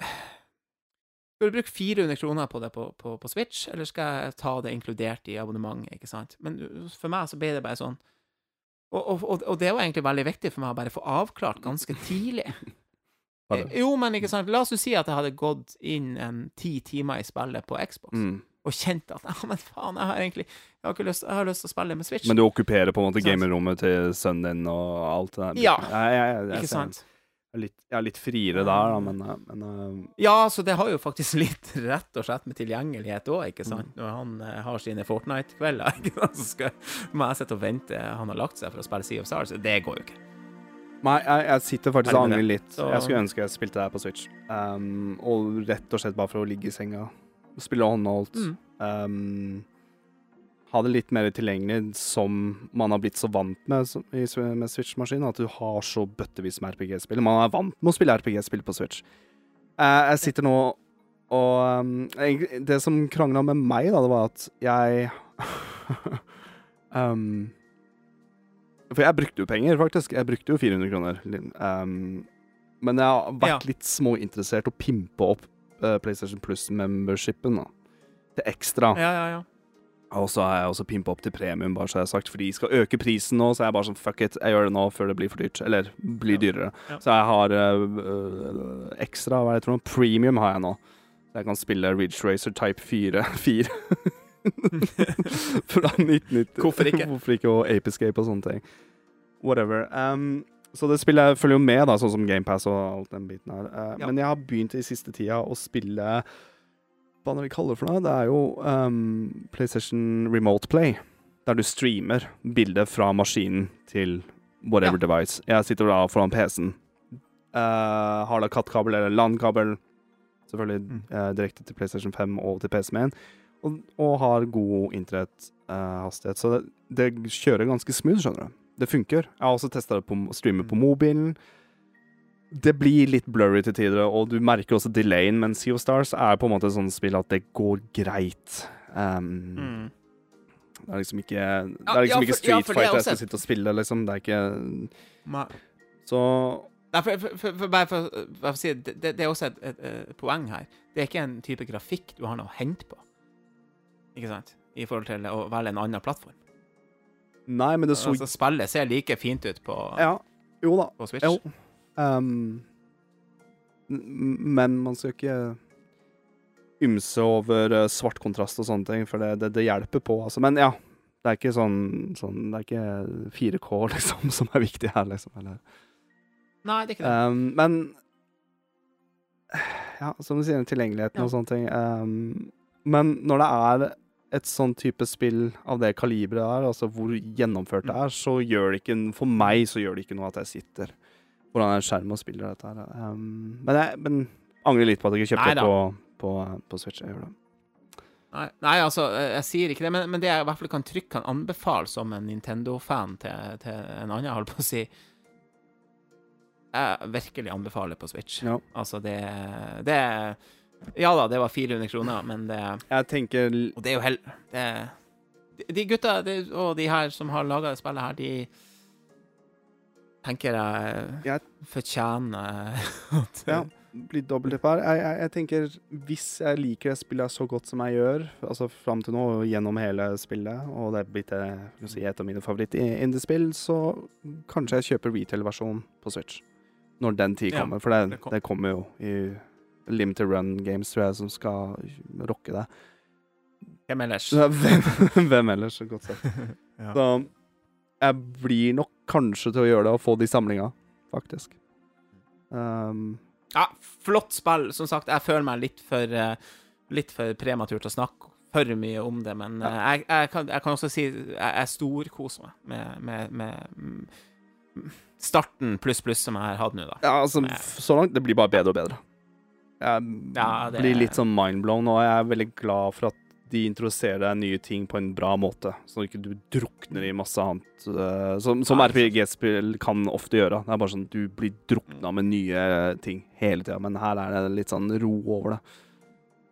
[SPEAKER 2] Skal du bruke 400 kroner på det på, på, på Switch, eller skal jeg ta det inkludert i abonnementet, ikke sant? Men for meg så ble det bare sånn Og, og, og, det var egentlig veldig viktig for meg å bare få avklart ganske tidlig. Jo, men ikke sant, la oss jo si at jeg hadde gått inn en ti timer i spillet på Xbox,
[SPEAKER 1] Mm.
[SPEAKER 2] og kjent at ja, men faen, jeg har egentlig jeg har, lyst, jeg har lyst til å spille med Switch.
[SPEAKER 1] Men du okkuperer på en måte gamerommet til sønnen din og alt det der?
[SPEAKER 2] Ja.
[SPEAKER 1] jeg, jeg,
[SPEAKER 2] Ikke sant?
[SPEAKER 1] Litt, jeg er litt friere der, da, men, eh, men uh...
[SPEAKER 2] Ja, så det har jo faktisk litt rett og slett med tilgjengelighet òg, ikke sant?
[SPEAKER 1] Mm.
[SPEAKER 2] Når han eh, har sine Fortnite-kvelder, så skal, må jeg sitte og vente han har lagt seg for å spille Sea of Stars. Det går jo ikke.
[SPEAKER 1] Nei, jeg, jeg sitter faktisk og angrer litt.
[SPEAKER 2] Så-
[SPEAKER 1] Jeg skulle ønske jeg spilte det her på Switch. Um, og rett og slett bare for å ligge i senga. og Spille håndholdt.
[SPEAKER 2] Mm.
[SPEAKER 1] Um, ha det litt mer tilgjengelig som man har blitt så vant med med Switch-maskinen. At du har så bøttevis med RPG-spill. Man er vant med å spille RPG-spill på Switch. Eh, jeg sitter nå og um, Det som krangla med meg, da, det var at jeg um, For jeg brukte jo penger, faktisk. Jeg brukte jo 400 kroner. Um, men jeg har vært litt småinteressert å pimpe opp eh, PlayStation Plus-membershipen. da. Til ekstra.
[SPEAKER 2] Ja, ja, ja.
[SPEAKER 1] Og så har jeg også pimpa opp til premium, bare så jeg har sagt, for de skal øke prisen nå. Så er jeg bare sånn fuck it, jeg gjør det nå før det blir for dyrt. Eller blir
[SPEAKER 2] Ja.
[SPEAKER 1] dyrere.
[SPEAKER 2] Ja.
[SPEAKER 1] Så jeg har øh, ekstra, hva er det jeg noe? Premium har jeg nå. Så jeg kan spille Ridge Racer Type 4. 4. Fra 1990.
[SPEAKER 2] Hvorfor ikke?
[SPEAKER 1] Hvorfor ikke? Og Ape Escape og sånne ting. Whatever. Um, så det spillet følger jo med, da, sånn som GamePass og alt den biten her. Uh,
[SPEAKER 2] Ja.
[SPEAKER 1] Men jeg har begynt i siste tida å spille Hva vi kaller det for noe? Det er jo um, PlayStation Remote Play. Der du streamer bildet fra maskinen til whatever
[SPEAKER 2] Ja.
[SPEAKER 1] device. Jeg sitter da foran PC-en. Uh, har da kattkabel eller LAN-kabel. Selvfølgelig
[SPEAKER 2] Mm.
[SPEAKER 1] uh, direkte til PlayStation 5 og til PC-en. Og, og har god internetthastighet. så det, det kjører ganske smooth, skjønner du. Det funker. Jeg har også testa det på å streame på mobilen. Det blir litt blurry til tider, og du merker også delayen, men Sea of Stars er på en måte et sånt spill at det går greit. Um,
[SPEAKER 2] Mm.
[SPEAKER 1] Det er liksom ikke Det er liksom
[SPEAKER 2] ja,
[SPEAKER 1] ikke
[SPEAKER 2] for- ja,
[SPEAKER 1] Street
[SPEAKER 2] er
[SPEAKER 1] Fighter jeg skal sitte og spille, liksom. Det er ikke
[SPEAKER 2] Ma-
[SPEAKER 1] Så
[SPEAKER 2] Nei, for, for, bare for, å si det, det, det er også et, et, et poeng her. Det er ikke en type grafikk du har noe å hente på, ikke sant? I forhold til å velge en annen plattform.
[SPEAKER 1] Nei, men det så
[SPEAKER 2] Altså, spillet ser like fint ut på,
[SPEAKER 1] Ja. Jo da.
[SPEAKER 2] på Switch.
[SPEAKER 1] Jo. Um, men man skal ikke ymse over eh, svart kontrast og sånne ting, for det, det, det hjelper på, altså. Men ja. Det er ikke sånn, sånn Det er ikke 4K, liksom, som er viktig her, liksom. Eller.
[SPEAKER 2] Nei, det er ikke det.
[SPEAKER 1] Um, men Ja, som du sier, tilgjengeligheten
[SPEAKER 2] Ja.
[SPEAKER 1] og sånne ting. Um, men når det er et sånn type spill av det kaliberet der, altså hvor gjennomført det
[SPEAKER 2] Mm.
[SPEAKER 1] er, så gjør det ikke For meg så gjør det ikke noe at jeg sitter foran er skjerm og spiller dette her. Um, men jeg men angrer litt på at jeg ikke kjøpte det på, på, på Switch. Jeg gjør det.
[SPEAKER 2] Nei, nei, altså, jeg, jeg sier ikke det, men, men det jeg i hvert fall kan trygt kan anbefale som en Nintendo-fan til, til en annen, holdt på å si Jeg virkelig anbefaler på Switch.
[SPEAKER 1] Ja.
[SPEAKER 2] Altså, det, det Ja da, det var 400 kroner, men det
[SPEAKER 1] Jeg tenker
[SPEAKER 2] Og det er jo hell... Det, de gutta de, og de her som har laga det spillet her, de tenker jeg
[SPEAKER 1] Jeg-
[SPEAKER 2] fortjener at
[SPEAKER 1] Ja. bli dobbelttipp her. Jeg, jeg, jeg tenker, hvis jeg liker det spillet så godt som jeg gjør, altså fram til nå og gjennom hele spillet, og det er blitt eh, si, et av mine favoritt-indiespill, så kanskje jeg kjøper retail-versjonen på Switch. Når den tid
[SPEAKER 2] Ja,
[SPEAKER 1] kommer, for det,
[SPEAKER 2] det kom-
[SPEAKER 1] det kommer jo i Limited Run Games, tror jeg, som skal rocke det.
[SPEAKER 2] Hvem ellers?
[SPEAKER 1] Hvem, hvem ellers, godt sagt.
[SPEAKER 2] Ja.
[SPEAKER 1] Så jeg blir nok kanskje til å gjøre det og få de samlinga, faktisk. Um,
[SPEAKER 2] Ja, flott spill. Som sagt, jeg føler meg litt for eh, Litt for prematur til å snakke for mye om det, men eh, jeg, jeg, kan, jeg kan også si jeg, jeg storkoser meg med, med, med starten pluss pluss som jeg har hatt nå, da.
[SPEAKER 1] Ja, altså, så langt Det blir bare bedre og bedre. Jeg
[SPEAKER 2] Ja, det-
[SPEAKER 1] blir litt sånn mindblown, og jeg er veldig glad for at de introduserer deg nye ting på en bra måte, så ikke du drukner i masse annet. Uh, som som RPG-spill kan ofte gjøre. Det er bare sånn du blir drukna med nye ting hele tida, men her er det litt sånn ro over det.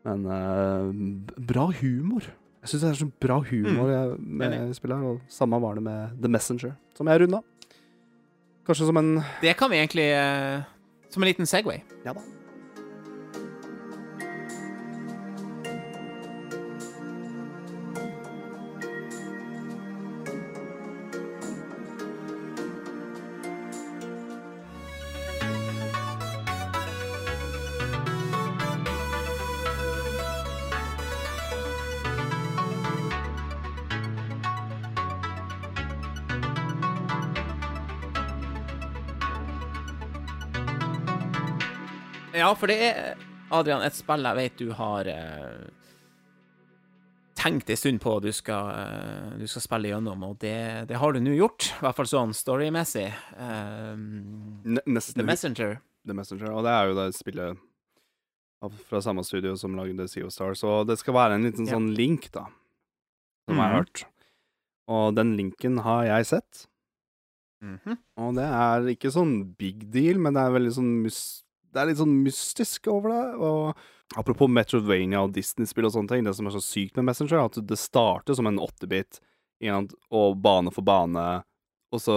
[SPEAKER 1] Men uh, bra humor. Jeg syns det er sånn bra humor mm. med.
[SPEAKER 2] Enig.
[SPEAKER 1] spillet her, og samme var det med The Messenger, som jeg runda. Kanskje som en
[SPEAKER 2] Det kan vi egentlig uh, Som en liten Segway.
[SPEAKER 1] Ja da.
[SPEAKER 2] For det er, Adrian, et spill jeg vet du har eh, tenkt en stund på du skal, eh, du skal spille gjennom, og det, det har du nå gjort. I hvert fall sånn storymessig. Um, The Messenger.
[SPEAKER 1] The Messenger. Og det er jo det spillet fra samme studio som lagde Sea of Stars. Og det skal være en liten
[SPEAKER 2] Ja.
[SPEAKER 1] sånn link, da, som jeg har
[SPEAKER 2] Mhm.
[SPEAKER 1] hørt. Og den linken har jeg sett.
[SPEAKER 2] Mhm.
[SPEAKER 1] Og det er ikke sånn big deal, men det er veldig sånn mys Det er litt sånn mystisk over det. Og apropos Metrovania og Disney-spill og sånne ting, det som er så sykt med Messenger, er at det starter som en 8-bit, og bane for bane, og så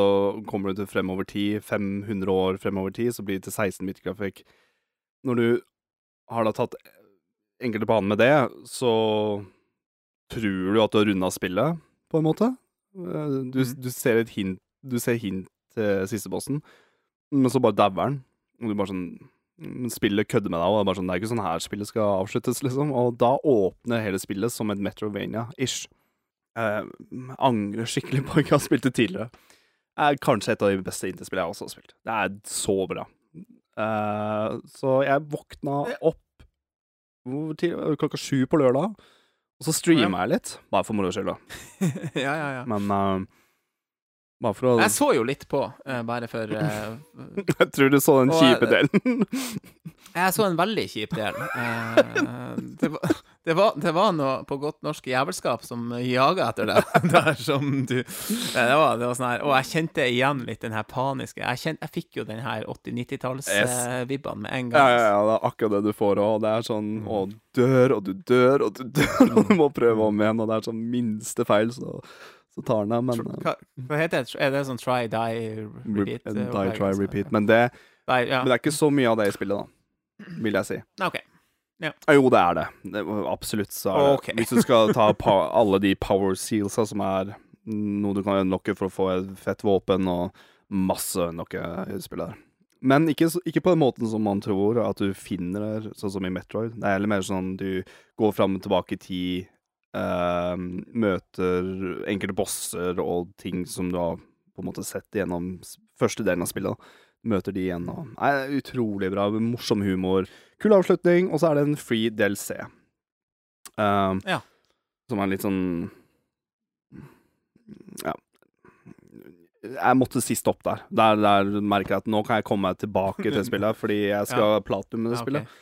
[SPEAKER 1] kommer du til fremover tid, 500 år fremover tid, så blir det til 16-bit-grafikk. Når du har da tatt enkelte baner med det, så tror du at du har runda spillet, på en måte. Eh, Du,
[SPEAKER 2] Mhm.
[SPEAKER 1] du ser et hint Du ser hint til siste bossen, men så bare dauer den. Og du bare sånn Spillet kødder med deg, og det er bare sånn Det er ikke sånn her spillet skal avsluttes, liksom. Og da åpner hele spillet som et Metrovania-ish. Eh, angrer skikkelig på ikke å ha spilt det tidligere. Er kanskje et av de beste interspillene jeg også har spilt. Det er så bra. Eh, så jeg våkna opp tid, klokka sju på lørdag, og så streama jeg litt. Bare for moro skyld, da.
[SPEAKER 2] ja, ja, ja.
[SPEAKER 1] Men eh, å
[SPEAKER 2] Jeg så jo litt på, uh, bare for uh,
[SPEAKER 1] Jeg tror du så den
[SPEAKER 2] Og,
[SPEAKER 1] kjipe
[SPEAKER 2] eh,
[SPEAKER 1] delen.
[SPEAKER 2] Jeg så en veldig kjip del. Uh, det, var, det, var, det var noe på godt norsk jævelskap som jaga etter deg. Der som du eh, det var, det var sånn her Og jeg kjente igjen litt den her paniske Jeg, kjente, jeg fikk jo den her 80-90-talls-vibbene med en gang.
[SPEAKER 1] ja, ja, det er akkurat det du får òg. Det er sånn Å, dør, og du dør, og du dør, og du må prøve om igjen, og det er sånn minste feil, så, så tar den av, men eh,
[SPEAKER 2] Hva, hva heter det? Er det sånn try, die, repeat?
[SPEAKER 1] Rep-
[SPEAKER 2] eh,
[SPEAKER 1] Die,
[SPEAKER 2] opplegg,
[SPEAKER 1] try,
[SPEAKER 2] altså?
[SPEAKER 1] repeat. Men det,
[SPEAKER 2] Die, ja.
[SPEAKER 1] men det er ikke så mye av det i spillet, da. Vil jeg si.
[SPEAKER 2] OK.
[SPEAKER 1] Ja, Jo, det er det. det absolutt så er det. Hvis du skal ta alle de power sealsa, som er noe du kan unlocke for å få et fett våpen, og masse unlocke i spillet her. Men ikke, ikke på den måten som man tror, at du finner det, sånn som i Metroid. Det er heller mer sånn du går fram og tilbake i tid, eh, møter enkelte bosser og ting som du har på en måte sett gjennom første delen av spillet. da. Møter de igjen og Nei, utrolig bra. Morsom humor. Kul avslutning, og så er det en free DLC. Uh,
[SPEAKER 2] Ja.
[SPEAKER 1] Som er litt sånn Ja. Jeg måtte si stopp der. Der, der merker jeg at nå kan jeg komme meg tilbake til spillet, fordi jeg skal platinum med det
[SPEAKER 2] Ja, okay.
[SPEAKER 1] spillet.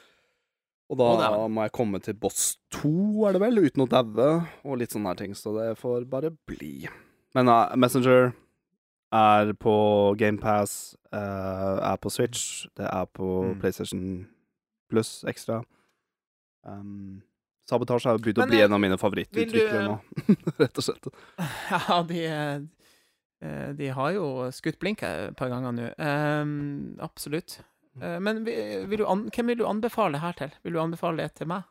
[SPEAKER 1] Og da må jeg komme til boss to, er det vel, uten å daue, og litt sånne her ting, så det får bare bli. Men uh, Messenger er på GamePass, uh, er på Switch, det er på
[SPEAKER 2] Mm.
[SPEAKER 1] PlayStation Pluss ekstra. Um, Sabotasje har begynt å bli
[SPEAKER 2] eh,
[SPEAKER 1] en av mine favorittutviklere
[SPEAKER 2] du,
[SPEAKER 1] nå, rett og slett.
[SPEAKER 2] Ja, de, eh, de har jo skutt blink et par ganger nå. Um, absolutt. Eh, men vil du an hvem vil du anbefale her til? Vil du anbefale det til meg?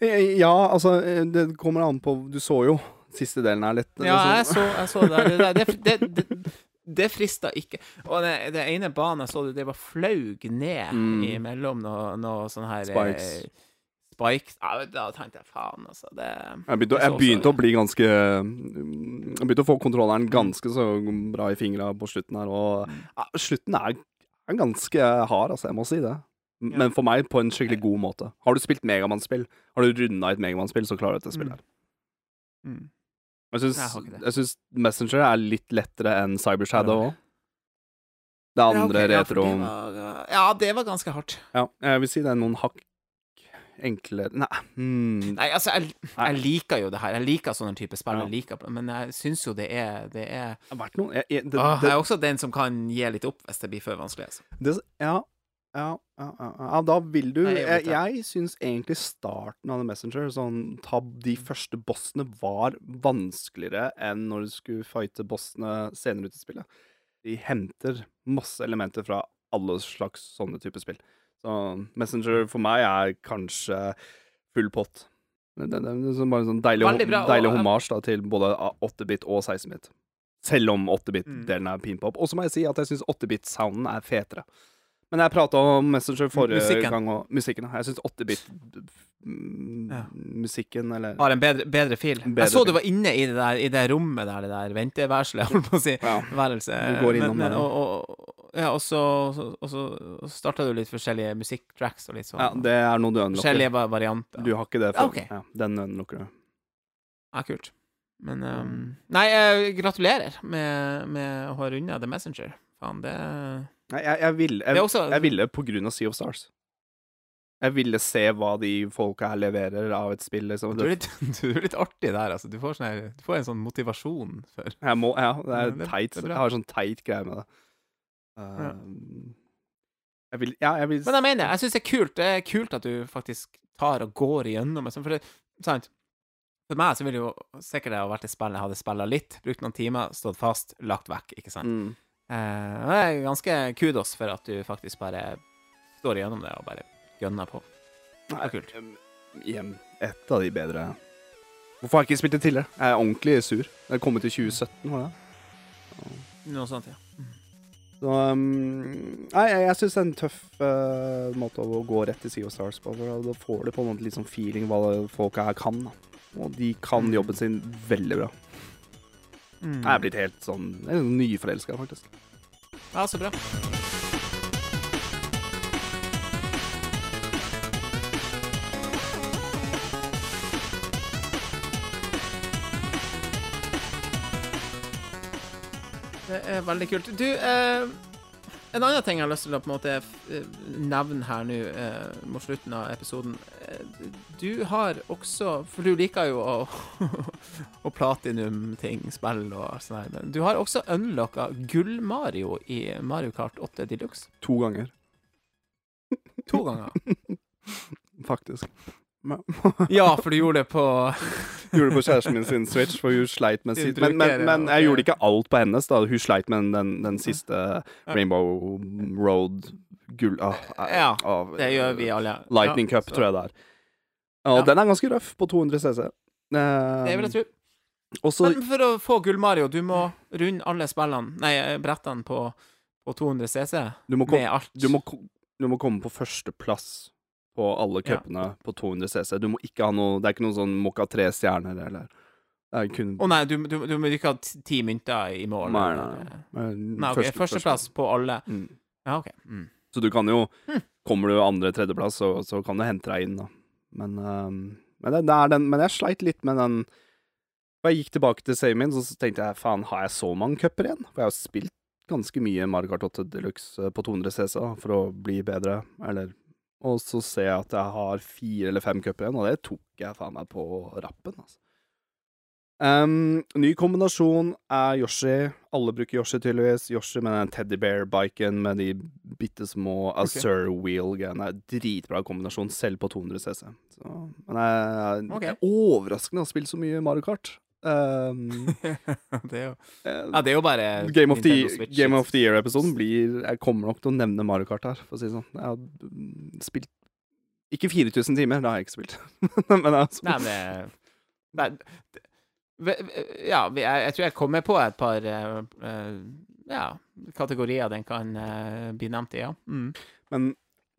[SPEAKER 1] Eh, Ja, altså, eh, det kommer an på Du så jo siste delen her litt
[SPEAKER 2] Ja, jeg så, jeg så det. Det, det, det, det, frista ikke. Og det, det ene banen jeg så, du, det var flaug ned
[SPEAKER 1] Mm.
[SPEAKER 2] imellom noe, noe sånn her
[SPEAKER 1] Spikes.
[SPEAKER 2] Eh, spikes. Ja, da tenkte jeg faen, altså. Det
[SPEAKER 1] Jeg begynte,
[SPEAKER 2] Jeg
[SPEAKER 1] begynte å bli ganske Jeg begynte å få kontrolleren ganske så bra i fingra på slutten her, og
[SPEAKER 2] Mm.
[SPEAKER 1] ja, slutten er, er ganske hard, altså, jeg må si det. M- Men for meg på en skikkelig god måte. Har du spilt Megamann-spill, har du runda et Megamann-spill, så klarer du dette spillet. her.
[SPEAKER 2] mm.
[SPEAKER 1] Syns,
[SPEAKER 2] Jeg
[SPEAKER 1] syns Messenger er litt lettere enn Cybershadow òg. Det
[SPEAKER 2] Ja,
[SPEAKER 1] andre
[SPEAKER 2] ja,
[SPEAKER 1] retro
[SPEAKER 2] det var- Ja, det var ganske hardt.
[SPEAKER 1] Ja, jeg vil si det er noen hakk enklere Nei, Mm.
[SPEAKER 2] Nei, altså, jeg, jeg liker jo det her. Jeg liker sånne type spill,
[SPEAKER 1] Ja.
[SPEAKER 2] liker, men jeg syns jo det er, det er
[SPEAKER 1] Det har vært noe jeg, jeg, det,
[SPEAKER 2] Åh,
[SPEAKER 1] det,
[SPEAKER 2] er også den som kan gi litt opp hvis det blir for vanskelig. Altså.
[SPEAKER 1] Det, ja, ja, ja, ja, da vil du
[SPEAKER 2] Nei, jeg
[SPEAKER 1] jeg syns egentlig starten av The Messenger, sånn tab, de første bossene, var vanskeligere enn når du skulle fighte bossene senere ut i spillet. De henter masse elementer fra alle slags sånne typer spill. Så Messenger for meg er kanskje full pott. Det, det, det er bare en sånn deilig,
[SPEAKER 2] bra,
[SPEAKER 1] deilig hommage da, til både 8-bit og 16-bit. Selv om
[SPEAKER 2] Mm.
[SPEAKER 1] 8-bit-delen er pinpop. Og så må jeg si at jeg syns 8-bit-sounden er fetere. Men jeg prata om Messenger forrige
[SPEAKER 2] Musikken.
[SPEAKER 1] gang, og musikken. Jeg syns 8-bit-musikken,
[SPEAKER 2] Ja.
[SPEAKER 1] eller
[SPEAKER 2] Har en bedre, bedre fil.
[SPEAKER 1] Bedre
[SPEAKER 2] jeg så du var inne i det der i det rommet der, det der venteværelset, jeg holdt på å si.
[SPEAKER 1] Ja.
[SPEAKER 2] Værelse.
[SPEAKER 1] Du går innom
[SPEAKER 2] men,
[SPEAKER 1] det.
[SPEAKER 2] og, og, ja, og så, og så starta du litt forskjellige musikktracks og litt sånn.
[SPEAKER 1] Ja, det er noe du unlocker.
[SPEAKER 2] forskjellige varianter.
[SPEAKER 1] Du har ikke det før.
[SPEAKER 2] Okay.
[SPEAKER 1] Ja, den unlocker du.
[SPEAKER 2] Ja, kult. Men um, Nei, jeg gratulerer med, med å ha runda The Messenger. Faen, det
[SPEAKER 1] Nei, jeg, jeg, ville, jeg,
[SPEAKER 2] også-
[SPEAKER 1] jeg ville på grunn av Sea of Stars. Jeg ville se hva de folka her leverer av et spill. Liksom.
[SPEAKER 2] Du er litt, du er litt artig der, altså. Du får, sånne, du får en sånn motivasjon for
[SPEAKER 1] må, ja, det er
[SPEAKER 2] det-
[SPEAKER 1] teit.
[SPEAKER 2] det
[SPEAKER 1] jeg har sånn teit greie med det. Uh, Jeg vil Ja, jeg vil
[SPEAKER 2] Men jeg mener, jeg syns det er kult. Det er kult at du faktisk tar og går igjennom det. For det, sant? For meg så ville jo sikkert det ha vært et spill jeg hadde spilla litt, brukt noen timer, stått fast, lagt vekk, ikke sant.
[SPEAKER 1] mm.
[SPEAKER 2] Eh, det er ganske kudos for at du faktisk bare står igjennom det og bare gønner på. Det er kult.
[SPEAKER 1] Hjem Igjen, et av de bedre Hvorfor har jeg ikke spilt det tidligere? Jeg er ordentlig sur. Det er kommet i 2017, var det?
[SPEAKER 2] Noe sånt, ja.
[SPEAKER 1] Så um, Nei, jeg, jeg syns det er en tøff uh, måte å gå rett til Sea of Stars på. For da får du på en måte litt sånn feeling hva folk her kan. Da. Og de kan
[SPEAKER 2] Mm.
[SPEAKER 1] jobben sin veldig bra.
[SPEAKER 2] Mm.
[SPEAKER 1] Jeg er blitt helt sånn er nyforelska, faktisk.
[SPEAKER 2] Ja, så bra. Er veldig kult. Du, eh, en annen ting jeg har lyst til å på en måte eh, nevne her nå eh, mot slutten av episoden. Eh, du har også For du liker jo å, å platinum-ting, spill og sånn her. Men du har også unlocka Gull-Mario i Mario Kart 8 Deluxe.
[SPEAKER 1] To ganger,
[SPEAKER 2] To ganger.
[SPEAKER 1] faktisk.
[SPEAKER 2] Ja, for du gjorde det på
[SPEAKER 1] Gjorde det på kjæresten min sin Switch, for hun sleit med sitt men, men, men jeg gjorde ikke alt på hennes. da Hun sleit med den, den siste Rainbow Road gull... ah, ah,
[SPEAKER 2] Ja,
[SPEAKER 1] ah,
[SPEAKER 2] Det gjør vi alle.
[SPEAKER 1] Lightning
[SPEAKER 2] Ja,
[SPEAKER 1] Cup, tror jeg det er. Og
[SPEAKER 2] Ja.
[SPEAKER 1] den er ganske røff på 200 CC.
[SPEAKER 2] Det vil jeg tro.
[SPEAKER 1] Også,
[SPEAKER 2] Men for å få Gull-Mario, du må runde alle spillene Nei, brettene på, på 200 CC med alt.
[SPEAKER 1] du, må, du må komme på førsteplass på alle
[SPEAKER 2] Ja.
[SPEAKER 1] på 200 CC. Du må ikke ha noe Det er ikke noe sånn Mokka tre stjerner eller er kun
[SPEAKER 2] Å nei, du, du, du må ikke ha ti mynter i mål?
[SPEAKER 1] Nei, nei, nei.
[SPEAKER 2] Nei, ok,
[SPEAKER 1] Første-
[SPEAKER 2] Førsteplass på alle.
[SPEAKER 1] Mm.
[SPEAKER 2] Ja, OK. Mm.
[SPEAKER 1] Så du kan jo
[SPEAKER 2] Hm.
[SPEAKER 1] Kommer du andre-tredjeplass, så, så kan du hente deg inn, da. Men, ehm, men, det, det den, men jeg sleit litt med den Da jeg gikk tilbake til saven min, så, tenkte jeg faen, har jeg så mange cuper igjen? For jeg har spilt ganske mye Mario Kart 8 Deluxe eh, på 200 CC for å bli bedre, eller Og så ser jeg at jeg har fire eller fem cuper igjen, og det tok jeg faen meg på rappen, altså. Um, ny kombinasjon er Yoshi. Alle bruker Yoshi, tydeligvis. Yoshi med den teddybear-biken med de bitte små Azure Wheel-greiene. Dritbra kombinasjon, selv på 200 CC. Så, men jeg,
[SPEAKER 2] okay.
[SPEAKER 1] jeg er overraskende å ha spilt så mye Mario Kart. Ehm,
[SPEAKER 2] det er jo
[SPEAKER 1] eh,
[SPEAKER 2] Ja, det er jo bare
[SPEAKER 1] Game of the,
[SPEAKER 2] Nintendo Switch,
[SPEAKER 1] Game of the Year-episoden blir Jeg kommer nok til å nevne Mario Kart her, for å si det sånn. Jeg har mm, spilt Ikke 4000 timer, det har jeg ikke spilt. men jeg har spilt
[SPEAKER 2] Nei, men nei, Ja, jeg, jeg tror jeg kommer på et par eh, eh, ja, kategorier den kan bli nevnt i, ja. Mm.
[SPEAKER 1] Men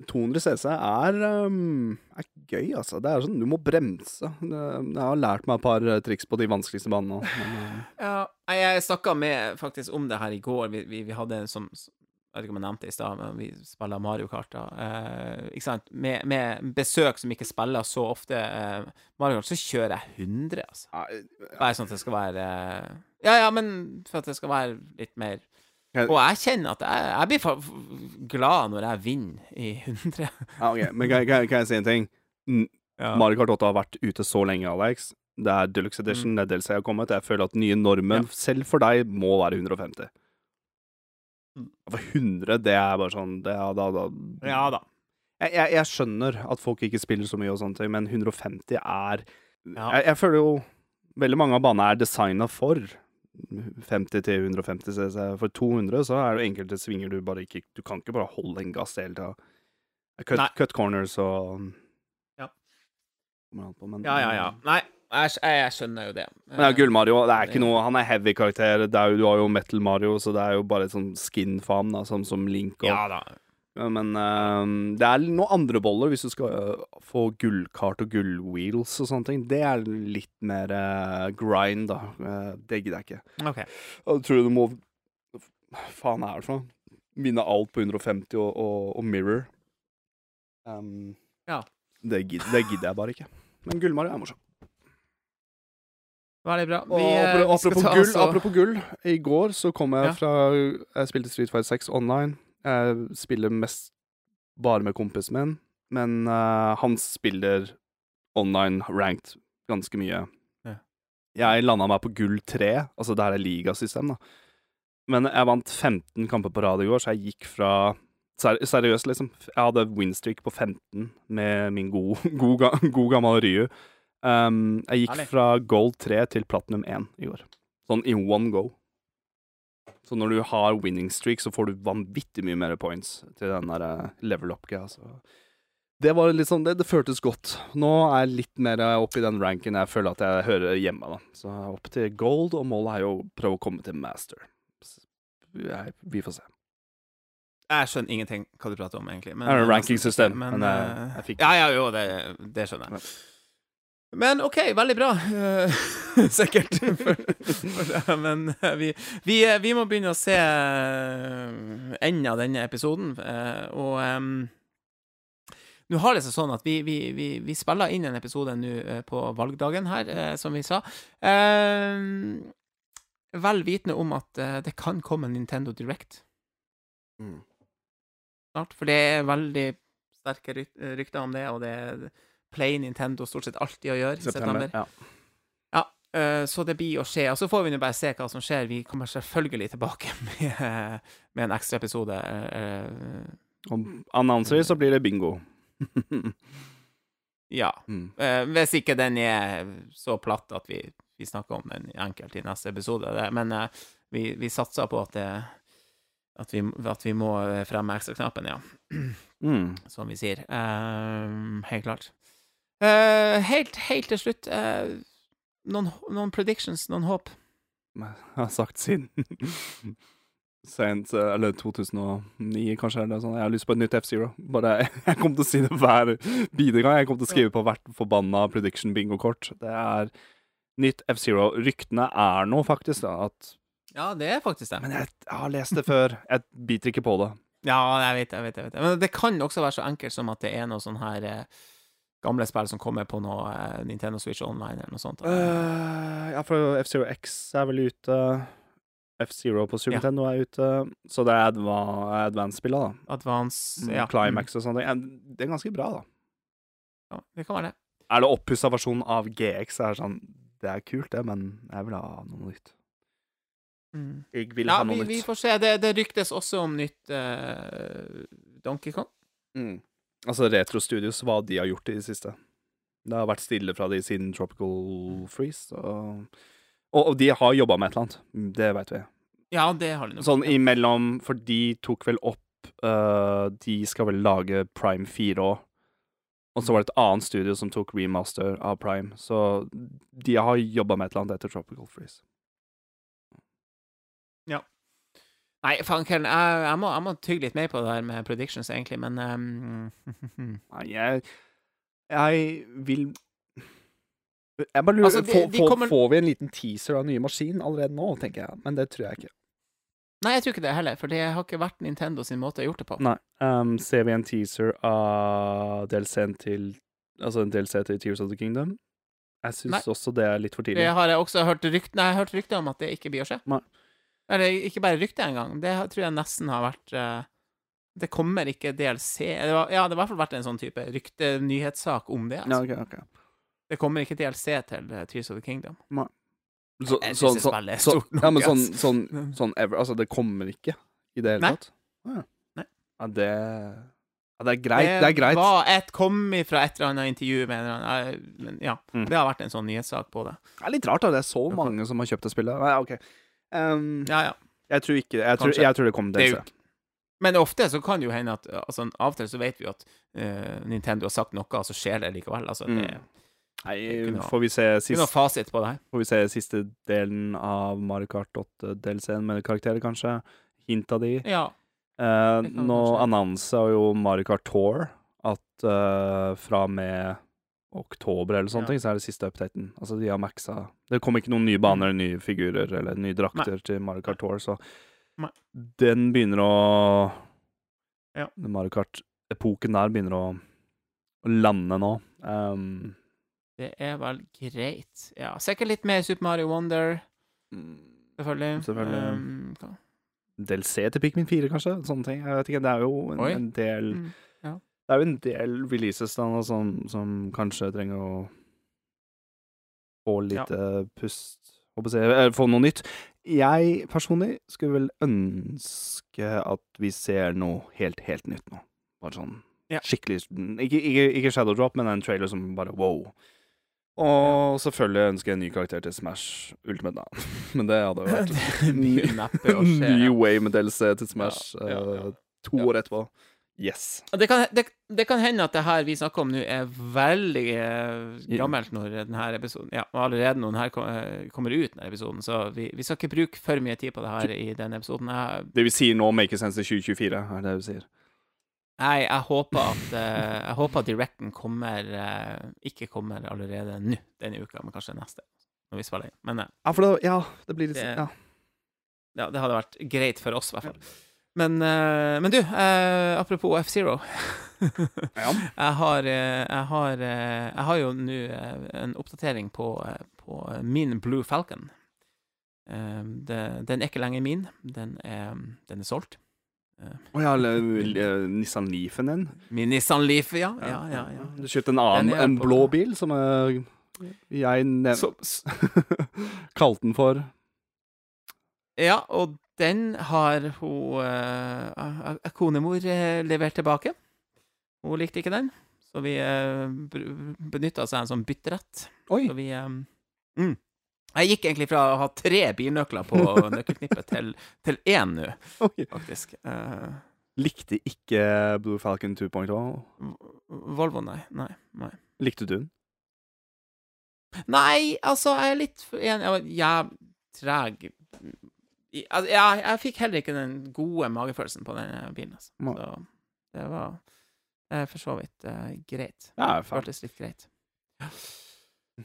[SPEAKER 1] 200 CC er, um, er gøy, altså. Det er sånn, Du må bremse. Det, jeg har lært meg et par eh, triks på de vanskeligste banene. Men, uh.
[SPEAKER 2] Ja, jeg snakka med faktisk om det her i går. Vi, vi, vi hadde en som Jeg vet ikke om jeg nevnte det i stad, men vi spiller Mario Kart. da eh, Ikke sant? Med, med besøk som ikke spiller så ofte eh, Mario Kart, så kjører jeg 100, altså. Bare sånn at det skal være eh, Ja, ja, men for at det skal være litt mer Og jeg kjenner at jeg, jeg blir glad når jeg vinner i 100.
[SPEAKER 1] ja, okay. Men kan, kan, kan jeg si en ting?
[SPEAKER 2] Ja.
[SPEAKER 1] Mario Kart 8 har vært ute så lenge, Alex. Det er Deluxe Edition, det er DLC har kommet. Jeg føler at den nye normen,
[SPEAKER 2] Ja.
[SPEAKER 1] selv for deg, må være 150.
[SPEAKER 2] Mm.
[SPEAKER 1] For 100, det er bare sånn det er, da, da,
[SPEAKER 2] ja da.
[SPEAKER 1] jeg, jeg, jeg skjønner at folk ikke spiller så mye og sånne ting, men 150 er
[SPEAKER 2] Ja.
[SPEAKER 1] jeg, jeg føler jo veldig mange av banene er designa for 50 til 150 cc. For 200 så er det enkelte svinger du bare ikke Du kan ikke bare holde en gass hele tida. Cut, cut corners og
[SPEAKER 2] Ja.
[SPEAKER 1] På, men,
[SPEAKER 2] Ja, ja, ja. Nei, jeg, jeg, skjønner jo det.
[SPEAKER 1] Men ja, Gull-Mario, det er ikke noe Han er heavy karakter. Det er jo, du har jo Metal Mario, så det er jo bare et sånn skin-faen, da, som, som Link og
[SPEAKER 2] Ja da.
[SPEAKER 1] Ja, Men uh, det er noen andre boller hvis du skal uh, få gullkart og gullwheels og sånne ting. Det er litt mer uh, grind, da. Det gidder jeg ikke.
[SPEAKER 2] Okay.
[SPEAKER 1] Og tror du du må faen er det for noe? vinne alt på 150 og, og, og Mirror. Um,
[SPEAKER 2] Ja.
[SPEAKER 1] Det gidder, det gidder jeg bare ikke. Men Gull-Mario er morsom.
[SPEAKER 2] Veldig bra. Vi, eh,
[SPEAKER 1] apropos, apropos, gull, apropos gull, i går så kom jeg fra Jeg spilte Street Fighter 6 online. Jeg spiller mest bare med kompisen min, men uh, han spiller online ranked ganske mye.
[SPEAKER 2] Ja.
[SPEAKER 1] Jeg landa meg på gull 3, altså det her er ligasystem, da. Men jeg vant 15 kamper på rad i går, så jeg gikk fra ser, Seriøst, liksom. Jeg hadde winstreak på 15 med min god, god, god gammel Ryu. Um, jeg gikk fra gold 3 til platinum 1 i går. Sånn in one go. Så når du har winning streak, så får du vanvittig mye mer points til den der eh, level up-greia. Så det sånn, det, det føltes godt. Nå er jeg litt mer oppe i den ranken jeg føler at jeg hører hjemme. da. Så oppe til gold, og målet er jo å prøve å komme til master. Jeg, vi får se.
[SPEAKER 2] Jeg skjønner ingenting hva du prater om, egentlig. Men,
[SPEAKER 1] Det er et
[SPEAKER 2] ranking
[SPEAKER 1] rankingsystem,
[SPEAKER 2] men,
[SPEAKER 1] men
[SPEAKER 2] eh,
[SPEAKER 1] jeg fikk-
[SPEAKER 2] Ja, ja, jo, det, det skjønner jeg. Men OK, veldig bra. Sikkert. For, for det. Men eh, vi, vi, eh, vi må begynne å se eh, enden av denne episoden, og um, nå har det seg sånn at vi, vi, spiller inn en episode nå på valgdagen her, som vi sa. Eh, vel vitende om at det kan komme en Nintendo Direct
[SPEAKER 1] Mm.
[SPEAKER 2] snart, for det er veldig sterke ryk rykter om det, og det er Play Nintendo stort sett alltid å gjøre i september.
[SPEAKER 1] Ja.
[SPEAKER 2] Ja, eh, så det blir å skje. Og så får vi nå bare se hva som skjer. Vi kommer selvfølgelig tilbake med, med en ekstra episode. eh,
[SPEAKER 1] Om annonser så blir det bingo.
[SPEAKER 2] ja.
[SPEAKER 1] mm.
[SPEAKER 2] Eh, hvis ikke den er så platt at vi, vi snakker om den enkelt i neste episode. Men eh, vi, vi satser på at, det, at, vi, at vi må fremme ekstraknappen, ja.
[SPEAKER 1] Mm.
[SPEAKER 2] Som vi sier. Eh, helt klart. Eh, helt, helt til slutt uh, noen, noen predictions, noen håp?
[SPEAKER 1] Jeg har sagt siden Sent, eh, eller 2009, kanskje. Eller sånn. Jeg har lyst på et nytt F-Zero. Bare Jeg kommer til å si det hver bidige gang. Jeg kommer til å skrive på hvert forbanna prediction bingo-kort. Det er nytt F-Zero. Ryktene er nå faktisk da, at
[SPEAKER 2] Ja, det er faktisk det.
[SPEAKER 1] Men jeg, jeg har lest det før. Jeg biter ikke på det.
[SPEAKER 2] Ja, jeg vet, jeg vet, jeg vet. Men det kan også være så enkelt som at det er noe sånn her eh, gamle spill som kommer på noe eh, Nintendo Switch Online eller noe sånt.
[SPEAKER 1] Uh, ja, for F-Zero X er vel ute. F-Zero på Super
[SPEAKER 2] Ja.
[SPEAKER 1] Nintendo er ute. Så det er adva advance-spillet, da.
[SPEAKER 2] Advance
[SPEAKER 1] Mm,
[SPEAKER 2] ja.
[SPEAKER 1] Climax og sånne ting. Det er ganske bra, da.
[SPEAKER 2] Ja, det kan være det.
[SPEAKER 1] Er det oppussa versjon av GX, er det sånn Det er kult, det, men jeg vil ha noe nytt.
[SPEAKER 2] Mm.
[SPEAKER 1] Jeg vil
[SPEAKER 2] Ja,
[SPEAKER 1] ha noe
[SPEAKER 2] vi, vi får se. Det, det ryktes også om nytt uh, Donkey Kong.
[SPEAKER 1] Mm. Altså, Retro Studios, hva de har gjort i det siste. Det har vært stille fra de siden Tropical Freeze. Og, og, de har jobba med et eller annet. Det veit vi.
[SPEAKER 2] Ja, det har de nok.
[SPEAKER 1] Sånn imellom, for de tok vel opp uh, De skal vel lage Prime 4 òg. Og så var det et annet studio som tok remaster av Prime. Så de har jobba med et eller annet etter Tropical Freeze.
[SPEAKER 2] Nei, fanken, jeg, jeg, må, jeg må tygge litt mer på det her med predictions, egentlig, men
[SPEAKER 1] um, jeg Jeg vil Jeg bare lurer
[SPEAKER 2] Altså, de- de
[SPEAKER 1] får,
[SPEAKER 2] kommer-
[SPEAKER 1] får vi en liten teaser av nye maskin allerede nå, tenker jeg. Men det tror jeg ikke.
[SPEAKER 2] Nei, jeg tror ikke det heller, for det har ikke vært Nintendo sin måte å gjort det på.
[SPEAKER 1] Nei. Um, ser vi en teaser av DLC-en til Altså en DLC til Tears of the Kingdom? Jeg syns også det er litt for tidlig.
[SPEAKER 2] Det har jeg også hørt rykt, nei, jeg har hørt rykter om at det ikke blir å skje.
[SPEAKER 1] Nei.
[SPEAKER 2] Eller ikke bare rykte engang. Det tror jeg nesten har vært uh, Det kommer ikke DLC det var, Ja, det har i hvert fall vært en sånn type rykte-nyhetssak om det.
[SPEAKER 1] Ja,
[SPEAKER 2] Altså.
[SPEAKER 1] okay. ok.
[SPEAKER 2] Det kommer ikke DLC til uh, Tears of the Kingdom.
[SPEAKER 1] Så,
[SPEAKER 2] Jeg synes
[SPEAKER 1] så,
[SPEAKER 2] det
[SPEAKER 1] så,
[SPEAKER 2] stort nok,
[SPEAKER 1] Ja, men sånn,
[SPEAKER 2] ass.
[SPEAKER 1] sånn, sånn ever Altså, det kommer ikke i det hele
[SPEAKER 2] Nei.
[SPEAKER 1] tatt? Ja.
[SPEAKER 2] Nei.
[SPEAKER 1] Ja, det Ja, det er greit. Det er greit.
[SPEAKER 2] var et, kom fra et eller annet intervju med en eller annen eh, men Ja,
[SPEAKER 1] Mm.
[SPEAKER 2] det har vært en sånn nyhetssak på det.
[SPEAKER 1] Det er litt rart, da. Det er så mange som har kjøpt det spillet. Nei, OK. Um,
[SPEAKER 2] Ja, ja.
[SPEAKER 1] jeg tror ikke Jeg tror, jeg tror det kommer
[SPEAKER 2] til
[SPEAKER 1] å
[SPEAKER 2] skje. Men ofte så kan det jo hende at altså, Av og til så vet vi at uh, Nintendo har sagt noe, og så skjer det likevel. Altså, det
[SPEAKER 1] Mm. Nei,
[SPEAKER 2] noe-
[SPEAKER 1] får vi se sist,
[SPEAKER 2] fasit på det her.
[SPEAKER 1] Får vi se siste delen av Mario Kart 8-DLC-en med karakterer, kanskje? Hint av de.
[SPEAKER 2] Ja. Uh,
[SPEAKER 1] nå annonsa jo Mario Kart Tour at uh, fra og med oktober eller sånne
[SPEAKER 2] Ja.
[SPEAKER 1] ting, så er det siste updaten. Altså, de har maxa Det kommer ikke noen nye baner, nye figurer eller nye drakter til Mario Kart Tour, så
[SPEAKER 2] Nei.
[SPEAKER 1] Den begynner å
[SPEAKER 2] Ja.
[SPEAKER 1] Den Mario Kart-epoken der begynner å, å lande nå. Um,
[SPEAKER 2] Det er vel greit. Ja, sikkert litt mer Super Mario Wonder, selvfølgelig.
[SPEAKER 1] Selvfølgelig.
[SPEAKER 2] Um,
[SPEAKER 1] DLC til Pikmin 4, kanskje? Sånne ting. Jeg vet ikke, Det er jo en, en del
[SPEAKER 2] Mm.
[SPEAKER 1] Det er jo en del releases da, som, som kanskje trenger å få litt ja. pust håper jeg, Få noe nytt. Jeg personlig skulle vel ønske at vi ser noe helt, helt nytt nå. Bare sånn
[SPEAKER 2] Ja.
[SPEAKER 1] skikkelig ikke, ikke, ikke Shadow Drop, men en trailer som bare wow. Og selvfølgelig ønsker jeg en ny karakter til Smash Ultimate, da. Men det hadde jo vært ny.
[SPEAKER 2] Ny
[SPEAKER 1] way med DLC til Smash eh, to år etterpå. Yes.
[SPEAKER 2] Det kan, det, det kan hende at det her vi snakker om nå, er veldig eh, gammelt når denne episoden Ja, allerede når den her kom, eh, kommer ut, denne episoden, så vi, vi skal ikke bruke for mye tid på det her i denne episoden. Jeg,
[SPEAKER 1] Det vi sier nå, maker sense til 2024, er det du sier.
[SPEAKER 2] Nei, jeg håper at eh, Jeg håper at Directen kommer Ikke kommer allerede nå denne uka, men kanskje neste, når vi spiller inn. Men
[SPEAKER 1] Ja, for det, ja, det blir litt
[SPEAKER 2] Det-
[SPEAKER 1] ja.
[SPEAKER 2] ja, det hadde vært greit for oss, i hvert fall. Men, eh, men du, eh, apropos F-Zero.
[SPEAKER 1] Ja.
[SPEAKER 2] jeg, har, eh, jeg, har, jeg har jo nå en oppdatering på, på min Blue Falcon. Det, den er ikke lenger min. Den er, den er solgt.
[SPEAKER 1] Å ja, eller, eller Nissan Leafen din.
[SPEAKER 2] Min Nissan Leaf, ja. ja, ja, ja.
[SPEAKER 1] Du kjøpte en annen, en blå bil, som er jeg
[SPEAKER 2] nevnte
[SPEAKER 1] kalte den for
[SPEAKER 2] ja, og den har hun uh, konemor eh, levert tilbake. Hun likte ikke den, så vi uh, benytta oss av en sånn bytterett.
[SPEAKER 1] Oi!
[SPEAKER 2] Så vi um, mm. Jeg gikk egentlig fra å ha tre bilnøkler på nøkkelknippet til, til én nå,
[SPEAKER 1] okay.
[SPEAKER 2] faktisk. Uh,
[SPEAKER 1] Likte ikke Blue Falcon 2.0.
[SPEAKER 2] Volvo, nei. Nei. nei.
[SPEAKER 1] Likte du den?
[SPEAKER 2] Nei, altså, jeg er litt enig Jeg er treg I- altså, jeg, jeg fikk heller ikke den gode magefølelsen på den bilen, altså. Så det var eh, for så vidt eh, greit.
[SPEAKER 1] Ja, faen.
[SPEAKER 2] Føltes litt greit.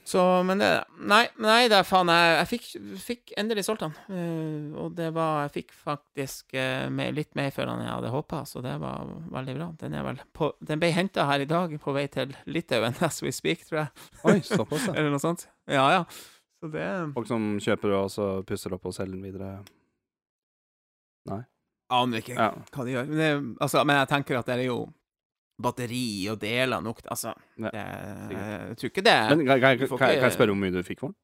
[SPEAKER 2] Så, men det Nei, nei det er faen Jeg, jeg fikk, fikk endelig solgt den. Uh, og det var Jeg fikk faktisk uh, mer- litt mer før enn jeg hadde håpa, så det var veldig bra. Den er vel på Den ble henta her i dag, på vei til Litauen as we speak, tror jeg.
[SPEAKER 1] Oi, såpass, ja.
[SPEAKER 2] Eller noe sånt. Ja, ja. Så det
[SPEAKER 1] Folk som kjøper og så pusser opp og selger den videre. Nei?
[SPEAKER 2] Aner ikke
[SPEAKER 1] Ja.
[SPEAKER 2] hva de gjør. Men, det, altså, men jeg tenker at det er jo batteri og deler nok Altså,
[SPEAKER 1] Ja,
[SPEAKER 2] det, jeg tror ikke det
[SPEAKER 1] Men kan, kan,
[SPEAKER 2] du
[SPEAKER 1] kan, kan jeg spørre hvor mye du fikk for den?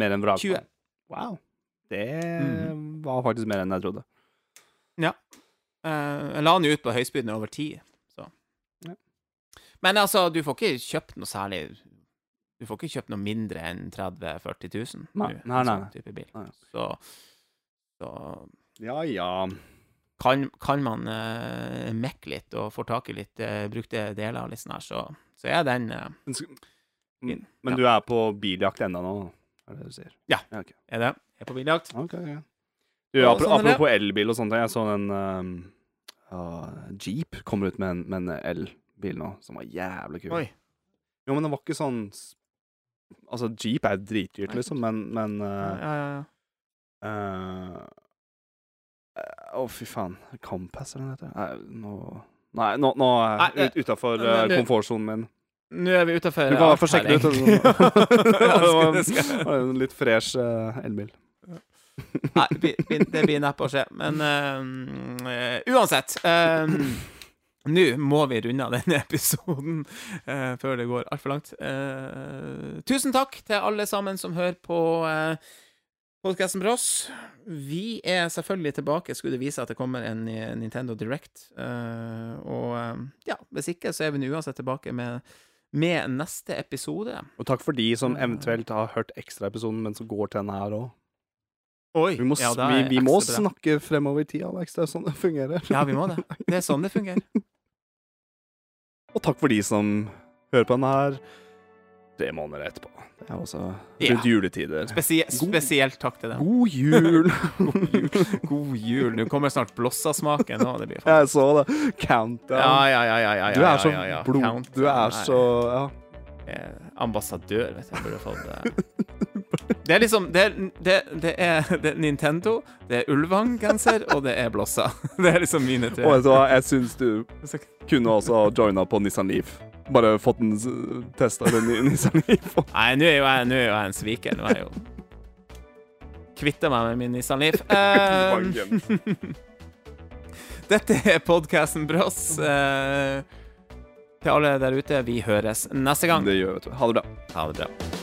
[SPEAKER 1] Mer enn vrak?
[SPEAKER 2] 20.
[SPEAKER 1] Wow. Det
[SPEAKER 2] mm.
[SPEAKER 1] var faktisk mer enn jeg trodde.
[SPEAKER 2] Ja. Jeg la den jo ut på høyspydende over tid, så
[SPEAKER 1] Ja.
[SPEAKER 2] Men altså, du får ikke kjøpt noe særlig Du får ikke kjøpt noe mindre enn 30 000-40 000
[SPEAKER 1] Nei, nei, nei,
[SPEAKER 2] sånn
[SPEAKER 1] nei.
[SPEAKER 2] type bil.
[SPEAKER 1] Nei.
[SPEAKER 2] Så, så
[SPEAKER 1] Ja, ja.
[SPEAKER 2] kan, kan man uh, mekke litt og få tak i litt uh, brukte deler litt sånn her, så, så er den uh,
[SPEAKER 1] Men,
[SPEAKER 2] Fin.
[SPEAKER 1] men
[SPEAKER 2] Ja.
[SPEAKER 1] du er på biljakt ennå nå, er det du sier?
[SPEAKER 2] Ja.
[SPEAKER 1] ok.
[SPEAKER 2] Er det? Jeg Er på biljakt.
[SPEAKER 1] Okay, ja. Du,
[SPEAKER 2] Ja,
[SPEAKER 1] apro-
[SPEAKER 2] sånn
[SPEAKER 1] apropos elbil og sånne ting. Jeg så en um, ja, Jeep kommer ut med en, med en elbil nå, som var jævlig kul.
[SPEAKER 2] Oi.
[SPEAKER 1] Jo, men den var ikke sånn Altså, Jeep er dritdyrt, liksom, men, men
[SPEAKER 2] Ja,
[SPEAKER 1] uh,
[SPEAKER 2] ja, ja.
[SPEAKER 1] uh, Å, fy faen. Compass, eller hva det heter? Nei, nå Nei, nå, nå er jeg ut, utafor uh, komfortsonen min.
[SPEAKER 2] Nå er vi utafor
[SPEAKER 1] Du kan få sjekke det ut. Det var en litt fresh uh, elbil.
[SPEAKER 2] Nei, det det neppe å skje. Men uh, uansett eh, Nå må vi runde av denne episoden eh, før det går altfor langt. Eh, tusen takk til alle sammen som hører på uh, podkasten Brås. Vi er selvfølgelig tilbake, skulle det vise at det kommer en eh, Nintendo Direct. Eh, og eh, ja, hvis ikke, så er vi nå uansett tilbake med, med neste episode.
[SPEAKER 1] Og takk for de som eventuelt har hørt ekstraepisoden, men som går til denne her òg.
[SPEAKER 2] Oi!
[SPEAKER 1] Vi må,
[SPEAKER 2] ja,
[SPEAKER 1] vi, vi må snakke fremover i tid, Alex. Det er sånn det fungerer.
[SPEAKER 2] Ja, vi må det. Det er sånn det fungerer.
[SPEAKER 1] Og takk for de som hører på denne her tre måneder etterpå. Det er også
[SPEAKER 2] Ja.
[SPEAKER 1] juletider.
[SPEAKER 2] Spesie
[SPEAKER 1] God-
[SPEAKER 2] spesielt takk til dem.
[SPEAKER 1] God jul!
[SPEAKER 2] God jul. God jul. Nå kommer snart blossasmaken. Nå, det
[SPEAKER 1] Jeg så det. Countdown.
[SPEAKER 2] Ja, ja, ja, ja, ja, ja,
[SPEAKER 1] Du er så blod... Du er så Ja.
[SPEAKER 2] Ambassadør, vet jeg. Burde fått det. Det er liksom Det, er- det, det, er, det er Nintendo, det er Ulvang-genser, og det er blåsa. Det er liksom mine tre.
[SPEAKER 1] Og jeg syns du kunne også joina på Nissan Leaf. Bare fått en testa den Nissan Leaf.
[SPEAKER 2] Nei, nå er jo jeg, nå er jo jeg en sviker. Nå er jeg jo Kvitta meg med min Nissan Leaf.
[SPEAKER 1] Um,
[SPEAKER 2] dette er podkasten Brås. Uh, til alle der ute, vi høres neste gang.
[SPEAKER 1] Det gjør vi. Ha det bra.
[SPEAKER 2] Ha det bra.